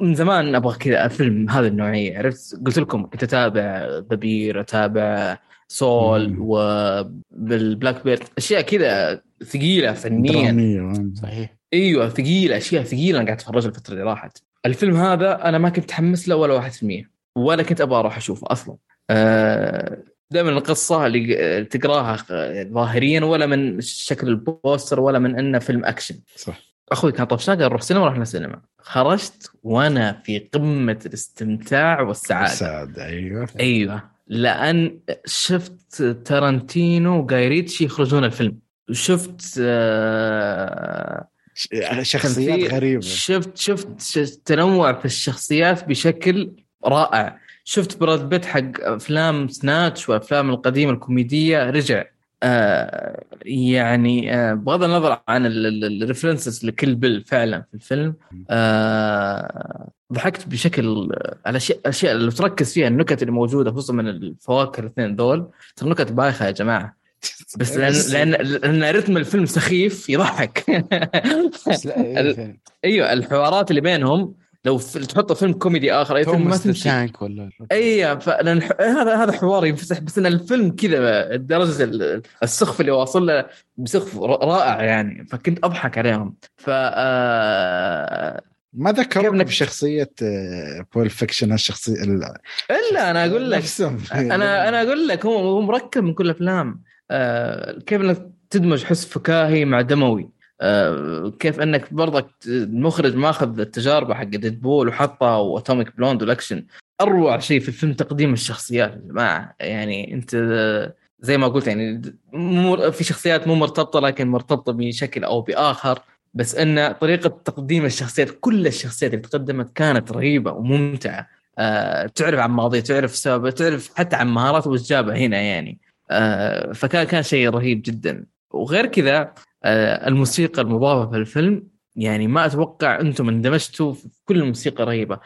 من زمان أبغى كذا فيلم هذه النوعية. عرفت؟ قلت لكم كنت أتابع The Bear أتابع Saul وبال Black Bird أشياء كذا ثقيلة فنيا. صحيح. أيوه ثقيلة أشياء ثقيلة أنا قاعد أتفرج الفترة اللي راحت. الفيلم هذا أنا ما كنت متحمس له ولا 1% ولا كنت أبغى أروح أشوفه أصلا. آه دائما القصة اللي تقراها ظاهريا ولا من شكل ال poster ولا من إنه فيلم أكشن. صح. أخوي كان طفشان قال؟ نروح سينما رحنا سينما. خرجت وأنا في قمة الاستمتاع والسعادة. السعادة أيوه. أيوه. لأن شفت تارانتينو وجاي ريتشي يخرجون الفيلم. شفت آه شخصيات غريبة. شفت شفت تنوع في الشخصيات بشكل رائع. شفت براد بيت حق أفلام Snatch وأفلام القديمة الكوميدية رجع. آه يعني آه بغض النظر عن ال references ل Kill Bill فعلا في الفيلم آه ضحكت بشكل على أشياء أشياء اللي تركز فيها النكت اللي موجودة خصوصا من الفواكه الاثنين دول. ترى نكت بايخة يا جماعة. بس لأن لأن لأن رتم الفيلم سخيف يضحك. أيوه الحوارات اللي بينهم لو تحطه فيلم كوميدي آخر أي فيلم ما تانك ولا اي فلان ح- هذا هذا حوار ينفتح بس إن الفيلم كذا درجة ال- السخف اللي واصل له بسخف رائع يعني فكنت أضحك عليهم. ف آه، ما كيف نك- بشخصيه آه، Pulp Fiction الشخصية ال- إلا أنا أقول لك. أنا أنا أقول لك هو هو مركب من كل الافلام آه كيف إنك تدمج حس فكاهي مع دموي. كيف إنك برضك المخرج ماخذ التجارب حق Deadpool وحطها و Atomic Blonde وال action. أروع شيء في الفيلم تقديم الشخصيات يا جماعة. يعني أنت آه، زي ما قلت يعني في شخصيات مو مرتبطة لكن مرتبطة بشكل أو بآخر. بس إن طريقة تقديم الشخصيات كل الشخصيات اللي تقدمت كانت رهيبة وممتعة. آه، تعرف عن ماضيه تعرف سببه تعرف حتى عن مهاراته وش هنا يعني. آه، فكان كان شيء رهيب جدا. وغير كذا آه، الموسيقى المضافة في الفيلم يعني ما أتوقع أنتم اندمجتوا في كل الموسيقى رهيبة.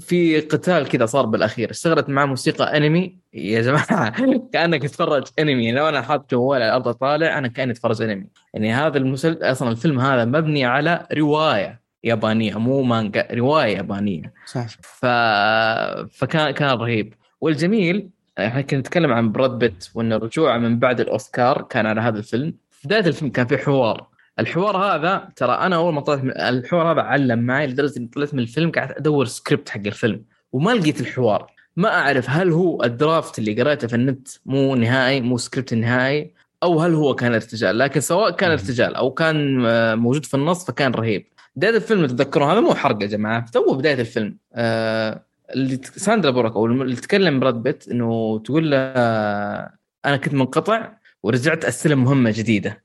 في قتال كذا صار بالأخير اشتغلت مع موسيقى أنمي. يا جماعة كأنك تتفرج أنمي لو أنا حاط جوالي على الأرض طالع أنا كأني أتفرج أنمي. يعني هذا المسلسل أصلا الفيلم هذا مبني على رواية يابانية مو مانجا رواية يابانية. صح. ف... فكان كان رهيب. والجميل إحنا كنا نتكلم عن براد بيت وإن رجوعه من بعد الأوسكار كان على هذا الفيلم. في بداية الفيلم كان في حوار. الحوار هذا ترى أنا أول ما طلعت من الحوار هذا علم معي لدرجة إني طلعت من الفيلم قاعد أدور سكريبت حق الفيلم وما لقيت الحوار. ما أعرف هل هو ال draft اللي قريته في النت مو نهائي مو سكريبت نهائي أو هل هو كان ارتجال. لكن سواء كان. ارتجال أو كان آه، موجود في النص فكان رهيب. بداية الفيلم تتذكرون هذا مو حرق يا جماعة تو بداية الفيلم. آه اللي ساندرا بولوك أو اللي تكلم براد بيت إنه تقول له آه، أنا كنت منقطع ورجعت أستلم مهمة جديدة.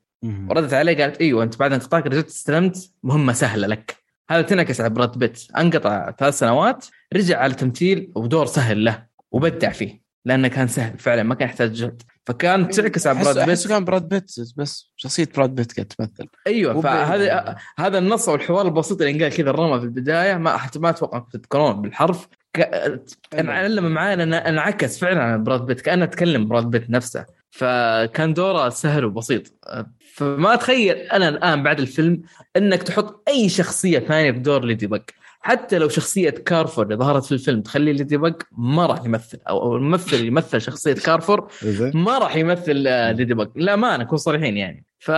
وردت عليه قالت إيوه أنت بعد انقطاعك رجعت استلمت مهمة سهلة لك. هذا تنعكس على براد بيت. انقطع ثلاث سنوات رجع على تمثيل ودور سهل له وبدع فيه لأنه كان سهل فعلا ما كان يحتاج جهد. فكان تعكس على براد بيت. كان براد بيت بس شخصية براد بيت قاعد تمثل. أيوه فهذا. هذا النص أو الحوار البسيط اللي قال كذا الرمى في البداية ما حتى ما أتوقع تذكرون بالحرف. ك- علم معايا أنعكس فعلا على براد بيت كأنه تكلم براد بيت نفسه. فكان دوره سهل وبسيط. فما اتخيل أنا الآن بعد الفيلم إنك تحط أي شخصية ثانية في دور ليدي بق حتى لو شخصية كارفور اللي ظهرت في الفيلم تخلي Ladybug ما راح يمثل أو أو الممثل اللي يمثل شخصية كارفور ما راح يمثل آه، Ladybug لا ما نكون صريحين يعني. ف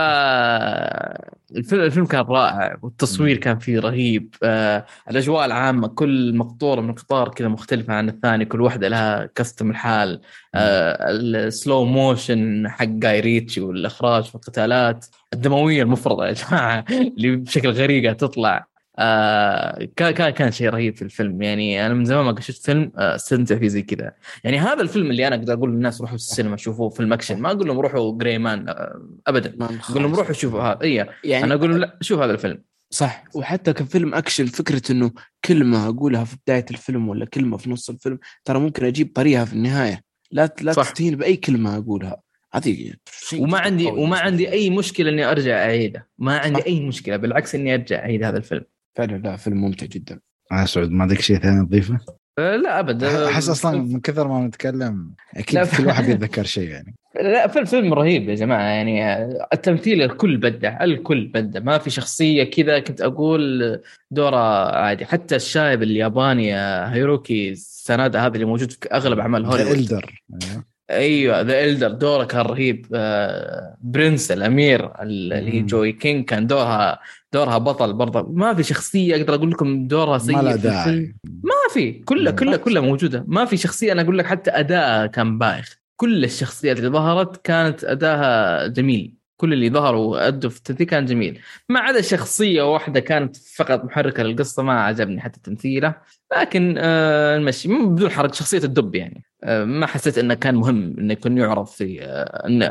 الفيلم كان رائع والتصوير كان فيه رهيب آه، الأجواء العامة كل مقطورة من قطار كذا مختلفة عن الثاني كل واحدة لها custom لحال آه، ال slow motion حق Guy Ritchie والإخراج في القتالات الدموية المفرطة يا جماعة اللي بشكل غريب تطلع. آه كان كان كان شيء رهيب في الفيلم. يعني أنا من زمان ما شفت فيلم آه، استمتع فيه زي كذا. يعني هذا الفيلم اللي أنا أقدر أقول للناس روحوا السينما شوفوه فيلم اكشن ما أقول لهم روحوا Gray Man آه، ابدا. أقول لهم روحوا شوفوا هذا. اي يعني أنا أقول لهم لا شوف هذا الفيلم. صح. وحتى كفيلم أكشن فكرة إنه كلمة أقولها في بداية الفيلم ولا كلمة في نص الفيلم ترى ممكن أجيب طاريها في النهاية. لا لا. تستهين بأي كلمة أقولها. هذه وما عندي وما عندي. أي مشكلة إني أرجع أعيده. ما عندي صح. أي مشكلة. بالعكس إني أرجع أعيد هذا الفيلم. فعلا لا فيلم ممتع جدا. آه سعود ما عندك شيء ثاني تضيفه؟ آه، لا ابدا. أحس أصلا من كثر ما نتكلم أكيد لا، كل واحد يتذكر شيء يعني. لا فيلم فيلم رهيب يا جماعة يعني التمثيل الكل بدع الكل بدع. ما في شخصية كذا كنت أقول دوره عادي. حتى الشايب الياباني هيرويوكي سانادا هذا اللي موجود في أغلب أعمال ذا هوليوود. ال Elder أيوه The Elder دوره كان رهيب. آه، Prince الأمير اللي هي. جوي كينج كان دورها دورها بطل برضه. ما في شخصية أقدر أقول لكم دورها سيء ما في. داعي. ما في. كلها. كلها كلها موجودة. ما في شخصية أنا أقول لك حتى أداءها كان بايخ. كل الشخصيات اللي ظهرت كانت أداها جميل. كل اللي ظهروا ادوا في التمثيل كان جميل. ما عدا شخصية واحدة كانت فقط محركة للقصة ما عجبني حتى تمثيله لكن آه نمشي بدون حرق شخصية الدب يعني. ما حسيت إنه كان مهم إنه يكون يعرض في آه إنه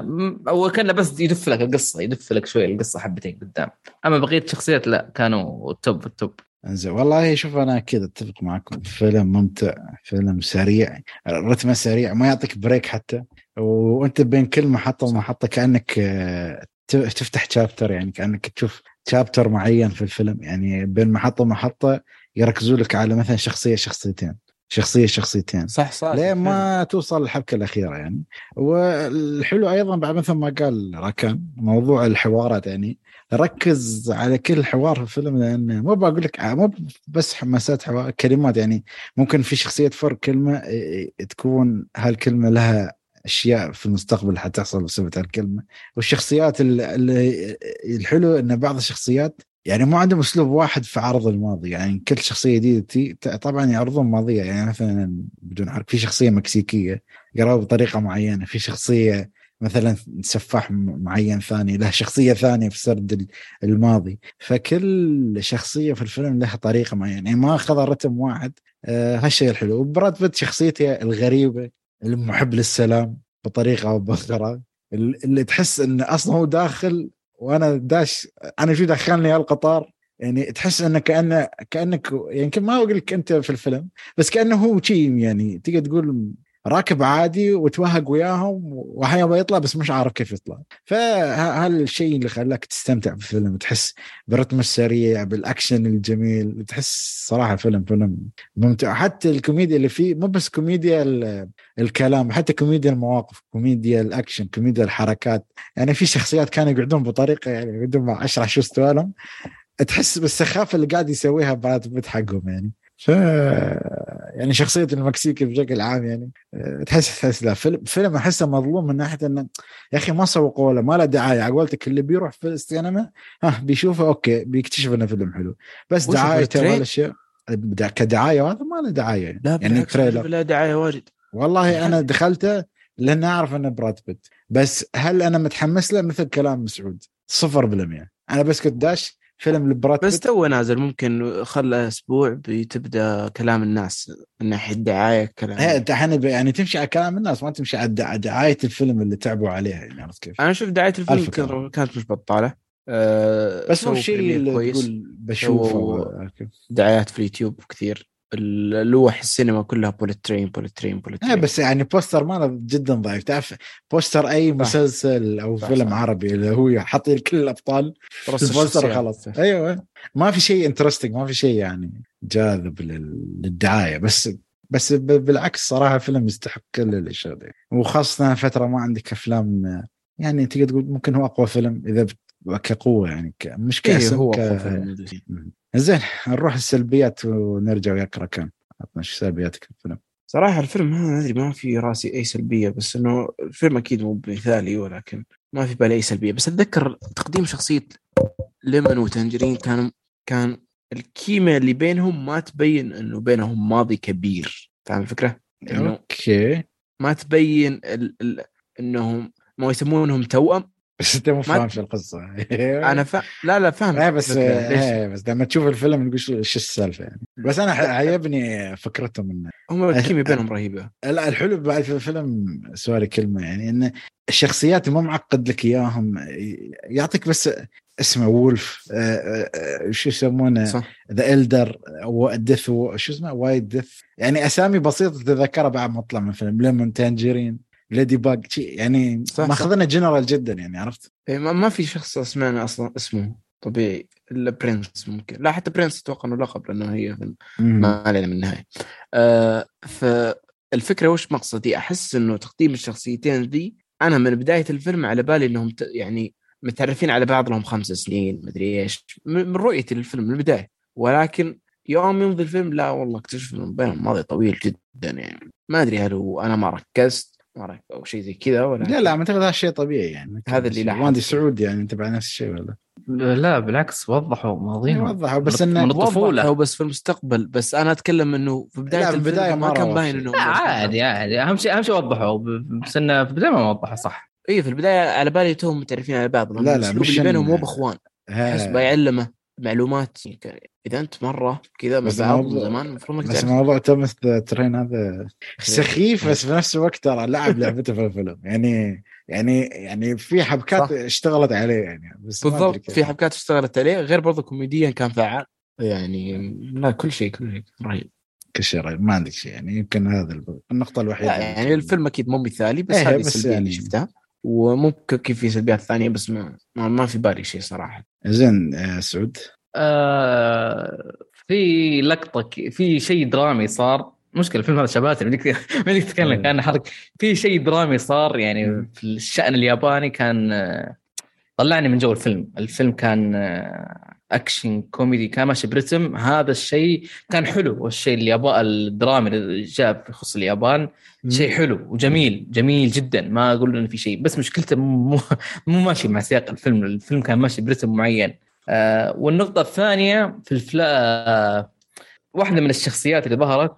هو كان بس يدف لك القصة يدف لك شوية القصة حبتين قدام. أما بقية الشخصيات لا كانوا ال top ال top زين والله شوف أنا كذا أتفق معكم فيلم ممتع فيلم سريع رتمه سريع ما يعطيك break حتى. وأنت بين كل محطة ومحطة كأنك آه، تفتح chapter يعني كأنك تشوف شابتر معين في الفيلم. يعني بين محطة ومحطة يركزوا لك على مثلا شخصية شخصيتين. شخصية شخصيتين. صح صح لين ما توصل الحبكة الأخيرة يعني. والحلو أيضا بعد مثل ما قال راكان موضوع الحوارات يعني. ركز على كل حوار في الفيلم لأن مو بقول لك مو بس حماسات حوار كلمات يعني. ممكن في شخصية تفر كلمة تكون هالكلمة لها أشياء في المستقبل حتحصل بسبب هالكلمة. والشخصيات اللي الحلو إن بعض الشخصيات يعني مو عندهم أسلوب واحد في عرض الماضي. يعني كل شخصية جديدة طبعا يعرضون ماضية. يعني مثلا بدون عرض في شخصية مكسيكية قرأوا بطريقة معينة. في شخصية مثلا سفاح معين ثاني له شخصية ثانية في سرد الماضي. فكل شخصية في الفيلم لها طريقة معينة. يعني ما اخذ رتم واحد. آه هالشيء الحلو. وبراد بيت شخصيته الغريبة المحب للسلام بطريقة أو بأخرى. اللي تحس انه أصلا هو داخل وأنا داش أنا شو دخلني هالقطار يعني تحس إنه كأنه كأنك يعني ما أقول لك أنت في الفيلم بس كأنه هو شيء يعني تقدر تقول راكب عادي وتوهق وياهم واحيانا بيطلع بس مش عارف كيف يطلع. فهذا الشيء اللي خلاك تستمتع بالفيلم؟ تحس بالرتم السريع بالأكشن الجميل تحس صراحة فيلم فيلم ممتع. حتى الكوميديا اللي فيه مو بس كوميديا الكلام حتى كوميديا المواقف كوميديا الأكشن كوميديا الحركات. يعني في شخصيات كانوا يقعدون بطريقة يعني بدون ما أشرح شو استوى لهم تحس بالسخافة اللي قاعد يسويها بعد بيت حقهم يعني. ف يعني شخصية المكسيكي بشكل عام يعني تحس تحس لا فيلم فيلم أحسه مظلوم من ناحية إنه يا أخي ما سوقوا له ما له دعاية على قولتك اللي بيروح في السينما ها بيشوفه okay بيكتشف إنه فيلم حلو. بس دعايته والاشياء كدعاية وهذا ما له دعاية لا يعني تريلر. لا دعاية واجد. والله أنا دخلته لأن أعرف إنه براد بيت. بس هل أنا متحمس له؟ مثل كلام مسعود صفر بالمية. أنا بس كنت داش فيلم لبراد بس تو نازل ممكن خلى أسبوع بتبدأ كلام الناس من ناحية دعاية كلام. هي الحين يعني تمشي على كلام الناس ما تمشي على دعاية الفيلم اللي تعبوا عليها يعني عرفت كيف؟ أنا أشوف دعاية الفيلم كانت مش بطالة. أه بس هو الشيء اللي تقول بشوفه دعايات في اليوتيوب كثير. اللوح السينما كلها بوليت ترين بوليت ترين بوليت ترين بس يعني poster ماله جدا ضعيف. تعرف poster أي مسلسل أو صح فيلم صح. عربي اللي هو حاط كل الأبطال ال poster خلاص أيوه. ما في شيء interesting ما في شيء يعني جاذب للدعاية. بس بس بالعكس صراحة فيلم يستحق كل الاشياء دي وخاصة فترة ما عندك أفلام يعني تقدر تقول ممكن هو أقوى فيلم إذا كقوة يعني مش كأسم إيه هو ك... زين نروح السلبيات ونرجع وياك ركان عطنا إيش سلبياتك في الفيلم؟ صراحة الفيلم ما أدري ما في رأسي أي سلبية بس إنه الفيلم أكيد مو مثالي ولكن ما في بالي أي سلبية. بس أتذكر تقديم شخصية ليمون وتنجرين كان كان الكيمياء اللي بينهم ما تبين إنه بينهم ماضي كبير. فاهم الفكرة؟ Okay. ما تبين ال ال إنهم ما يسمونهم توأم. بس انت مو فاهم شو القصة. أنا فا... لا لا فاهم لا بس إيه بس لما تشوف الفيلم تقول شو السالفة يعني. بس أنا عجبني فكرتهم انه هم الكيمياء بينهم رهيبة. لا الحلو بعد في الفيلم sorry كلمة يعني انه الشخصيات مو معقد لك إياهم. يعطيك بس اسمه Wolf آه، آه، شو يسمونه؟ The Elder أو Death شو اسمه؟ White Death يعني أسامي بسيطة تتذكرها بعد ما طلع من فيلم Lemon Tangerine Ladybug يعني ماخذنا جنرال جدا يعني عرفت؟ إيه ما في شخص سمعنا أصلا اسمه طبيعي إلا Prince ممكن. لا حتى Prince أتوقع إنه لقب لأنه هي ما علينا من النهاية. آه فالفكرة وش مقصدي؟ أحس إنه تقديم الشخصيتين ذي أنا من بداية الفيلم على بالي إنهم يعني متعرفين على بعض لهم خمس سنين مدري إيش من رؤيتي للفيلم من البداية. ولكن يوم يمضي الفيلم لا والله اكتشف إنه بينهم ماضي طويل جدا يعني. ما أدري هل هو أنا ما ركزت أو شيء زي كذا ولا لا لا اعتقد هذا شيء طبيعي يعني. هذا اللي لاحظ واندي سعود يعني تبع نفس الشيء ولا؟ لا بالعكس وضحوا ماضيهم. وضحوا بس انه من الطفولة. بس في المستقبل. بس أنا أتكلم إنه في بداية في البداية ما كان باين إنه عادي عادي. أهم شيء أهم شيء وضحوا. بس إنه في البداية ما وضحوا صح. اي في البداية على بالي توهم متعرفين على بعض لا لا مش اللي بينهم مو بإخوان. أحس بيعلمه. معلومات إذا أنت مرة كذا من زمان المفروض بس موضوع توماس ترين هذا سخيف بس في نفس الوقت ترى لعب لعبته في الفيلم. يعني يعني يعني في حبكات صح. اشتغلت عليه يعني بس بالضبط في حبكات اشتغلت عليه غير برضه كوميديا كان فعال. يعني لا كل شيء كل شيء رهيب. كل شيء رهيب ما عندك شيء. يعني يمكن هذا النقطة الوحيدة يعني الفيلم أكيد مو مثالي بس إيه، هذه السلبية يعني... اللي شفتها. وممكن في سلبيات ثانية بس ما ما في بالي شيء صراحة. زين آه، سعود آه في لقطة في شيء درامي صار مشكلة الفيلم هذا شباتي ما بدك تتكلم. كان حرق في شيء درامي صار يعني. في الشأن الياباني كان آه، طلعني من جو الفيلم الفيلم كان آه، action comedy كان ماشي برتم هذا الشيء كان حلو. والشيء اليابان الدرامي اللي جاء يخص اليابان شيء حلو وجميل جميل جدا. ما أقول إنه في شيء. بس مشكلته مو مو ماشي مع سياق الفيلم. الفيلم كان ماشي برتم معين. آه والنقطة الثانية في الفلا واحدة من الشخصيات اللي ظهرت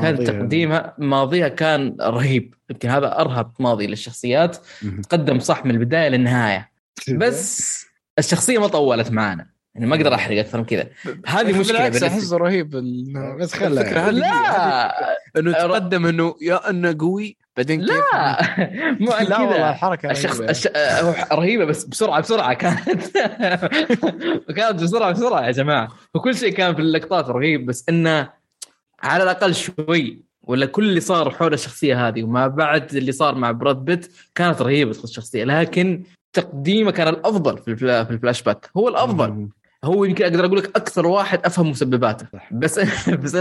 كان. تقديمها ماضيها كان رهيب. يمكن هذا أرهب ماضي للشخصيات. تقدم صح من البداية للنهاية. بس الشخصية ما طولت معانا. يعني ما أقدر أحرق أكثر من كذا. هذه مشكلة بالعكس احسه رهيب بس خله. الفكرة هذه هذه- لا. انه تقدم إنه يا إنه قوي بعدين لا. مو عن لا والله الحركه الشخص رهيبة. الش... هو رهيبة بس بسرعة بسرعة كانت. كانت بسرعة بسرعة يا جماعة. وكل شيء كان في اللقطات رهيب بس إنه على الأقل شوي ولا كل اللي صار حول الشخصية هذه وما بعد اللي صار مع براد بيت كانت رهيبة الشخصية. لكن تقديمه كان الأفضل في الفلا- في الفلاش باك. هو الأفضل. هو يمكن أقدر أقول لك أكثر واحد أفهم مسبباته. صح. بس بس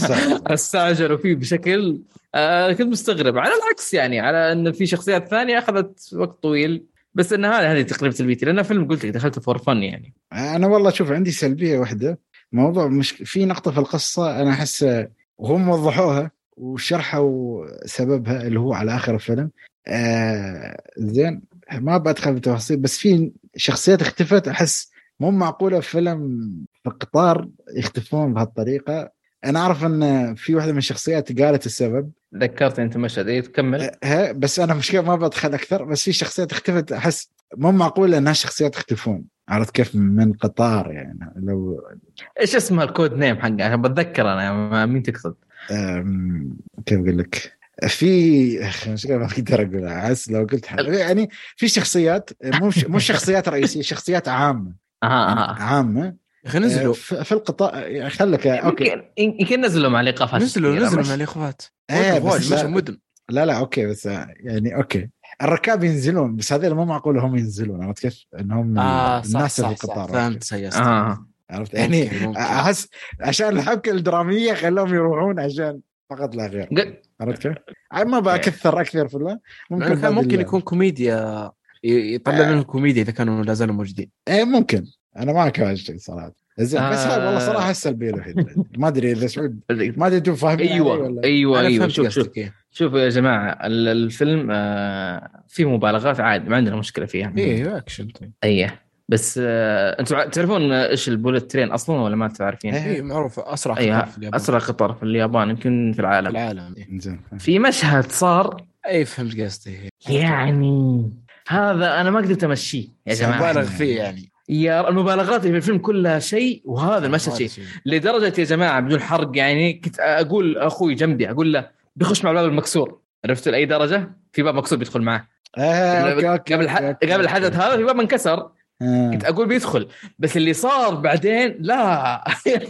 صح. استعجلوا فيه بشكل آه كنت مستغرب. على العكس يعني على إن في شخصيات ثانية أخذت وقت طويل. بس إن هذه هذه تقريبا سلبيتي. لأن فيلم قلت لك دخلته for fun يعني. أنا والله شوف عندي سلبية واحدة. موضوع مش في نقطة في القصة أنا أحس وهم وضحوها وشرحوا سببها اللي هو على آخر الفيلم. آه زين ما بدخل في تفاصيل بس في شخصيات اختفت أحس مو معقولة في فيلم في قطار يختفون بهالطريقة. أنا أعرف إن في واحدة من الشخصيات قالت السبب. ذكرت أنت مشهد. إيه تكمل. ها بس أنا مشكلة ما بدخل أكثر بس في شخصيات اختفت أحس مو معقول انها شخصيات يختفون. عرفت كيف؟ من قطار يعني لو إيش اسمها الكود نيم حقها عشان بتذكر أنا مين تقصد؟ أم، كيف أقول لك؟ في أخ، مشكلة ما أقدر اقولها أحس لو قلت. يعني في شخصيات مو مو شخصيات رئيسية شخصيات عامة. أها أها. عامه يا أخي نزلوا. في يعني خلك okay. يمكن يمكن نزلوا مع الإيقافات نزلوا نزلوا مش- مع إيه، واجد بس لا- مدن لا لا okay بس يعني okay. الركاب ينزلون بس هذول مو معقول هم ينزلون عرفت كيف؟ إنهم آه صح الناس صح, اللي صح, في القطار فهمت سياسة آه عرفت؟ يعني. أحس عشان الحبكة الدرامية خلوهم يروحون عشان فقط لا غير. عرفت كيف؟ ما بكثر أكثر في ممكن ممكن يكون كوميديا يطلع آه. منهم كوميديا إذا كانوا لا زالوا موجودين إيه ممكن أنا ما كان شيء صراحة زين بس هاي والله آه. صراحة السلبيه الوحيدة ما أدري إذا سعود ما أدري أنتم فاهمين أيوه ولا أيوه أيوه شوف شوف إيه. شوفوا يا جماعة ال- الفيلم آه فيه مبالغات عادي ما عندنا مشكلة فيها إيه أكشن طيب إيه بس آه أنتم تعرفون إيش البولت ترين أصلا ولا ما تعرفين؟ إيه. إيه معروف أسرع أيوه قطار في اليابان أسرع قطار في اليابان يمكن في في العالم العالم إيه. زين في مشهد صار اي فهمت قصدي إيه. يعني هذا أنا ما قدرت أمشيه يا جماعة مبالغ فيه يعني يا المبالغات اللي في الفيلم كلها شيء وهذا المشهد شيء لدرجة يا جماعة بدون حرق يعني كنت أقول أخوي جنبي أقول له بيخش مع الباب المكسور عرفت لأي درجة؟ في باب مكسور بيدخل معه آه، okay، قبل. okay، قبل الحدث. هذا في باب انكسر آه. كنت أقول بيدخل بس اللي صار بعدين لا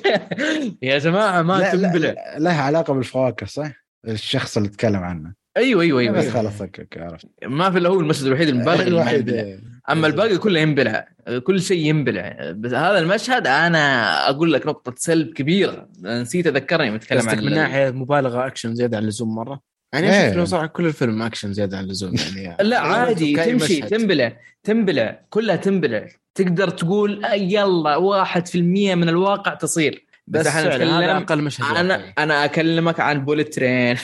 يا جماعة ما تنبلع لها علاقة بالفواكه صح؟ الشخص اللي تكلم عنه أيوه أيوه أيوه, بس أيوة. خلاص okay okay عرفت ما في الا هو المشهد الوحيد المبالغ اللي ما الوحيد. إيه. أما الباقي كله ينبلع كل شيء ينبلع بس هذا المشهد أنا أقول لك نقطة سلب كبيرة نسيت أذكر إني متكلم قصدك عن من ناحية مبالغة أكشن زيادة عن اللزوم مرة يعني إيه. أشوف لو صار كل الفيلم أكشن زيادة عن اللزوم يعني لا عادي تمشي مشهد. تنبلع تنبلع كلها تنبلع تقدر تقول آه، يلا واحد في المية من الواقع تصير بس, بس إحنا هذا نتكلم أقل مشهد أنا. أنا أكلمك عن Bullet Train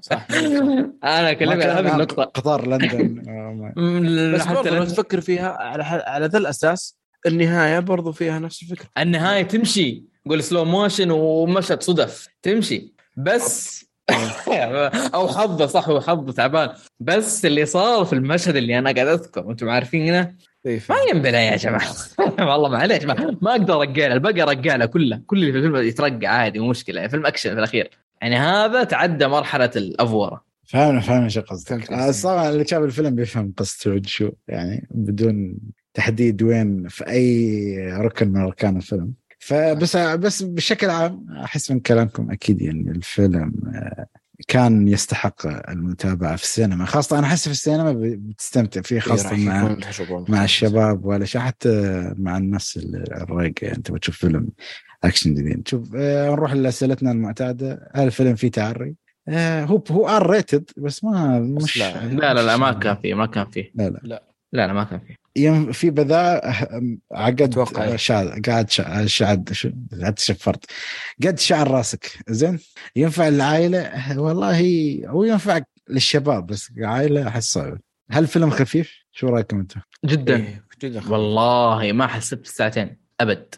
صح. أنا أكلمك عن هذه عن النقطه قطار لندن. آه، بس حتى لو تفكر فيها على ح- على ذا الأساس النهاية برضو فيها نفس الفكرة. النهاية تمشي. قول slow motion ومشهد صدف. تمشي. بس أو حظه صح هو حظه تعبان. بس اللي صار في المشهد اللي أنا قاعد اذكر وأنتم عارفينه؟ ما ينبلع يا جماعة. والله معليش ما, ما أقدر الباقي ارجع له كله كل اللي في الفيلم يترقع عادي مو مشكلة. فيلم أكشن في الأخير. يعني هذا تعدى مرحلة ال over. فاهمنا فاهمنا شو قصدك. فهمت آه، اللي شاف الفيلم بيفهم قصته شو يعني بدون تحديد وين في أي ركن من أركان الفيلم. فبس بس بشكل عام أحس من كلامكم أكيد يعني الفيلم آه، كان يستحق المتابعة في السينما. خاصة أنا أحس في السينما بتستمتع فيه خاصة مع مع الشباب ولا شيء. حتى مع الناس الرايقة يعني انت بتشوف فيلم أكشن جديد. شوف آه نروح لاسئلتنا المعتادة. هل الفيلم فيه تعري؟ آه هو هو R rated بس ما مش لا. لا لا لا ما كان فيه ما كان فيه. لا لا. لا. لا ما كان فيه يم في بذاءة عقد. شعر قاعد شع- شعد شو- قاعد شفرت قد شعر راسك زين ينفع العائلة والله هو ينفع للشباب بس عائلة احس صعب هل فيلم خفيف؟ شو رأيكم أنتم؟ جدا إيه، جدا خفيف. والله ما حسبت الساعتين أبد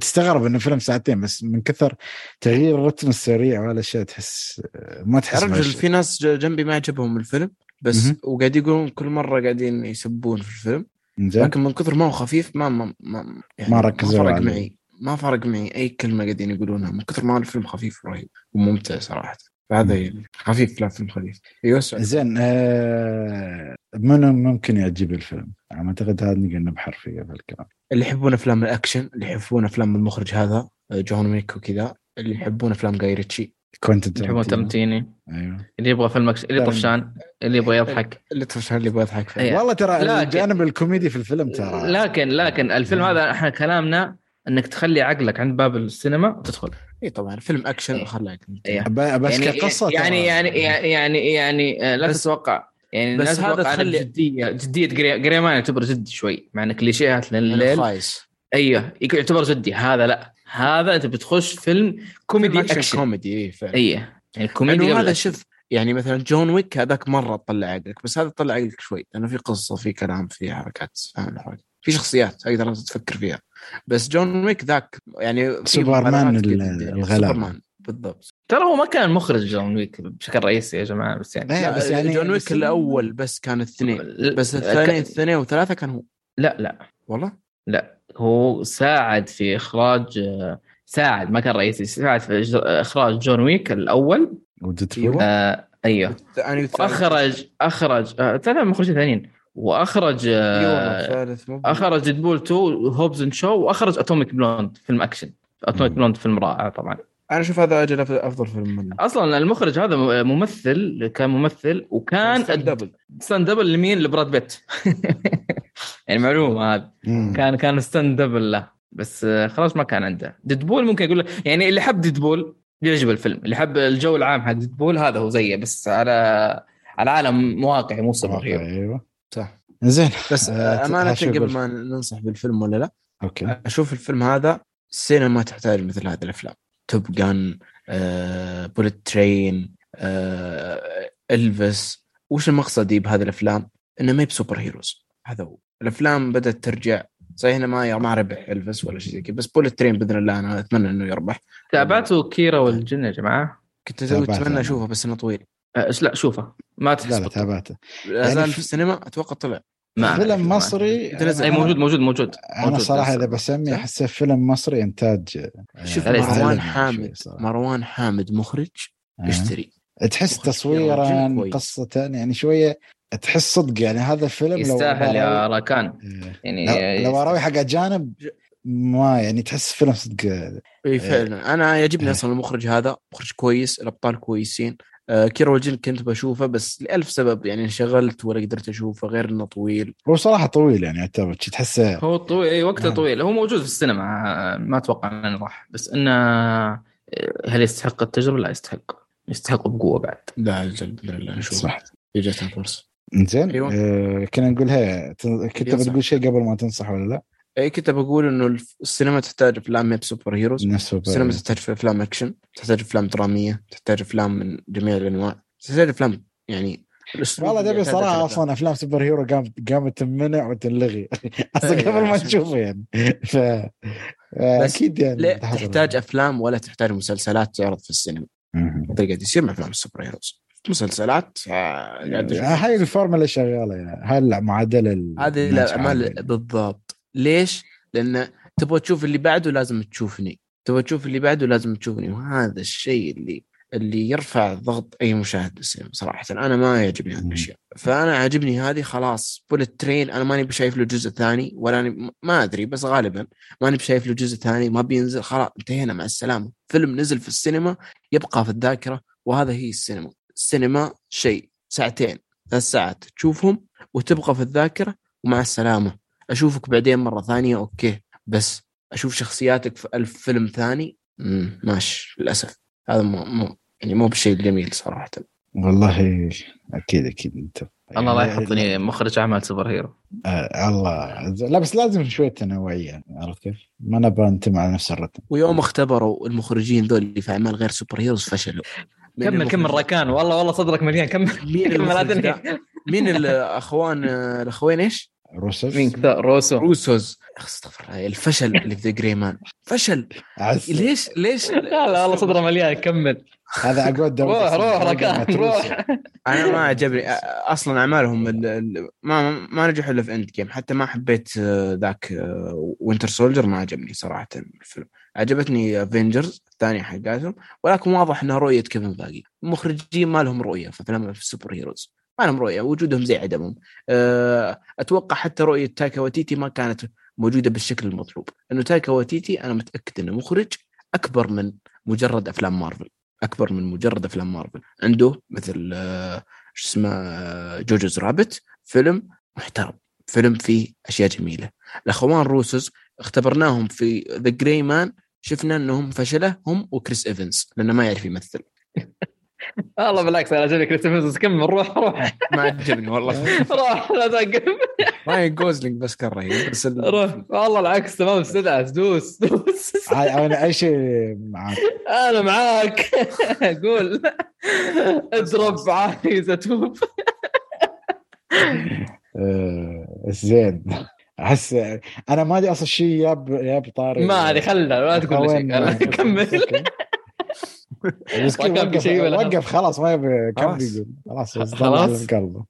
تستغرب إنه فيلم ساعتين بس من كثر تغيير الرتم السريع والاشياء تحس ما تحس رجل. في ناس ج- جنبي ما عجبهم الفيلم بس. وقاعد يقولون كل مرة قاعدين يسبون في الفيلم زين لكن من كثر ما هو خفيف ما ما ما, يعني ما ركزوا ما فرق. معي ما فرق معي أي كلمة قاعدين يقولونها من كثر ما الفيلم خفيف ورهيب وممتع صراحة فهذا مم. خفيف لا فيلم خفيف أيوه سؤال. زين آه منو ممكن يعجب الفيلم؟ أنا أعتقد هذا نقدر نبحر فيه في الكلام اللي يحبون أفلام الأكشن اللي يحبون أفلام المخرج هذا آه، John Wick وكذا اللي يحبون أفلام Guy Ritchie Quentin يحبون. تمتيني أيوه. اللي يبغى فيلم action- اللي. طفشان اللي يبغى يضحك. اللي تفشل اللي يبغى يضحك. فيه. إيه. والله ترى لكن- الجانب الكوميدي في الفيلم ترى. لكن لكن الفيلم هذا إحنا كلامنا إنك تخلي عقلك عند باب السينما وتدخل. اي طبعا فيلم أكشن إيه. خلاك إيه. بس يعني كقصة يعني يعني يعني يعني, يعني آه، لا تتوقع. يعني بس بس هذا تخلي- جديه جدية جري- Gray Man يعتبر جدي شوي. مع ان كليشيهات يعني لليل خايس. أيوه يعتبر جدي. هذا لا. هذا انت بتخش فيلم كوميدي فيلم action, action كوميدي اي فعلا. إيه يعني كوميدي هذا. شوف يعني مثلا جون ويك هذاك مرة تطلع عقلك بس هذا تطلع عقلك شوي لأنه في قصة في كلام في حركات فاهم الحركة في شخصيات تقدر تفكر فيها. بس John Wick ذاك يعني سوبرمان مبالغات ال- جداً. الغلابة. سوبرمان بالضبط. ترى هو ما كان مخرج John Wick بشكل رئيسي يا جماعة بس يعني لا بس يعني John Wick بس- الأول بس كان الاثنين بس الثاني الثاني وثلاثة كان هو. لا لا. والله؟ لا. هو ساعد في إخراج آه، ساعد ما كان رئيسي ساعد في إخراج John Wick الأول. و Deadpool أيوة. آه أيوه. الثاني والثالث وأخرج أخرج آه ثلاث مخرجين ثانيين وأخرج آه أخرج Deadpool 2 و Hobbs and Shaw وأخرج Atomic Blonde فيلم action. Atomic. Blonde فيلم رائع طبعا. أنا أشوف هذا أجل أفضل فيلم منه. أصلا المخرج هذا ممثل كان ممثل وكان double stunt double لمين لبراد بيت. يعني معلومه هذه مم. كان كان stunt double له. بس آه، خلاص ما كان عنده. Deadpool ممكن يقول له يعني اللي حب Deadpool يعجب الفيلم. اللي حب الجو العام حق Deadpool هذا هو زيه. بس على على عالم واقعي مو super hero أيوه. صح. زين. بس آه، امانه هاشم قبل يقول. ما ننصح بالفيلم ولا لا okay. أشوف الفيلم هذا السينما تحتاج مثل هذه الأفلام. Top Gun آه، Bullet Train آه، Elvis. وش المقصدي بهذه الأفلام؟ إنه ما هي ب super heroes. هذا هو. الأفلام بدأت ترجع. صحيح إنه ما ما ربح Elvis ولا شيء زي كذا بس Bullet Train بإذن الله أنا أتمنى إنه يربح. تابعتوا كيرا والجن يا جماعة؟ كنت تابعته أتمنى. أشوفه بس إنه طويل. أه، لا شوفه. ما تحس لا لا. تابعته. لا زال يعني في السينما أتوقع طلع. ما. فيلم مصري. اي أنا- موجود موجود موجود أنا صراحة إذا بسمي؟ احسه فيلم مصري إنتاج آه، شوف لا، مروان حامد. مروان حامد مخرج آه. يشتري تحس مخرج تصويرا. قصة يعني شوية تحس صدق يعني هذا الفيلم لو يستاهل يا أراوي- راكان إيه. يعني لو, لو اراوي حق أجانب ما يعني تحس فيلم صدق اي فعلا أنا يعجبني إيه. أصلا المخرج هذا مخرج كويس الأبطال كويسين آه كيرو والجن كنت بشوفه بس لألف سبب يعني انشغلت ولا قدرت أشوفه غير إنه طويل هو صراحة طويل يعني يعتبر شي تحسه هو طويل اي وقته آه. طويل هو موجود في السينما آه، ما أتوقع إنه راح بس إنه آه، هل يستحق التجربة؟ لا يستحق يستحق بقوة بعد لا أجل باذن الله نشوف صح جاتنا فرصة زين أيوة. آه كنا نقولها تن- كنت. بتقول شيء قبل ما تنصح ولا لا؟ اي كنت بقول إنه السينما تحتاج أفلام ما ب super heroes. السينما تحتاج أفلام أكشن تحتاج أفلام درامية تحتاج أفلام من جميع الأنواع. تحتاج أفلام يعني والله تبي يعتاد صراحة أصلا أفلام super hero قامت قامت تمنع وتنلغي أصلا إيه، قبل ما نشوفه يعني. ف بس أكيد يعني لا. تحتاج أفلام ولا تحتاج مسلسلات تعرض في السينما. هذا قاعد يصير مع أفلام ال super heroes. مسلسلات آه، أشوف. هاي الفورمولا شغالة يعني. هاي المعادله ال- هذه الاعمال. بالضبط. ليش؟ لأن تبغى تشوف اللي بعده لازم تشوفني. تبغى تشوف اللي بعده لازم تشوفني. وهذا الشيء اللي اللي يرفع ضغط أي مشاهد بالسينما صراحة. أنا ما يعجبني هذه مم. الأشياء. فأنا عاجبني هذه خلاص Bullet Train أنا ماني بشايف له جزء ثاني ولا أني ما أدري بس غالبا ماني بشايف له جزء ثاني. ما بينزل خلاص انتهينا مع السلامة. فيلم نزل في السينما يبقى في الذاكرة وهذا هي السينما. السينما شيء ساعتين ثلاث ساعات تشوفهم وتبقى في الذاكرة ومع السلامة. أشوفك بعدين مرة ثانية okay. بس أشوف شخصياتك في ألف فيلم ثاني مم، ماشي للأسف. هذا مو, مو يعني مو بالشيء الجميل صراحة. والله أكيد أكيد أنت. الله لا يعني- يحطني مخرج أعمال super hero. آه الله. لا بس لازم شوية تنوعية عرفت كيف؟ ما نبغى نتم على نفس الرتم. ويوم اختبروا المخرجين ذول اللي في أعمال غير super heroes فشلوا. كمل كمل راكان والله والله صدرك مليان. كمل مين كمل؟ مين الاخوان الأخوين إيش؟ روسوس؟ مين كذا؟ روسو. روسوس. أستغفر الله الفشل اللي في The Gray Man فشل ليش ليش لا لا والله صدره مليان كمل. هذا أقول دوري روح روح. راكان روح. أنا ما عجبني. أصلا أعمالهم ال- ال- ما ما نجحوا إلا في Endgame حتى ما حبيت آه، ذاك Winter Soldier ما عجبني صراحة الفيلم. عجبتني Avengers الثانية حقاتهم. ولكن واضح انها رؤية كيفن فايقي. المخرجين ما لهم رؤيه في افلام ال super heroes. ما لهم رؤية وجودهم زي عدمهم. آه، أتوقع حتى رؤية تايكا وايتيتي ما كانت موجودة بالشكل المطلوب. لأنه تايكا وايتيتي أنا متأكد إنه مخرج أكبر من مجرد أفلام مارفل. أكبر من مجرد أفلام مارفل. عنده مثل آه، شو اسمه آه، Jojo's Rabbit فيلم محترم. فيلم فيه أشياء جميلة. الأخوان روسوس اختبرناهم في The Gray Man شفنا إنهم فشله هم وكريس إيفنز لأنه ما يعرف يمثل. والله بالعكس أنا عجبني كريستوفر كمل روح روح. ما عجبني والله. روح لا توقف راين جوزلينج بس كان رهيب بس ال- روح. والله العكس تمام ادعس دوس دوس. أنا أي شيء معك أنا معاك. قول. اضرب عايز أتوب. آه، زين. أحس أنا ما أدري أصلا شيء ياب ياب طاري. ما أدري خلنا لا تقول شيء كمل. وقف شيء ولا وقف خلاص ما يبي كم خلاص. بيقول خلاص خلاص. قلبه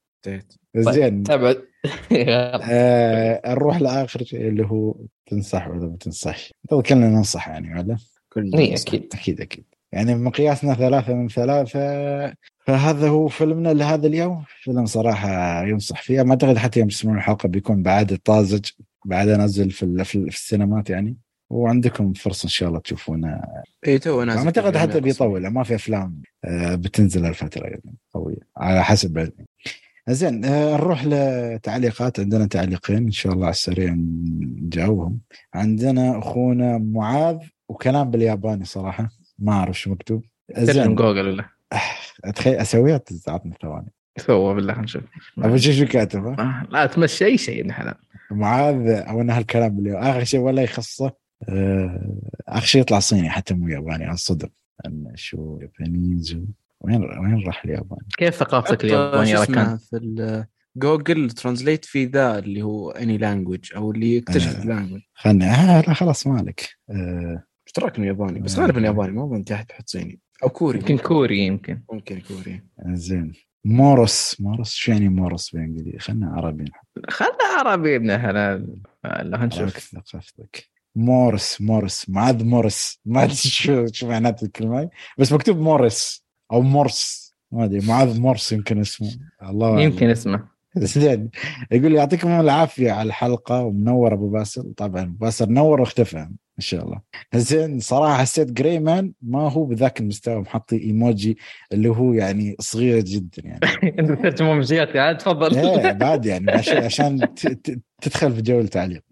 زين. تبعد آه نروح لآخر شيء اللي هو تنصح ولا ما تنصحش. تو كلنا ننصح يعني ولا؟ كل اي أكيد. أكيد أكيد. يعني بمقياسنا ثلاثة من ثلاثة. فهذا هو فيلمنا لهذا اليوم. فيلم صراحة ينصح فيه. ما أعتقد حتى يوم تسمعون الحلقة بيكون بعد طازج بعد نزل في, في السينمات يعني. وعندكم فرصة إن شاء الله تشوفونه اي تو نازل في حتى بيطول ما في أفلام آه، بتنزل الفترة يعني قوية على حسب علمي زين آه، نروح لتعليقات. عندنا تعليقين إن شاء الله على السريع نجاوبهم. عندنا أخونا معاذ وكلام بالياباني صراحة ما أعرف شو مكتوب. زين. جوجل ولا؟ أتخيل أسويها تعطني ثواني سوى بالله نشوف. أبو شو كاتب ها؟ آه، لا تمشي أي شيء ابن حلال. معاذ أو انها الكلام بالياباني. آخر شيء ولا يخصه. آه، اخر شيء يطلع صيني حتى مو ياباني انصدم ان شو يابانيز وين وين راح اليابان؟ كيف ثقافتك اليابانية اسمه في Google Translate في ذا اللي هو any language أو اللي يكتشف آه. ال language خلني آه لا خلاص مالك آه اشتراك من ياباني؟ بس آه. غالبا ياباني ما أظن تحت بحط صيني. أو كوري يمكن كوري يمكن. ممكن كوري. زين. مورس مورس شو يعني مورس بالإنجليزي؟ خلنا عربي خلنا عربي ابن حلال لا نشوف. نشوف ثقافتك. مورس مورس. معاذ مورس. ما ادري شو شو معنات الكلمة بس مكتوب مورس أو مورس. ما أدري. معاذ مورس يمكن اسمه. الله. يمكن اسمه. زين يقول لي يعطيكم العافية على الحلقة. ومنور أبو باسل. طبعا أبو باسل نور واختفى. إن شاء الله. زين صراحة حسيت Gray Man ما هو بذاك المستوى. محطي إيموجي اللي هو يعني صغير جدا يعني. أنت ترجمه إيموجيات. عاد تفضل. إيه بعد يعني. عشان تدخل في جو التعليق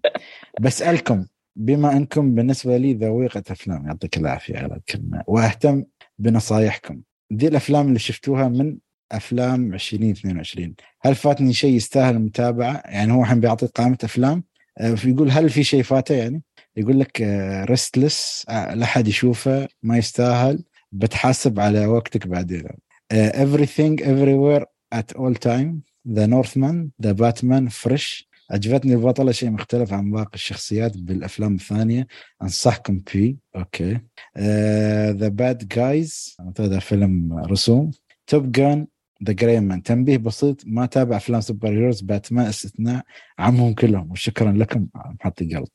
بسألكم. بما انكم بالنسبة لي ذويقة أفلام يعطيك العافية على الكلمة. وأهتم بنصايحكم. ذي الأفلام اللي شفتوها من أفلام 2022 هل فاتني شيء يستاهل المتابعة؟ يعني هو الحين بيعطيك قائمة أفلام. آه، يقول هل في شيء فاته يعني؟ يقول لك Restless لا حد يشوفه ما يستاهل. بتحاسب على وقتك بعدين. آه، everything everywhere at all time. The Northman The Batman Fresh عجبتني البطلة شيء مختلف عن باقي الشخصيات بالأفلام الثانية. أنصحكم فيه. أوكي. The Bad Guys هذا فيلم رسوم. Top Gun The Gray Man تنبيه بسيط. ما تابع أفلام superheroes. باتمان استثناء عمهم كلهم. وشكرا لكم. محطي قلب.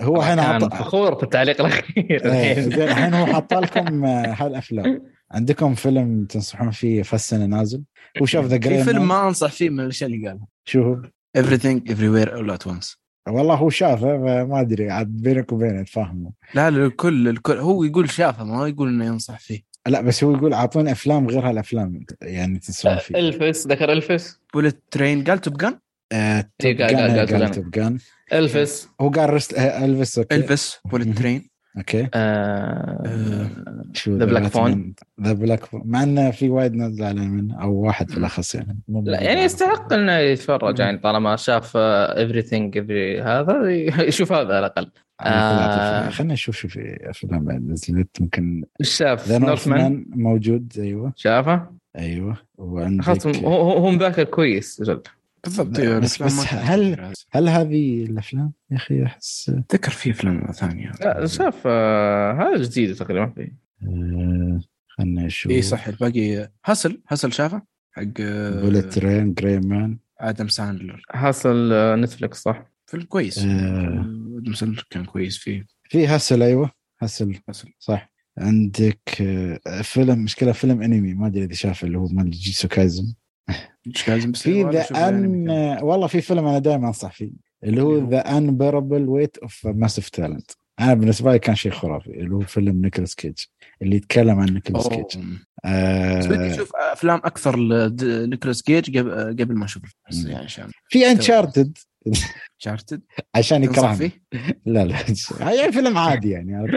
هو الحين عط- فخور في التعليق الأخير. إيه، الحين. هو حط لكم آه، هالأفلام. عندكم فيلم تنصحون فيه؟ في السنة نازل. هو شاف ذا في جرين فيلم ما أنصح فيه من الأشياء اللي قالها. شو هو؟ Everything everywhere all at once. والله هو شافه فما أدري عاد بينك وبينه تفاهموا لا لا الكل الكل هو يقول شافه ما هو يقول إنه ينصح فيه. لا بس هو يقول أعطوني أفلام غير هالأفلام يعني تنصحون فيه. إلفيس ذكر إلفيس Bullet Train قال Top Gun؟ آه، توب قال-. Top Gun. إلفيس هو قال. آه، أوكي. إلفيس Bullet Train أوكي. آه شو The Black Phone. The Black Phone مع إنه في وايد ناس زعلان منه أو واحد بالأخص يعني. لا يعني يستحق إنه يتفرج يعني طالما شاف Everything هذا يشوف هذا على الأقل. آه. خلينا نشوف شو في أفلام بعد نزلت. ممكن شاف؟ The Northman موجود أيوه. شافه؟ أيوه. خلاص وعندك هو هو هو مذاكر كويس رجل بالضبط بس- الأفلام بس كانت هل-. هل هذه الأفلام يا أخي احس أتذكر في أفلام ثانية. لا شاف آه، هذا جديد تقريبا. في آه، خلنا نشوف. اي صح الباقي Hustle. Hustle شافه حق آه، Bullet Train Gray Man. آدم ساندلر. آه، نتفلكس صح؟ فيلم كويس. آه. آدم ساندلر كان كويس فيه. في Hustle أيوه. Hustle Hustle. صح. عندك فيلم مشكلة فيلم أنمي ما أدري إذا شاف اللي هو مال Jujutsu Kaisen. إيش لازم في ذا. ان والله في فيلم أنا دائما أنصح فيه اللي هو؟ The Unbearable Weight of Massive Talent أنا بالنسبة لي كان شيء خرافي اللي هو فيلم نيكولاس كيج اللي يتكلم عن نيكولاس. كيج آه أشوف أفلام أكثر لنيكولاس كيج قبل ما أشوف. يعني عشان في Uncharted charted عشان يكرهني؟ لا لا يعني فيلم عادي يعني؟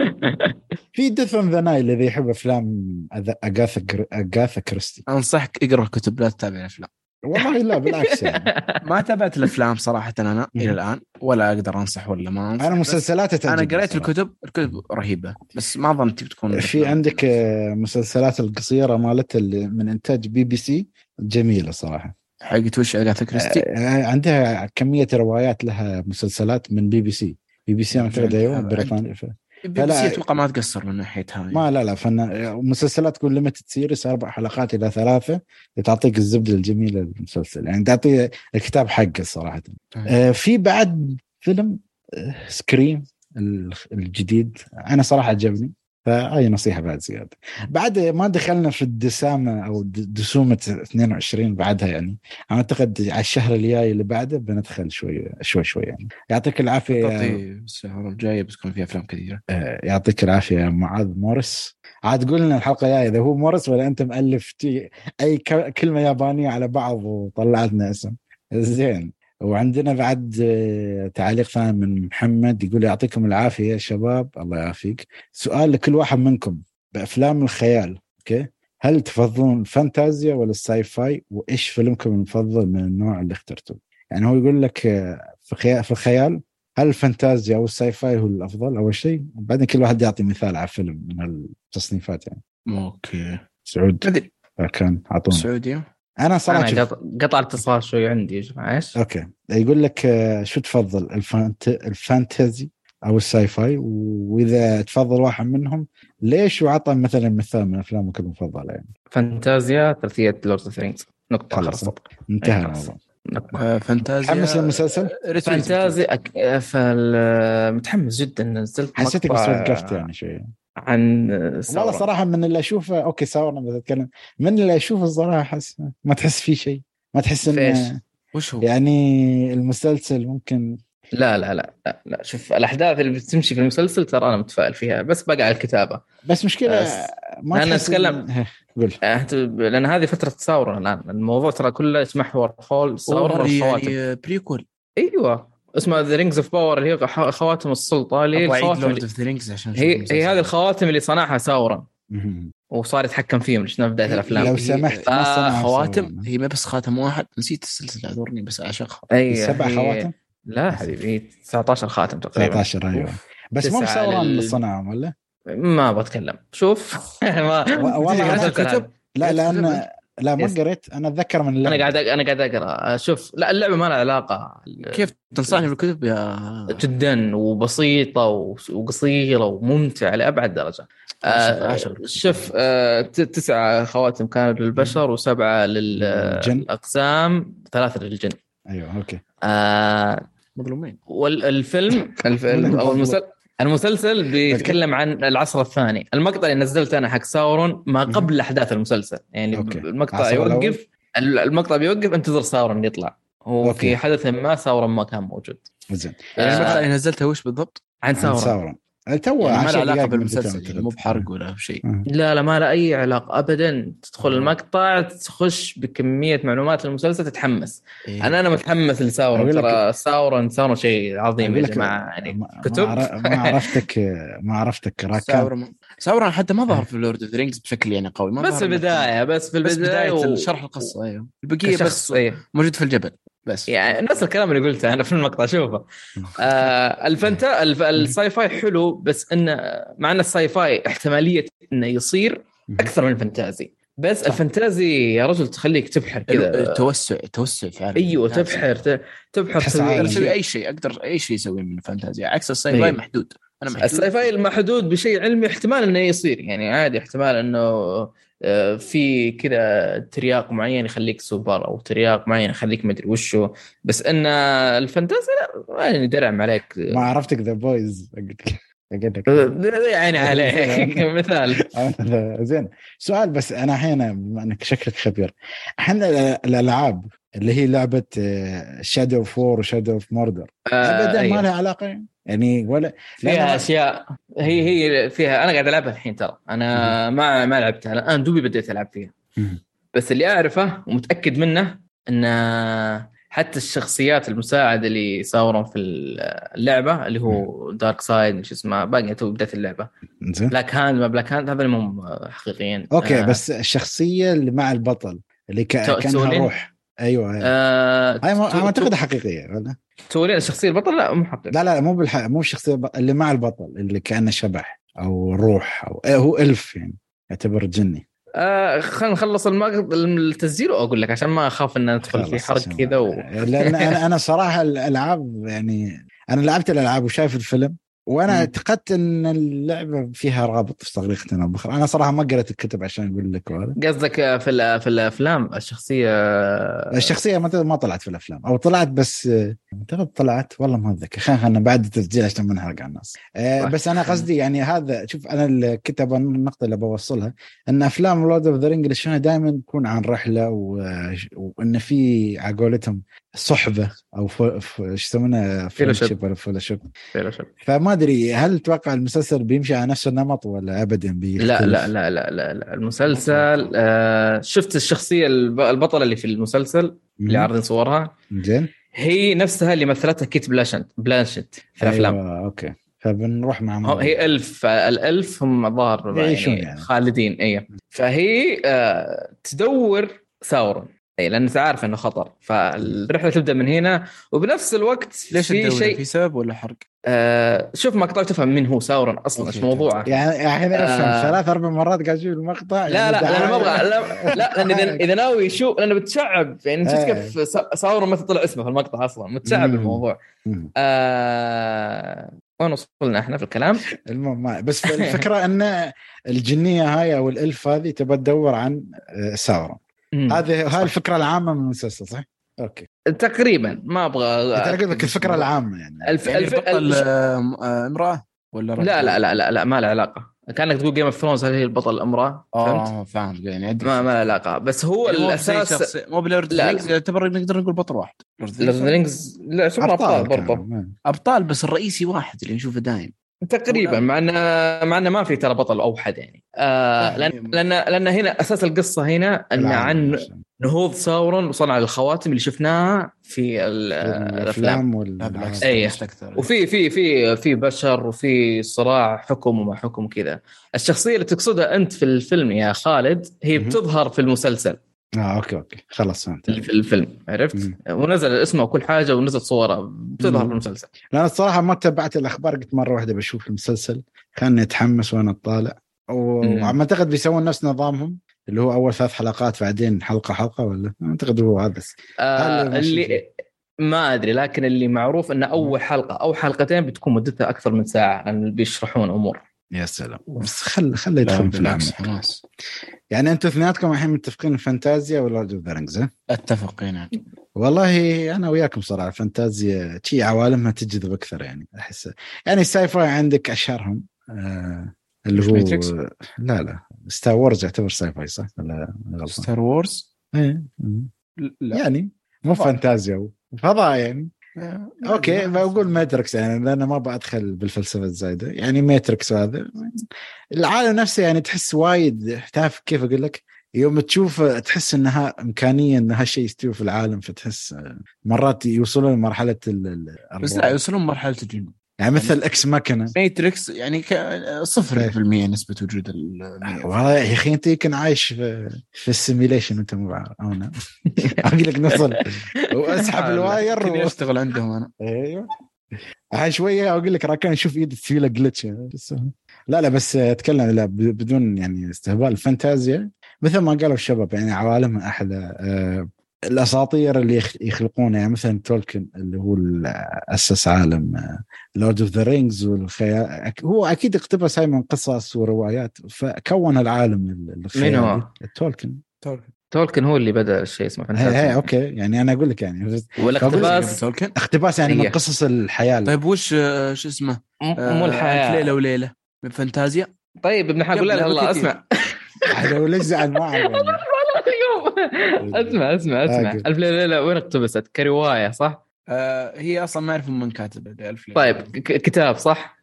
في Death on the Nile اذا يحب أفلام أغاثا أغاثا كريستي أنصحك اقرأ كتب لا تتابع الأفلام والله لا بالعكس يعني ما تابعت الأفلام صراحة أنا إلى. الآن ولا أقدر أنصح ولا ما أنصح أنا مسلسلات أنا قريت. الكتب الكتب رهيبة بس ما ظنيت بتكون في عندك آه، مسلسلات القصيرة اللي من إنتاج بي بي سي جميلة صراحة حقت وش أغاثا كريستي؟ آه، عندها كمية روايات لها مسلسلات من بي بي سي. بي بي سي أنا أعتقد أيوه بريطانيا بي بي سي أتوقع ما تقصر من ناحية هاي. ما لا لا فن مسلسلات تكون limited series أربع حلقات إلى ثلاثة تعطيك الزبدة الجميلة للمسلسل. يعني تعطي الكتاب حقه صراحة. آه، في بعد فيلم آه، Scream ال- الجديد. أنا صراحة عجبني. فهاي نصيحة بعد زيادة. بعد ما دخلنا في الدسامة أو دسومة 22 بعدها يعني أنا أعتقد على الشهر الجاي اللي بعده بندخل شوي شوي شوي يعني. يعطيك العافية الشهر الجاي بتكون في أفلام كثيرة. آه، يعطيك العافية معاذ مورس عاد قول لنا الحلقة الجاية إذا هو مورس ولا أنت مؤلف أي كلمة يابانية على بعض وطلعت لنا اسم. زين. وعندنا بعد آه، تعليق ثاني من محمد يقول يعطيكم العافية يا شباب. الله يعافيك. سؤال لكل واحد منكم بأفلام الخيال أوكي؟ هل تفضلون الفانتازيا ولا ال sci-fi وإيش فيلمكم المفضل من النوع اللي اخترتوه؟ يعني هو يقول لك آه، في في الخيال هل الفانتازيا أو ال sci-fi هو الأفضل؟ أول شيء. وبعدين كل واحد يعطي مثال على فيلم من التصنيفات يعني. أوكي. سعود. كان اعطونا السعوديه أنا صراحة أنا شوف قطع, الاتصال شوي عندي إيش؟ أوكي يقول لك آه، شو تفضل الفانت... ال fantasy أو ال sci-fi وإذا تفضل واحد منهم ليش وعطى مثلا مثال من افلامك المفضلة يعني فانتازيا ثلاثية Lord of Rings نقطة خلاص. انتهى. الموضوع. آه، فانتازيا تحمس للمسلسل؟ Retweet. Fantasy أك... فال... متحمس جدا نزلت حسيتك بس وقفت يعني شوي عن والله ثورة. صراحة من اللي أشوفه أوكي ساورا بس اتكلم من اللي أشوفه الصراحة أحس ما تحس فيه شيء ما تحس؟ إنه وش هو؟ يعني المسلسل ممكن لا لا لا لا, لا. شوف الأحداث اللي بتمشي في المسلسل ترى أنا متفائل فيها بس بقى على الكتابة بس مشكلة بس ما أنا تحس أتكلم- إن- هه، قول آه، أنت- لأن هذه فترة ثوره الآن الموضوع ترى كله يتمحور حول والخواتم يعني بريكول أيوه اسمها ذا رينجز اوف باور اللي هي خ- خواتم السلطة اللي هي أبغى الخواتم لورد اللي... اوف ذا رينجز عشان أشوف هي. هي هذه الخواتم اللي صنعها مهم. وصار يتحكم فيهم شفنا في بدايه الأفلام؟ لو سمحت ما آه، خواتم. هي ما بس خاتم واحد. نسيت السلسلة أعذرني بس أعشقها. سبع هي- خواتم؟ لا حبيبي هي 19 خاتم تقريبا. 19 أيوه. بس مو لل- اللي صنعهم ولا؟ ما بتكلم. شوف. ما و- والله تدري أنا أنا كتب- الكتاب. لا لأن لا ما. قريت. أنا أتذكر من اللعبة. أنا قاعد أنا قاعد أقرأ. شوف لا اللعبة ما لها علاقة. كيف تنصحني بالكتب؟ يا جدا وبسيطة وقصيرة وممتعة لأبعد درجة. آه عاشق. شوف آه ت- تسعة خواتم كانوا للبشر وسبعة للجن. للأقزام ثلاثة للجن. أيوه أوكي. آه مظلومين. والفيلم الف... من أو المفضل؟ المسلسل المسلسل بيتكلم عن العصر الثاني. المقطع اللي نزلته أنا حق ساورون ما قبل أحداث المسلسل. يعني أوكي. المقطع؟ يوقف المقطع بيوقف انتظر ساورون يطلع. هو أوكي. في حدث ما ساورون ما كان موجود. زين. آه، المقطع اللي نزلته وش بالضبط؟ عن عن ساورون. ساورون. تو يعني ما له علاقة بالمسلسل يعني مو بحرق ولا شيء آه. لا لا ما له أي علاقة ابدا. تدخل آه. المقطع تخش بكمية معلومات المسلسل تتحمس. إيه. أنا أنا متحمس لك- ترى ساورون ساورون شيء عظيم يا لك جماعة يعني ما- كتب. ما عر- ما عرفتك ما عرفتك راكان ساورون حتى ما ظهر في Lord of the Rings بشكل يعني قوي ما بس في البداية بس في بس البداية بداية و- شرح القصة أيوه. البقية بس إيه. موجود في الجبل. بس. يعني نفس الكلام اللي قلته أنا في المقطع شوفه. آه الفنتا الف... ال sci-fi حلو بس إنه مع إن ال sci-fi احتمالية إنه يصير أكثر من ال fantasy. بس صح. ال fantasy يا رجل تخليك تبحر كذا. توسع في عالم أيوه ال fantasy. تبحر تبحر تسوي. أي شيء أقدر أي شيء اسويه من الفانتازيا عكس ال sci-fi إيه. محدود. أنا محدود. ال sci-fi المحدود بشيء علمي احتمال إنه يصير. يعني عادي احتمال إنه في كذا ترياق معين يخليك سوبر أو ترياق معين يخليك مدري وشو. بس إن الفانتازيا لا ما يدرعم عليك. ما عرفتك The Boys يعني عليك. مثال. زين. سؤال بس أنا الحين بما انك شكلك خبير. إحنا الألعاب اللي هي لعبة Shadow of War و Shadow of Mordor ابدا. ما لها علاقة يعني. ولا فيها أشياء هي هي فيها أنا قاعد ألعبها الحين ترى. أنا ما ما لعبتها. الان دوبي بديت ألعب فيها. مم. بس اللي أعرفه ومتأكد منه إن حتى الشخصيات المساعدة اللي صاروا في اللعبة اللي هو دارك سايد شو اسمه باقي تو بدايه اللعبة. زين. بلاك هاند ما بلاك هاند اللي هم حقيقيين. أوكي آه، بس الشخصية اللي مع البطل اللي كأنها؟ روح. أيوه أيوة. آه هاي ما تو- أنا اعتقد حقيقية ولا الشخصيه البطل؟ لا مو حقيقي لا لا مو بالح... مو الشخصيه اللي مع البطل اللي كأنه شبح أو روح أو إيه هو إلف يعني يعتبر جني. آه خلينا نخلص التسجيل وأقول لك عشان ما أخاف إن ندخل في حرق كذا و... لأن أنا أنا صراحة الألعاب يعني أنا لعبت الألعاب وشايف الفيلم وأنا. اعتقدت إن اللعبة فيها رابط في أو باخرى أنا صراحة ما قرأت الكتب عشان أقول لك وهذا قصدك في في الأفلام الشخصية؟ الشخصية ما ما طلعت في الأفلام. أو طلعت بس أعتقد طلعت. والله ما أتذكر. خلينا بعد التسجيل عشان ما نحرق على الناس. آه،. بس أنا قصدي يعني هذا شوف أنا الكتب النقطة اللي بوصلها إن أفلام Lord of the Ring دائما تكون عن رحلة و... وإن في على قولتهم صحبة أو. إيش يسمونها ولا fellowship فما أدري هل تتوقع المسلسل بيمشي على نفس النمط ولا ابدا بيختلف؟ لا لا لا لا لا, لا. المسلسل آه شفت الشخصية الب- البطلة اللي في المسلسل اللي عارضين صورها زين هي نفسها اللي مثلتها كيت بلاشنت بلانشت في الأفلام أيوة أوكي فبنروح مع موضوع. هي elf ال elf هم ظاهر يعيشون يعني, يعني. خالدين اي فهي آه تدور ساورون اي لأن أنت عارف إنه خطر فالرحلة تبدأ من هنا وبنفس الوقت ليش في؟ شيء في سبب ولا حرق؟ آه شوف مقطع تفهم مين هو ساورون أصلا إيش موضوعه يعني الحين أفهم آه. ثلاث أربع مرات قاعد أشوف المقطع لا لا يعني أنا ما أبغى. لا, لا لأن اذا إذا ناوي يشوف لأنه بتشعب يعني أنت شفت إيه. كيف سا- ساورون ما طلع اسمه في المقطع أصلا متشعب مم. الموضوع. آه وين وصلنا إحنا في الكلام؟ المهم ما بس الفكرة أن الجنية هاي أو ال elf هذه تبى تدور عن آه، ساورون هذه هاي الفكرة العامة من المسلسل صح؟ أوكي تقريبا ما أبغى لك الفكرة العامة يعني الف... يعني الف... البطل الف... آه، امرأة ولا رجل؟ لا لا لا لا لا ما له علاقة كأنك تقول Game of Thrones هل هي البطل الامراه فهمت؟ آه فاهم يعني. ما ما له علاقة بس هو يعني الاساس مو ب Lord Rings يعتبر نقدر نقول بطل واحد. Lord Rings لا شوف أبطال برضه. أبطال بس الرئيسي واحد اللي نشوفه دايم تقريبا مع انه مع انه ما في ترى بطل أوحد يعني آه لأن لأن لأن هنا أساس القصة هنا إن عن. نهوض ساورون وصنع الخواتم اللي شفناها في ال- الافلام الأفلام وال لا بالعكس أيه. مستكثر. وفي في في في بشر وفي صراع حكم وما حكم كذا الشخصية اللي تقصدها أنت في الفيلم يا خالد هي. بتظهر في المسلسل آه أوكي أوكي. خلاص فهمت. في الفيلم عرفت؟ مم. ونزل اسمه وكل حاجة ونزل صورة بتظهر مم. في المسلسل لا الصراحة ما تبعت الأخبار قلت مرة واحدة بشوف المسلسل خلني أتحمس وأنا اطالع مم. وأعتقد بيسوون نفس نظامهم اللي هو أول ثلاث حلقات بعدين حلقة حلقة ولا؟ أعتقد هو هذا بس. آه اللي؟ ما أدري لكن اللي معروف ان أول حلقة أو حلقتين بتكون مدتها أكثر من ساعة لأن بيشرحون أمور. يا سلام بس خل خلي لا، يدخل في العمق حماس يعني أنتم اثنيناتكم الحين متفقين الفانتازيا ولا Lord of the Rings ها؟ اتفق نعم والله أنا وياكم صراحة الفانتازيا شي عوالمها تجذب أكثر يعني أحس يعني ال sci-fi عندك أشهرهم آه اللي هو Matrix؟ لا لا Star Wars يعتبر sci-fi صح ولا غلطان؟ Star Wars إيه. مم. لا يعني مو. فانتازيا فضاء يعني أوكي بقول Matrix يعني لأن ما بدخل بالفلسفة الزايدة. يعني Matrix هذا. العالم نفسه يعني تحس وايد تعرف كيف أقول لك؟ يوم تشوف تحس إنها إمكانية إن هالشيء يستوي في العالم فتحس مرات يوصلون لمرحلة ال- ال- بس لا يوصلون مرحلة الجنون. يعني مثل Ex Machina Matrix يعني صفر في المية نسبة وجود ال والله يا أخي أنت يمكن عايش في في ال simulation انت مو أنا أقول لك نوصل واسحب ال wire كني و... أشتغل عندهم أنا. أيوه شوية أقول لك راكان أشوف إيد في له glitch لا لا بس أتكلم لا بدون يعني استهبال. الفانتازيا مثل ما قالوا الشباب يعني عوالمها أحلى. آه، الأساطير اللي يخ- يخلقونها يعني مثلا تولكن اللي هو أسس عالم Lord of the Rings والخيال هو أكيد اقتبس هاي من قصص وروايات فكون العالم ال- الخيالي. مين هو؟ تولكن. تولكن هو اللي بدأ الشيء اسمه هي هي أوكي. يعني أنا أقول لك يعني. والاقتباس تولكن؟ اقتباس يعني من. قصص الحياة. طيب وش آه، شو اسمه؟ آه، مو ألف الحياة. ليلة. وليله من فانتازيا طيب ابن حق لا كثير. أسمع. وليش زعل ما أعرف. اسمع أسمع أسمع أوكي. ألف ليلة وليله وين اقتبست؟ كرواية صح؟ آه، هي أصلا ما أعرف من كاتب ألف ليلة طيب كتاب صح؟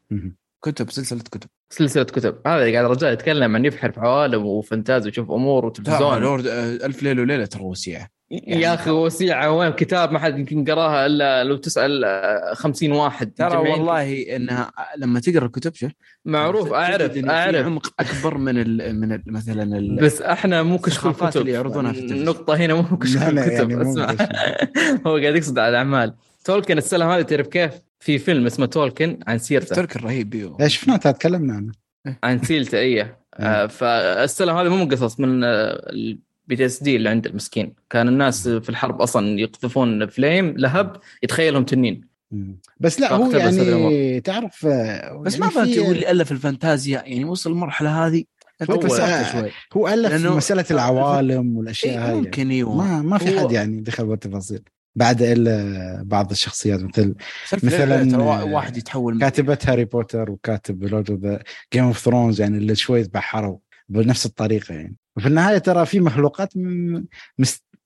كتب سلسلة كتب سلسلة كتب هذا اللي قاعد الرجال يتكلم عن يبحر في عوالم وفنتازي ويشوف أمور وتلفزيون لورد آه، ألف ليلة وليلة ترى وسيعة يا أخي وسيعة وين كتاب ما حد يمكن قراها إلا لو تسأل آه، 50 واحد ترى. والله إنها لما تقرأ الكتب شوف معروف أعرف أعرف. عمق أكبر من ال من ال مثلا ال بس إحنا مو الثقافات الكتب اللي يعرضونها في التلفزيون. النقطة هنا مو لا، الكتب يعني اسمع. هو قاعد يقصد على الأعمال. تولكن السلام هذا تعرف كيف؟ في فيلم اسمه تولكن عن سيرته. الرهيب بيو إيش شفنا تكلمنا عنه؟ عن سيلته إيه. آه، فالسلام هذا مو من قصص من ال PTSD اللي عند المسكين. كان الناس في الحرب أصلا يقذفون flame لهب يتخيلهم تنين. بس لا هو هذه يعني. تعرف آه، بس يعني ما فهمت في- يقول لي ألف الفانتازيا يعني وصل المرحلة هذه؟ انت هو كسرت شوي. هو ألف مسألة العوالم والأشياء إيه هاي ممكن أيوه. ما ما في هو- حد يعني دخل بالتفاصيل. بعد إلا بعض الشخصيات مثل مثلاً، آه، واحد يتحول من- كاتبة هاري بوتر وكاتب Lord of Game of Thrones يعني اللي شوي تبحروا بنفس الطريقة يعني. وفي النهاية ترى في مخلوقات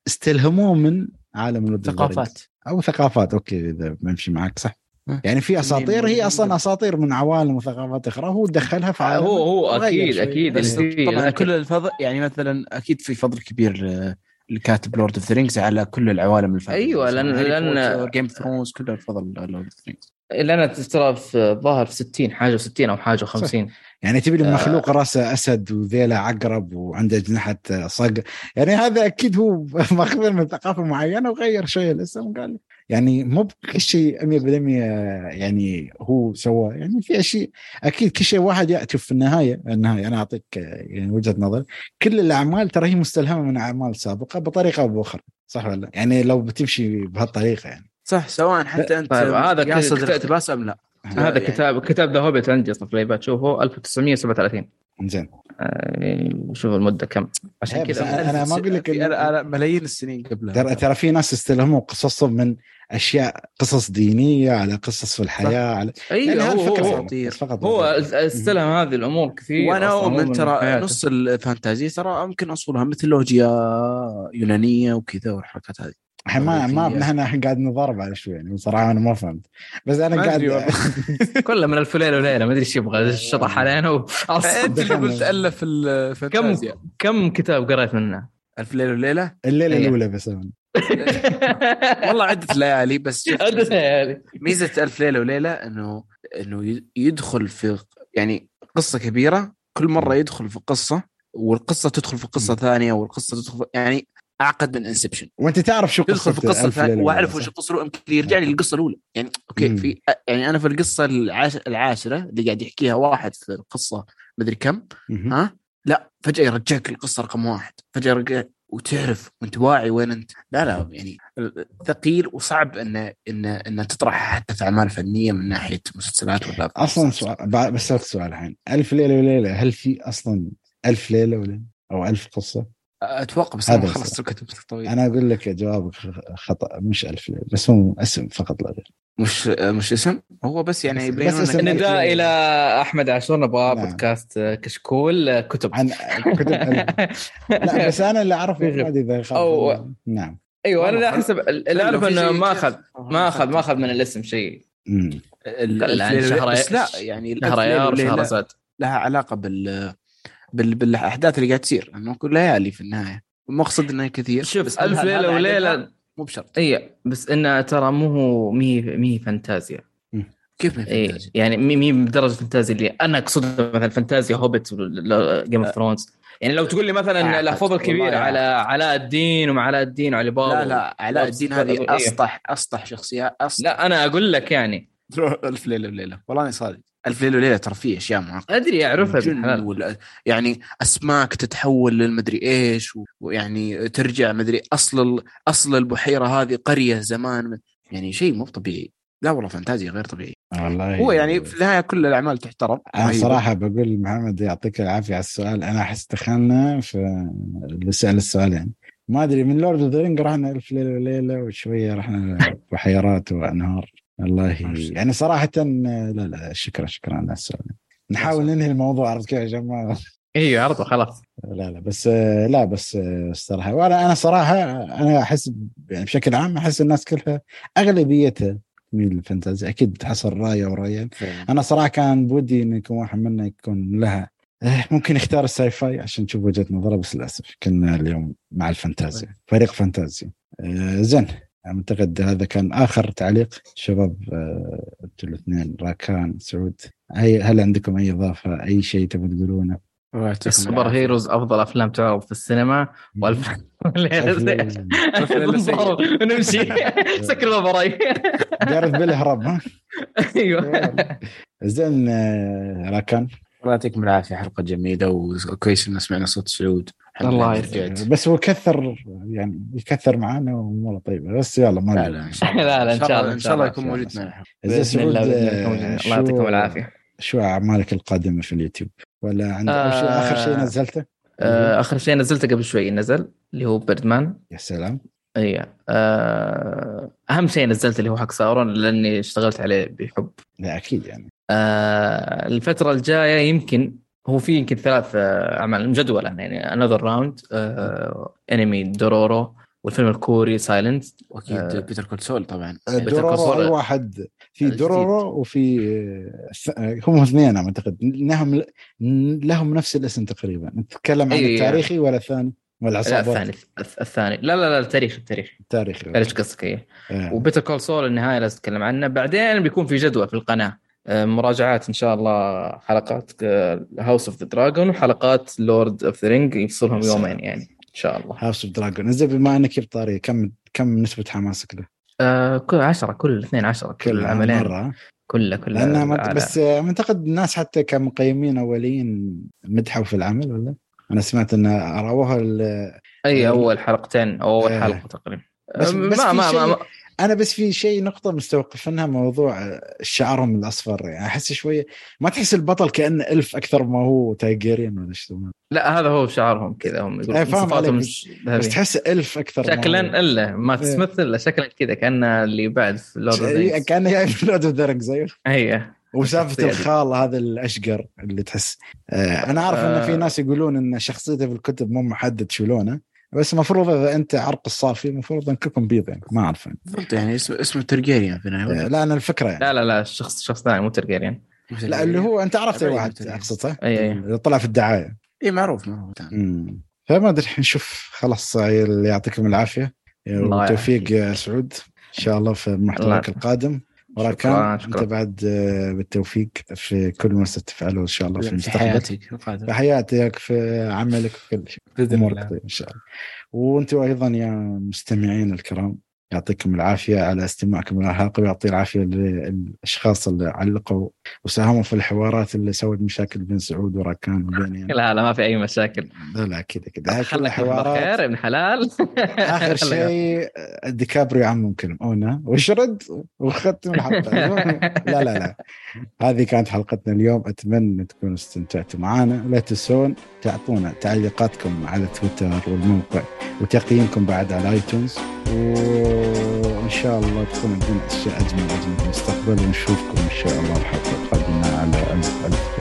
استلهموه من عالم Rings. ثقافات. أو ثقافات. okay إذا بمشي معك صح. يعني في أساطير هي أصلا. أساطير من عوالم وثقافات أخرى. هو دخلها في عالم هو هو أكيد. أكيد بس طبعا كل الفضل يعني مثلا أكيد في فضل كبير الكاتب Lord of the على كل العوالم الفانتازي أيوة، لأن- لأن- Game Thrones كل الفضل Lord of the Rings لأن ترى في الظاهر في 60 حاجة 60 أو حاجة 50 يعني تبي لي آه. مخلوق راسه أسد وذيلة عقرب وعنده اجنحه صقر؟ يعني هذا أكيد هو ماخذ من ثقافة معينة وغير شوية الأسم وقال يعني مو بكل شيء 100% يعني هو سواه. يعني في أشياء أكيد كل شيء واحد يأتي في النهاية النهاية أنا أعطيك يعني وجهة نظر. كل الأعمال ترى هي مستلهمة من أعمال سابقة بطريقة أو بأخرى صح ولا لا؟ يعني لو بتمشي بهالطريقة يعني. صح سواء حتى أنت طيب، هذا كت- الاقتباس أم لا. هذا يعني- كتاب كتاب The Hobbit عندي أصلا في ال iPad شوفه 1937 زين. آه، يعني شوف المدة كم. عشان كذا أنا- أنا ما أقول لك ملايين السنين قبلها. ترى ترى في ناس استلهموا قصصهم من أشياء قصص دينية على قصص في الحياة على يعني أيوه هو هو, يعني، أساطير. بس فقط. هو استلهم هذه الأمور كثير وأنا هو أؤمن ترى. نص الفانتازيا ترى يمكن أصولها ميثولوجيا يونانية وكذا والحركات هذه. الحين ما ما إحنا قاعد نضارب على شوي يعني بصراحه أنا ما فهمت بس أنا قاعد. كله من الف ليله وليلة ما أدري إيش يبغى الشطح علينا وعصب. أنت اللي قلت ألف الفانتازيا كم كتاب قريت منه؟ الف ليله وليلة الليلة إيه. الأولى بس. والله عدة ليالي بس عدد ليالي ميزة ألف ليلة وليلة انه إنه يدخل في يعني قصة كبيرة كل مرة يدخل في قصة والقصة تدخل في قصة. ثانية والقصة تدخل في يعني أعقد من Inception وأنت تعرف شو يدخل في قصة وأعرف؟ وش القصة الأولى يمكن يرجع لي للقصة الأولى يعني okay مم. في يعني أنا في القصة العاش العاشرة اللي قاعد يحكيها واحد في القصة مدري كم مهم. ها لا فجأة يرجعك القصة رقم واحد فجأة يرجع وتعرف وانت واعي وين أنت لا لا يعني ثقيل وصعب انه انه انه تطرح حتى في أعمال فنية من ناحية مسلسلات ولا. أصلا سؤال بسألك سؤال الحين ألف ليلة وليلة هل في أصلا ألف ليلة وليله أو ألف قصة؟ أتوقع بس هذا أنا. خلصت الكتب طويل. أنا أقول لك جوابك خطأ مش ألف ليله بس هو اسم فقط لا غير. مش مش اسم؟ هو بس يعني بس- نداء إلى أحمد عاشور نبغى نعم. بودكاست كشكول كتب. عن كتب. لا بس أنا اللي أعرفه. ما ادري إذا أو- نعم. أيوه أنا لا أحسب اللي اعرف إنه ما. أخذ ما اخذ ما أخذ من الاسم شيء. ال- لا، شهر- يعني شهريار وليلة وشهرزاد لها علاقة بال بال بالأحداث اللي قاعد تصير. انه كل ليالي في النهاية. مقصد إنه كثير شوف بس ألف ليلة وليلة؟ مو بشرط. إي بس انها ترى مو هو مي مي فانتازيا. كيف ما فهمت يعني مي مي بدرجة فانتازيا اللي أنا اقصدها مثلا فانتازيا هوبت Game of Thrones يعني لو تقول لي مثلا أعتقد الافضل والله كبير يعني. على علاء الدين ومع علاء الدين وعلي بابا لا لا علاء الدين هذه إيه. أسطح أسطح شخصيات أسطح. لا أنا أقول لك يعني. ألف ليلة وليلة. والله اني صادق. الف ليله وليله ترى في أشياء معقدة. أدري اعرفها الجن بالحلال وال... يعني أسماك تتحول للمدري إيش و- ويعني ترجع مدري أصل ال... أصل البحيرة هذه قرية زمان يعني شيء مو طبيعي. لا والله فانتازيا غير طبيعي. والله هو يعني في النهاية كل الأعمال تحترم. أنا رهيبة. صراحة بقول محمد يعطيك العافية على السؤال. أنا أحس دخلنا في اللي سال السؤال يعني. ما أدري من Lord of the Ring رحنا الف ليلة وليلة وشوية رحنا بحيرات وأنهار. والله يعني صراحة لا لا شكرا شكرا على السؤال. نحاول ننهي الموضوع عرفت كيف عشان ما أيوه عرضه خلاص. لا لا بس لا بس الصراحه وأنا أنا صراحة أنا أحس يعني بشكل عام أحس الناس كلها اغلبيتها تميل للفانتازيا أكيد بتحصل رايه ورايين أنا صراحة كان بودي إن يكون واحد منا يكون لها إيه، ممكن يختار ال sci-fi عشان تشوف وجهة نظره بس للأسف كنا اليوم مع الفانتازيا فريق فانتازيا. آه، زين. أعتقد هذا كان آخر تعليق. شباب آه، أنتوا الاثنين راكان سعود هل عندكم أي إضافة؟ أي شيء تبون تقولونه؟ ال super. heroes أفضل أفلام تعرض في السينما وألف. ونمشي سكر الباب وراي جارث بيل هرب ها؟ أيوه. زين آه، راكان. الله يعطيكم العافية حلقة جميلة وكويس ان سمعنا صوت سعود. الله. رجعت. بس هو كثر يعني يكثر معانا والله طيبة بس يلا ما لا. لا إن شاء الله لا لا إن شاء الله إن شاء الله يكون موجود. معنا بإذن الله الله يعطيكم العافية شو أعمالك القادمة في اليوتيوب؟ ولا عند أول شيء آه. آخر شيء نزلته؟ آه، آخر شيء نزلته قبل شوي نزل اللي هو Birdman يا سلام اي آه، أهم شيء نزلته اللي هو حق ساورون لأني اشتغلت عليه بحب لا أكيد يعني آه، الفترة الجاية يمكن هو في يمكن ثلاث آه، أعمال مجدوله يعني Another Round anime دورورو والفيلم الكوري Silent واكيد آه. Better Call Saul طبعا دورورو cool اي واحد في الجديد. دورورو وفي آه، هم اثنين أنا أعتقد. لهم لهم نفس الاسم تقريبا. نتكلم عن أي- التاريخي ولا الثاني؟ ولا الثاني الث- الثاني. لا لا لا التاريخ التاريخ التاريخي إيش قصدك؟ إيه. آه. و Better Call Saul النهاية لازم نتكلم عنه. بعدين بيكون في جدول في القناة. آه، مراجعات إن شاء الله حلقات House of the Dragon وحلقات Lord of the Ring يفصلهم. يومين يعني إن شاء الله House of Dragon زين بما إنك جبت طاري كم كم نسبة حماسك له؟ آه كل عشرة كل اثنين عشرة كل كل العملين مرة كلها لأن ما- على- بس آه، أعتقد الناس حتى كمقيمين أوليين مدحوا في العمل ولا؟ أنا سمعت إن ال- أي أول حلقتين أو أول آه. حلقة تقريبا بس- آه، بس ما ما, ما, ما أنا بس في شيء نقطة مستوقفنها موضوع شعرهم الأصفر يعني أحس شوية ما تحس البطل كأنه إلف أكثر ما هو تايجيريان ولا شو. لا هذا هو شعارهم كذا هم يقولون فاهم عليك. بس ذهبية. تحس إلف أكثر. شكلا الا ما إيه. تمثل إلا شكلا كذا كأن اللي بعد في لورد اوف كأنه جاي في لود اوف ذا زيه اي وسالفة. الخال هذا الأشقر اللي تحس آه أنا أعرف إن في آه. ناس يقولون إن شخصيته في الكتب مو محدد شو لونه بس المفروض إذا أنت عرق الصافي المفروض ان كلكم بيض يعني ما أعرف يعني. بالضبط يعني اسمه اسمه ترجيريان في النهاية. آه لا أنا الفكرة يعني. لا لا لا الشخص شخص ثاني مو ترجيريان لا اللي هو أنت عرفت أي واحد. أقصد صح؟ أي أي. اللي طلع في الدعاية. اي معروف معروف. امم فما أدري نشوف. خلاص اللي يعطيكم العافية. الله وتوفيق يا سعود. إن شاء الله في محتواك. القادم. وراكان شكراً. أنت بعد آه، بالتوفيق في كل ما ستفعله إن شاء الله في في المستقبل. حياتك القادمة. في حياتك في عملك في كل شيء. بإذن أمورك الله. إن شاء الله. وأنتم أيضا يا مستمعين الكرام يعطيكم العافية على استماعكم للحلقه ويعطي العافية للأشخاص اللي علقوا وساهموا في الحوارات اللي سوت مشاكل بين سعود وراكان وبيني أنا. لا لا ما في أي مشاكل. لا لا كذا كذا خلك خير ابن حلال. آخر شيء ديكابريو يعمم كلمونا وشرد وختم الحلقة. لا لا لا. هذه كانت حلقتنا اليوم. أتمنى تكونوا استمتعتوا معنا لا تنسون تعطونا تعليقاتكم على تويتر والموقع وتقييمكم بعد على iTunes. وان شاء الله تكون عندنا اشياء أجمل أجمل في المستقبل ونشوفكم إن شاء الله الحلقة القادمة على ألف ألف.